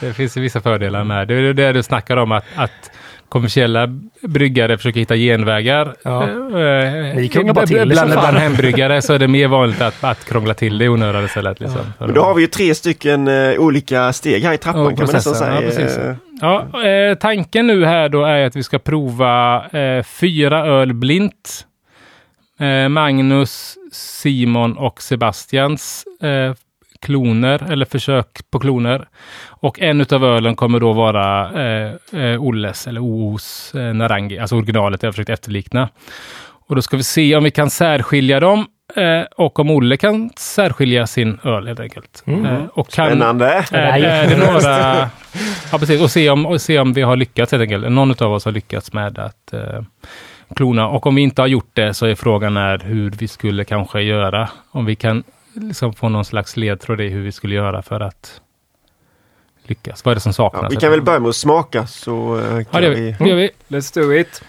det finns ju vissa fördelar med det. Det är det du snackar om, att, att kommersiella bryggare försöker hitta genvägar. Ja. Eh, Ni krånglar bara till det bland, bland hembryggare så är det mer vanligt att, att krångla till det i onödan istället. Liksom. Men då har vi ju tre stycken eh, olika steg här i trappan Ja, kan man nästan säga. Ja, precis. Eh, Ja, eh, tanken nu här då är att vi ska prova eh, fyra öl blint. Eh, Magnus, Simon och Sebastians eh, kloner eller försök på kloner. Och en utav ölen kommer då vara eh, eh, Olles eller OOs eh, Narangi, alltså originalet jag försökt efterlikna. Och då ska vi se om vi kan särskilja dem eh, och om Olle kan särskilja sin öl helt enkelt. Mm. Eh, och kan, Spännande. är, är det några... Ja, precis. Och se om, och se om vi har lyckats helt enkelt. Någon av oss har lyckats med att eh, klona. Och om vi inte har gjort det så är frågan är hur vi skulle kanske göra. Om vi kan liksom få någon slags ledtråd i hur vi skulle göra för att lyckas. Vad är det som saknas? Ja, vi kan väl börja med att smaka så eh, kan Ja, det vi. Det gör vi. Let's do it!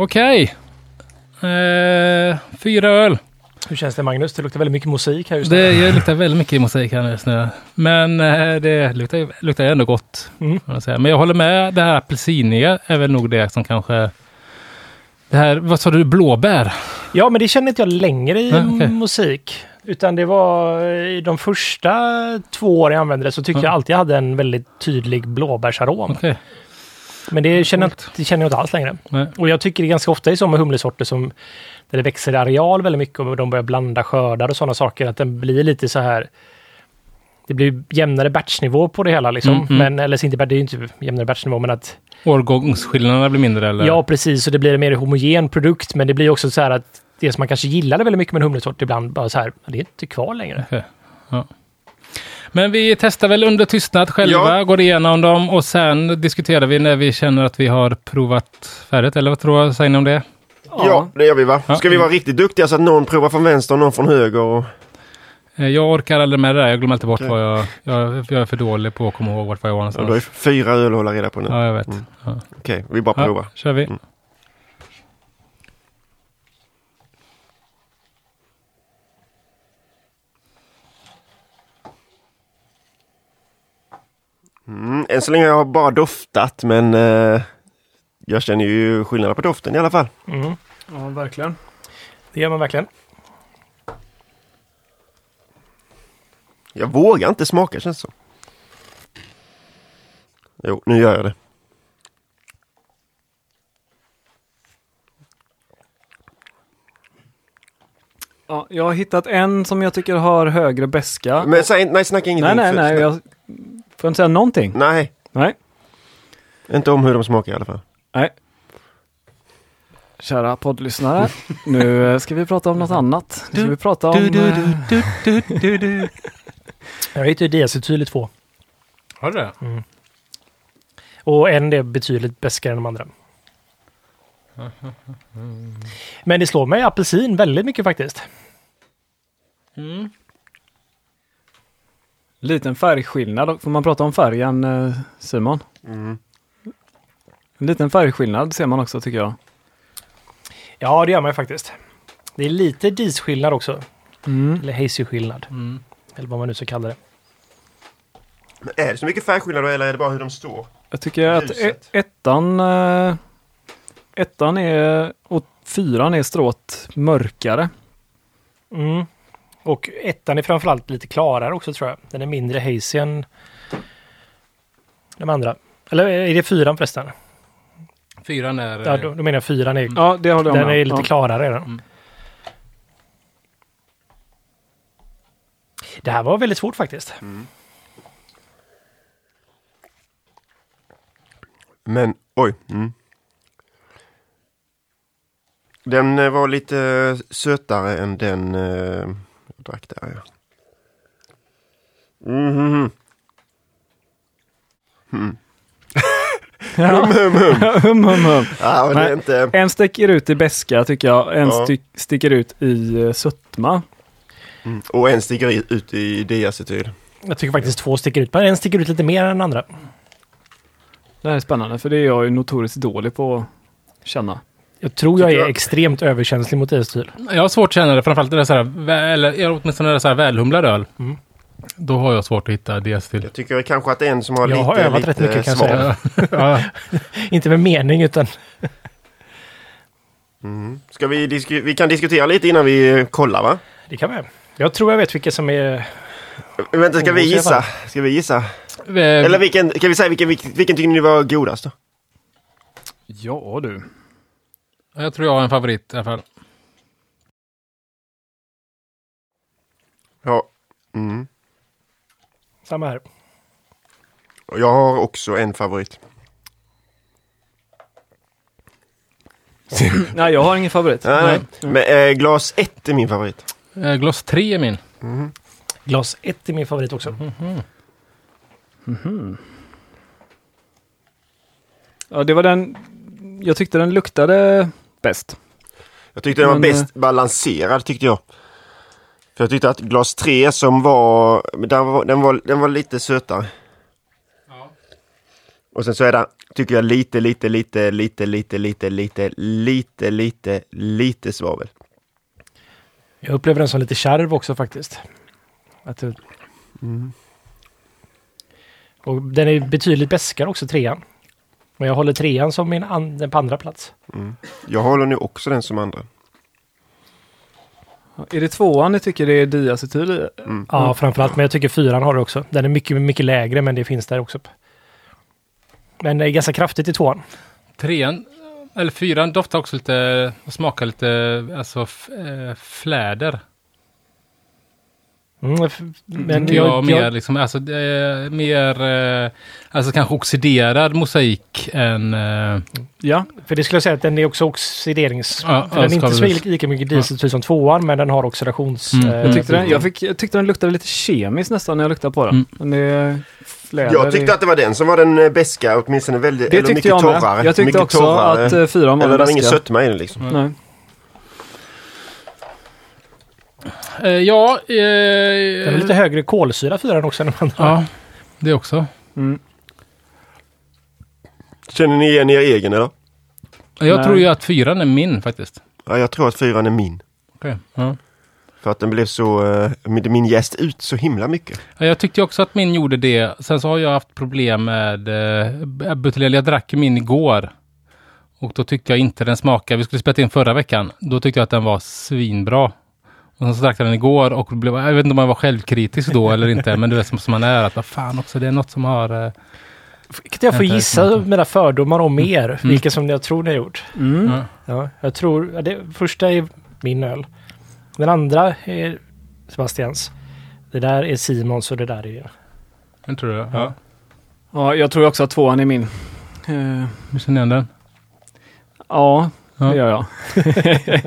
Okej. Eh, fyra öl. Hur känns det Magnus? Det luktar väldigt mycket musik här just nu. Det jag luktar väldigt mycket musik här just nu. Men eh, det luktar, luktar ändå gott. Mm. säga. Men jag håller med, det här apelsiniga är väl nog det som kanske... Det här, vad sa du, blåbär? Ja, men det känner inte jag längre i Nej, okej. musik. Utan det var i de första två åren jag använde det så tyckte Ja. jag alltid jag hade en väldigt tydlig blåbärsarom. Okej. Men det känner, jag det känner jag inte alls längre. Nej. Och jag tycker det ganska ofta är så med humlesorter som där det växer i areal väldigt mycket och de börjar blanda skördar och sådana saker att den blir lite så här det blir jämnare batchnivå på det hela liksom. Mm, mm. Men, eller inte, det är ju inte jämnare batchnivå men att Årgångsskillnaderna blir mindre eller? Ja, precis. Och det blir en mer homogen produkt. Men det blir också så här att det som man kanske gillade väldigt mycket med en humlesort ibland bara så här, det är inte kvar längre. Ja. Men vi testar väl under tystnad själva, Ja. går igenom dem och sen diskuterar vi när vi känner att vi har provat färdigt. Eller vad tror jag, säger ni om det? Ja, det gör vi va? Ja. Ska vi vara riktigt duktiga så att någon provar från vänster och någon från höger? Och... Eh, Jag orkar aldrig med det där, jag glömmer alltid bort Okej. vad jag, jag... Jag är för dålig på att komma ihåg vart jag var Ja, du har ju någonstans. fyra öl att hålla reda på nu. Ja, jag vet. Mm. Ja. Okej, vi bara provar. Ja, kör vi. Mm. Mm, än så länge har jag bara doftat men eh, jag känner ju skillnad på doften i alla fall. Mm. Ja, verkligen. Det gör man verkligen. Jag vågar inte smaka känns det som. Jo, nu gör jag det. Ja, jag har hittat en som jag tycker har högre beska. Men säg, nej, snacka ingenting. nej, nej, nej. Jag får inte säga någonting. Nej, Nej. inte om hur de smakar i alla fall. Nej. Kära poddlyssnare, nu eh, ska vi prata om något annat. Nu ska vi prata om... Du, du, eh, du, du, du, du, du. Jag hittar ju diacetyl i två. Har du det? Och en är betydligt bäskare än de andra. Men det slår mig apelsin väldigt mycket faktiskt. Liten färgskillnad. Får man prata om färgen eh, Simon? Mm. En liten färgskillnad ser man också tycker jag. Ja, det gör man ju faktiskt. Det är lite disskillnad också. Mm. Eller hazy-skillnad. Mm. Eller vad man nu ska kalla det. Men är det så mycket färgskillnad eller är det bara hur de står? Jag tycker att Ljuset. e- ettan, eh, ettan är och fyran är strået mörkare. Mm. Och ettan är framförallt lite klarare också tror jag. Den är mindre hazy än de andra. Eller är det fyran förresten? Fyran är... Ja, då, då menar jag fyran är, Ja, det håller jag den med är lite ja. klarare. Den. Mm. Det här var väldigt svårt faktiskt. Men oj. Mm. Den eh, var lite eh, sötare än den drack där. Ja. Mhm. Ja. hum, hum, hum. Ja, men inte... En sticker ut i beska tycker jag, en Ja. styck, sticker ut i eh, sötma. Mm. Och en sticker ut i diacetyl. Jag tycker faktiskt två sticker ut. Men en sticker ut lite mer än den andra. Det här är spännande, för det är jag ju notoriskt dålig på att känna. Jag tror jag är jag- extremt överkänslig mot diacetyl. Jag har svårt att känna det, framförallt när det är så här, eller åtminstone när det är så här välhumlad öl. Mm. Då har jag svårt att hitta diacetyl. Jag tycker kanske att det är en som har Jag lite, har övat lite rätt mycket, kan jag säga. ja. Inte med mening utan Mm. Ska vi, vi kan diskutera lite innan vi kollar va? det kan vi. Jag tror jag vet vilka som är... Vänta, ska vi gissa? Ska vi gissa? Eller vilken, kan vi säga vilken, vilken, vilken tycker ni var godast då? Ja du. Jag tror jag har en favorit i alla fall. Ja. Mm. Samma här. Jag har också en favorit. Nej, jag har ingen favorit. Nej, nej. Men, eh, glas 1 är min favorit. Eh, Gloss 3 är min. Glas 1 är min favorit också. Ja, det var den... Jag tyckte den luktade bäst. Jag tyckte den var Men, bäst balanserad tyckte jag. För jag tyckte att glas 3 som var, den var, den var, den var lite sötare. Och sen så är den, tycker jag, lite, lite, lite, lite, lite, lite, lite, lite, lite, lite svavel. Jag upplever den som lite kärv också faktiskt. Att det... Och den är betydligt bäskare också, trean. Men jag håller trean som min an- den på andra plats. Jag håller nu också den som andra. Är det tvåan ni tycker det är diacetyl i? Ja, framförallt. Men jag tycker fyran har det också. Den är mycket, mycket lägre, men det finns där också. Men det är ganska kraftigt i tvåan. Trean, eller fyran doftar också lite, och smakar lite, alltså eh, fläder. Mm, men Tycker jag, jag, mer jag, liksom, alltså det är mer, eh, alltså kanske oxiderad mosaik än... Eh, Ja, för det skulle jag säga att den är också oxiderings... Ja, ja, den är inte så lika mycket dieseltyp som tvåan, men den har oxidations... Mm. eh, jag tyckte, den, jag, fick, jag tyckte den luktade lite kemiskt nästan när jag luktade på den. Mm. Fläder Jag tyckte i- att det var den som var den eh, beska, åtminstone väldigt, Det eller tyckte mycket jag med. torrare. Jag tyckte också torrare. att uh, fyran var Eller den det var ingen bästa. sötma i den liksom. Nej. Eh, ja, Den är eh, lite högre kolsyra fyran också än de andra. ja, det också. Mm. Känner ni igen er egen eller? Jag Nej. tror ju att fyran är min faktiskt. Ja, jag tror att fyran är min. Okej, Ja. För att den blev så, eh, min gäst ut så himla mycket. Ja, Jag tyckte också att min gjorde det. Sen så har jag haft problem med eh, buteljell. Jag drack min igår. Och då tyckte jag inte den smakade. Vi skulle spela in förra veckan. Då tyckte jag att den var svinbra. Och sen så drack jag den igår och blev, jag vet inte om jag var självkritisk då eller inte. Men det är som, som man är. Att vad fan också, det är något som har... Eh, Kan jag få gissa mina fördomar om er? Mm. Vilka som jag tror ni har gjort? Mm. ja. Ja, jag tror... Ja, det första är min öl. Den andra är Sebastians. Det där är Simons och det där är... Den tror jag. Ja. Ja. Ja, jag tror också att tvåan är min. Eh, Hur känner ni igen den? ja, Ja. det gör jag.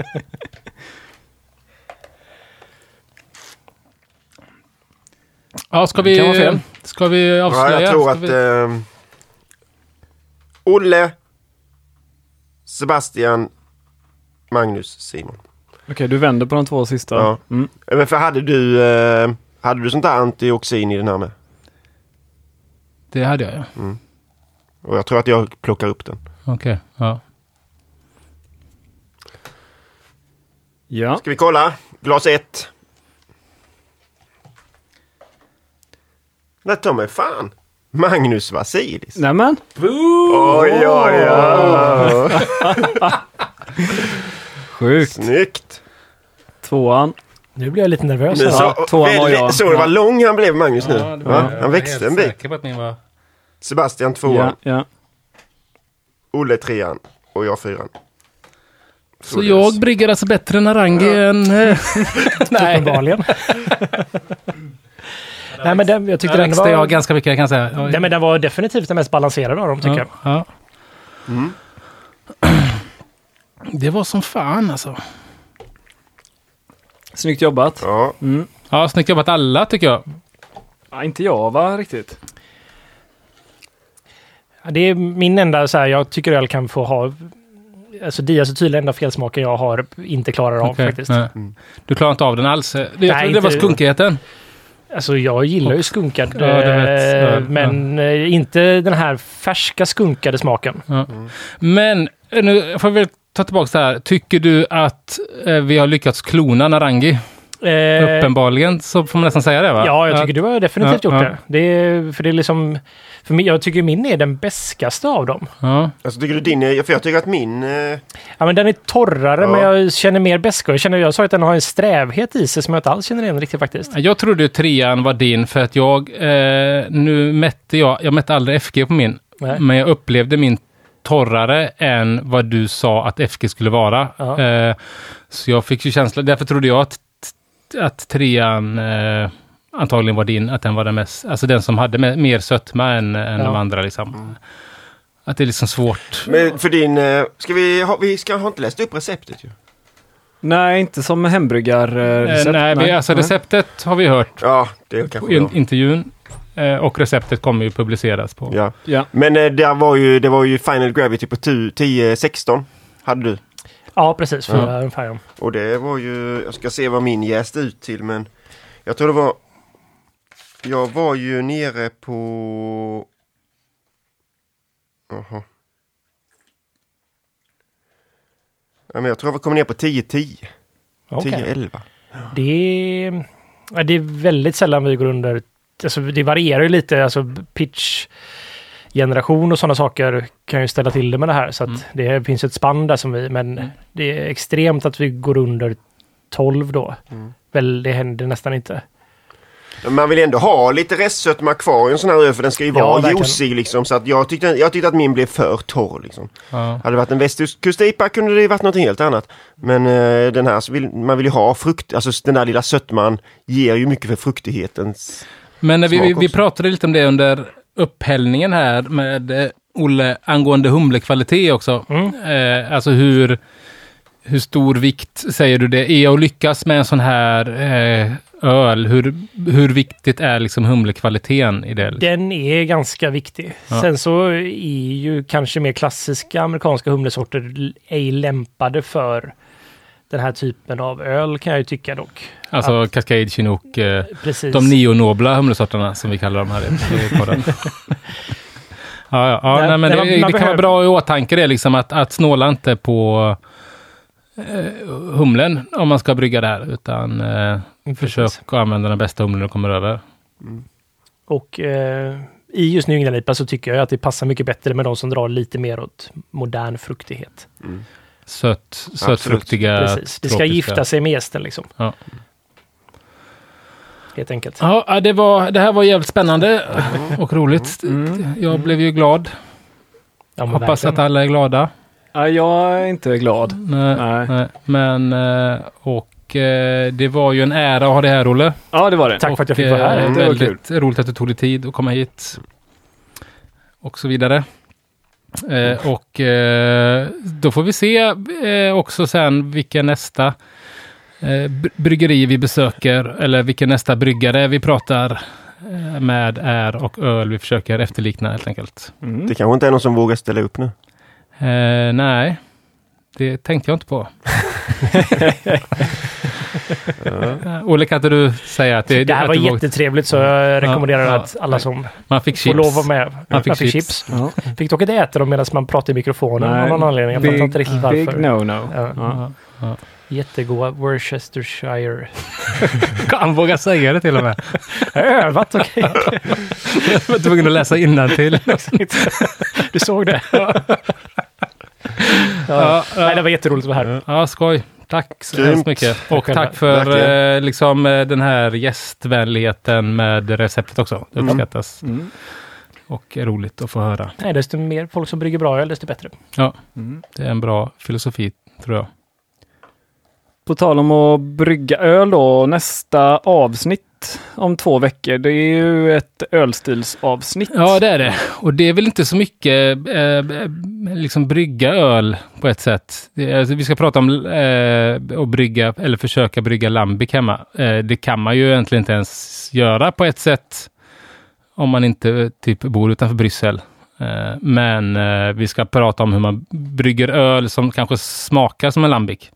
Ja, ska Det kan vara vi, fel. ska vi avslöja? Ja, jag tror Ska att vi, eh, Olle, Sebastian, Magnus, Simon. Okej, du vänder på de två sista. Ja. Mm. Eh, Men för hade du, eh, hade du sånt där antioxin i den här med? det hade jag ja. Och jag tror att jag plockar upp den. Okej. Ja. Ja. Ska vi kolla? Glas 1. Nej, ta mig fan. Magnus Vasilis. Nämen. Oj, oj, oj. Sjukt. Snyggt. Tvåan. Nu blir jag lite nervös. Men så, Ja, tvåan var jag. så det var lång han blev Magnus nu. Ja, var- var Han växte en bit. var... Sebastian tvåan, Ja, ja. Olle trean och jag fyran. Så jag brygger alltså bättre än... eh, Nej, Uppenbarligen. Nej, men den, jag tyckte den var... jag ganska mycket kan jag säga. Ja, Nej, men den var definitivt den mest balanserade av dem, tycker jag. ja. Mm. Det var som fan alltså. Snyggt jobbat. Ja, Mm. Ja, snyggt jobbat alla tycker jag. Ja, inte jag va, riktigt. Ja, Det är min enda så här, jag tycker öl kan få ha... Alltså diacetyl är enda felsmaken jag har inte klarar av Okej, faktiskt. nej. Mm. Du klarar inte av den alls. Det, jag Nej, trodde det var skunkigheten. Alltså jag gillar ju skunkad, Ja, vet- eh, ja, men eh, inte den här färska skunkade smaken. Ja. Men eh, nu får vi ta tillbaka det här. Tycker du att eh, vi har lyckats klona Narangi? Eh, Uppenbarligen så får man nästan säga det va? Ja, jag tycker du har definitivt Ja, gjort ja. det. det är, för det är liksom, för jag tycker min är den beskaste av dem. Ja. Alltså tycker du din är, för jag tycker att min... Eh, Ja, men den är torrare, Ja. men jag känner mer beska. Jag, känner, jag sa att den har en strävhet i sig som jag inte alls känner igen riktigt faktiskt. Jag trodde ju trean var din för att jag, eh, nu mätte jag, jag mätte aldrig FG på min, Nej. men jag upplevde min torrare än vad du sa att FG skulle vara. Ja. Eh, så jag fick ju känslan, därför trodde jag att, att trean eh, antagligen var din, att den var den mest, alltså den som hade me- mer sötma än, än Ja. de andra liksom. Att det är liksom svårt. men för din... Eh, ska vi ha, vi ska ha inte läst upp receptet ju. Nej, inte som hembryggarrecept. Eh, nej, vi, alltså receptet har vi hört Ja, det är kanske i bra. intervjun. Eh, och receptet kommer ju publiceras på. Ja. Ja. Men eh, där var ju, det var ju Final Gravity på 10-16. Hade du. Ja, precis. Fyra Ja. ungefär. Ja. Och det var ju, jag ska se vad min jäste ut till men jag tror det var, jag var ju nere på, jaha. Ja, men jag tror jag kom ner på 10-10, Okej. 10-11. Det, är, ja, det är väldigt sällan vi går under... Alltså det varierar ju lite, alltså pitch generation och sådana saker kan ju ställa till det med det här. Så att Mm. det finns ett spann där som vi, men det är extremt att vi går under 12 då. Mm. Väl, det händer nästan inte. Man vill ändå ha lite restsötma kvar i en sån här öl för den ska ju Ja, vara verkligen. juicy liksom. Så att jag tyckte, jag tyckte att min blev för torr liksom. Ja. Hade det varit en västkust-IPA kunde det ju varit något helt annat. Men eh, den här, vill, man vill ju ha frukt, alltså den där lilla sötman ger ju mycket för fruktighetens... Men när vi, vi, vi pratade lite om det under upphällningen här med eh, Olle angående humlekvalitet också. Mm. Eh, alltså hur, hur stor vikt säger du det är att lyckas med en sån här eh, öl? Hur, hur viktigt är liksom humlekvaliteten i det? Den är ganska viktig. Ja. Sen så är ju kanske mer klassiska amerikanska humlesorter ej lämpade för den här typen av öl kan jag ju tycka dock. Alltså Cascade, Chinook, eh, Precis. de neonobla humlesorterna som vi kallar dem här i, podden. Ja, ja, ja Nej, men det, man- det man kan vara bra i åtanke det liksom att, att snåla inte på humlen om man ska brygga det här, utan eh, försök att använda den bästa humlen du kommer över. Och eh, i just New England IPA så tycker jag att det passar mycket bättre med de som drar lite mer åt modern fruktighet. Sött, sötfruktiga, Precis. Det ska gifta sig med gästen liksom. Ja. Helt enkelt. Ja, det, var, det här var jävligt spännande och roligt. Jag blev ju glad. Ja, Hoppas verkligen. att alla är glada. Ja, jag är inte glad. Nej, Nej. nej. Men, eh, och eh, det var ju en ära att ha det här, Olle. Ja, det var det. Tack för att jag Och, fick vara här. eh, Det var väldigt roligt att du tog dig tid att komma hit. Och så vidare. Och då får vi se också sen vilka nästa eh, br- bryggeri vi besöker eller vilken nästa bryggare vi pratar med är och öl vi försöker efterlikna helt enkelt. Mm. Det kanske inte är någon som vågar ställa upp nu. Eh, nej, det tänkte jag inte på. Eh, Olle, kan inte du säga att det, Det här var du jättetrevligt så jag rekommenderar ja. att alla som Man fick får lov att med. Man fick Jag fick chips. chips. Fick dock inte äta dem medan man pratade i mikrofonen Nej, av någon anledning. Jag fattar big, inte riktigt big varför. no-no. Ja. Ja. Ja. Jättegoda Worcestershire. Han vågar säga det till och med. Jag har övat, okej. Jag var tvungen att läsa innantill. Du såg det? ja. Ja, Nej, det var jätteroligt att vara här. Ja, skoj. Tack så Grymt. hemskt mycket. Och själva. tack för eh, liksom, eh, den här gästvänligheten med receptet också. Det uppskattas. Mm. Och är roligt att få höra. Nej, desto mer folk som brygger bra öl, desto bättre. Ja, Mm. det är en bra filosofi, tror jag. På tal om att brygga öl då, nästa avsnitt om två veckor, det är ju ett ölstilsavsnitt. Ja, det är det. Och det är väl inte så mycket eh, liksom brygga öl på ett sätt. Det, alltså, vi ska prata om eh, att brygga, eller försöka brygga lambic hemma. Eh, det kan man ju egentligen inte ens göra på ett sätt om man inte eh, typ bor utanför Bryssel. Eh, men eh, vi ska prata om hur man brygger öl som kanske smakar som en lambic.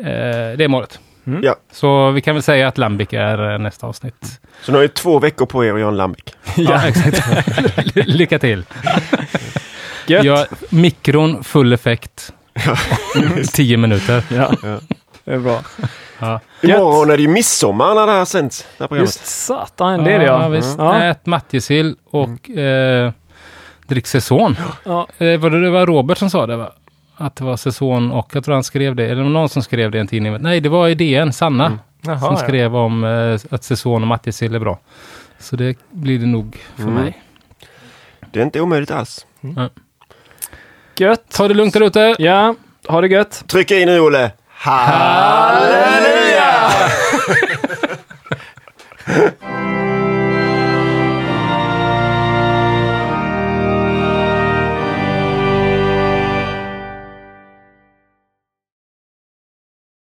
Eh, det är målet. Ja. Så vi kan väl säga att Lambic är eh, nästa avsnitt. Så nu har ni två veckor på er att göra en lambic. Ja, exakt. Lycka till! Gött! Ja, mikron, full effekt. 10 minuter. Ja, Ja. det är bra. Ja. Imorgon är det ju midsommar när det här sänds. Det här. Just satan, det är det ja. Ja, visst. Ja. Ät matjessill och eh, drick säsong. Ja. Eh, var det, det var Robert som sa det va? Att det var säsong och jag tror han skrev det. Eller någon som skrev det i en tidning. Nej, det var i DN, Sanna. Jaha, som ja. skrev om eh, att säsong och matjessill är bra. Så det blir det nog för Mm. mig. Det är inte omöjligt alls. Gött! Ta det lugnt där ute. Ja, ha det gött! Trycka in nu Olle. Halleluja!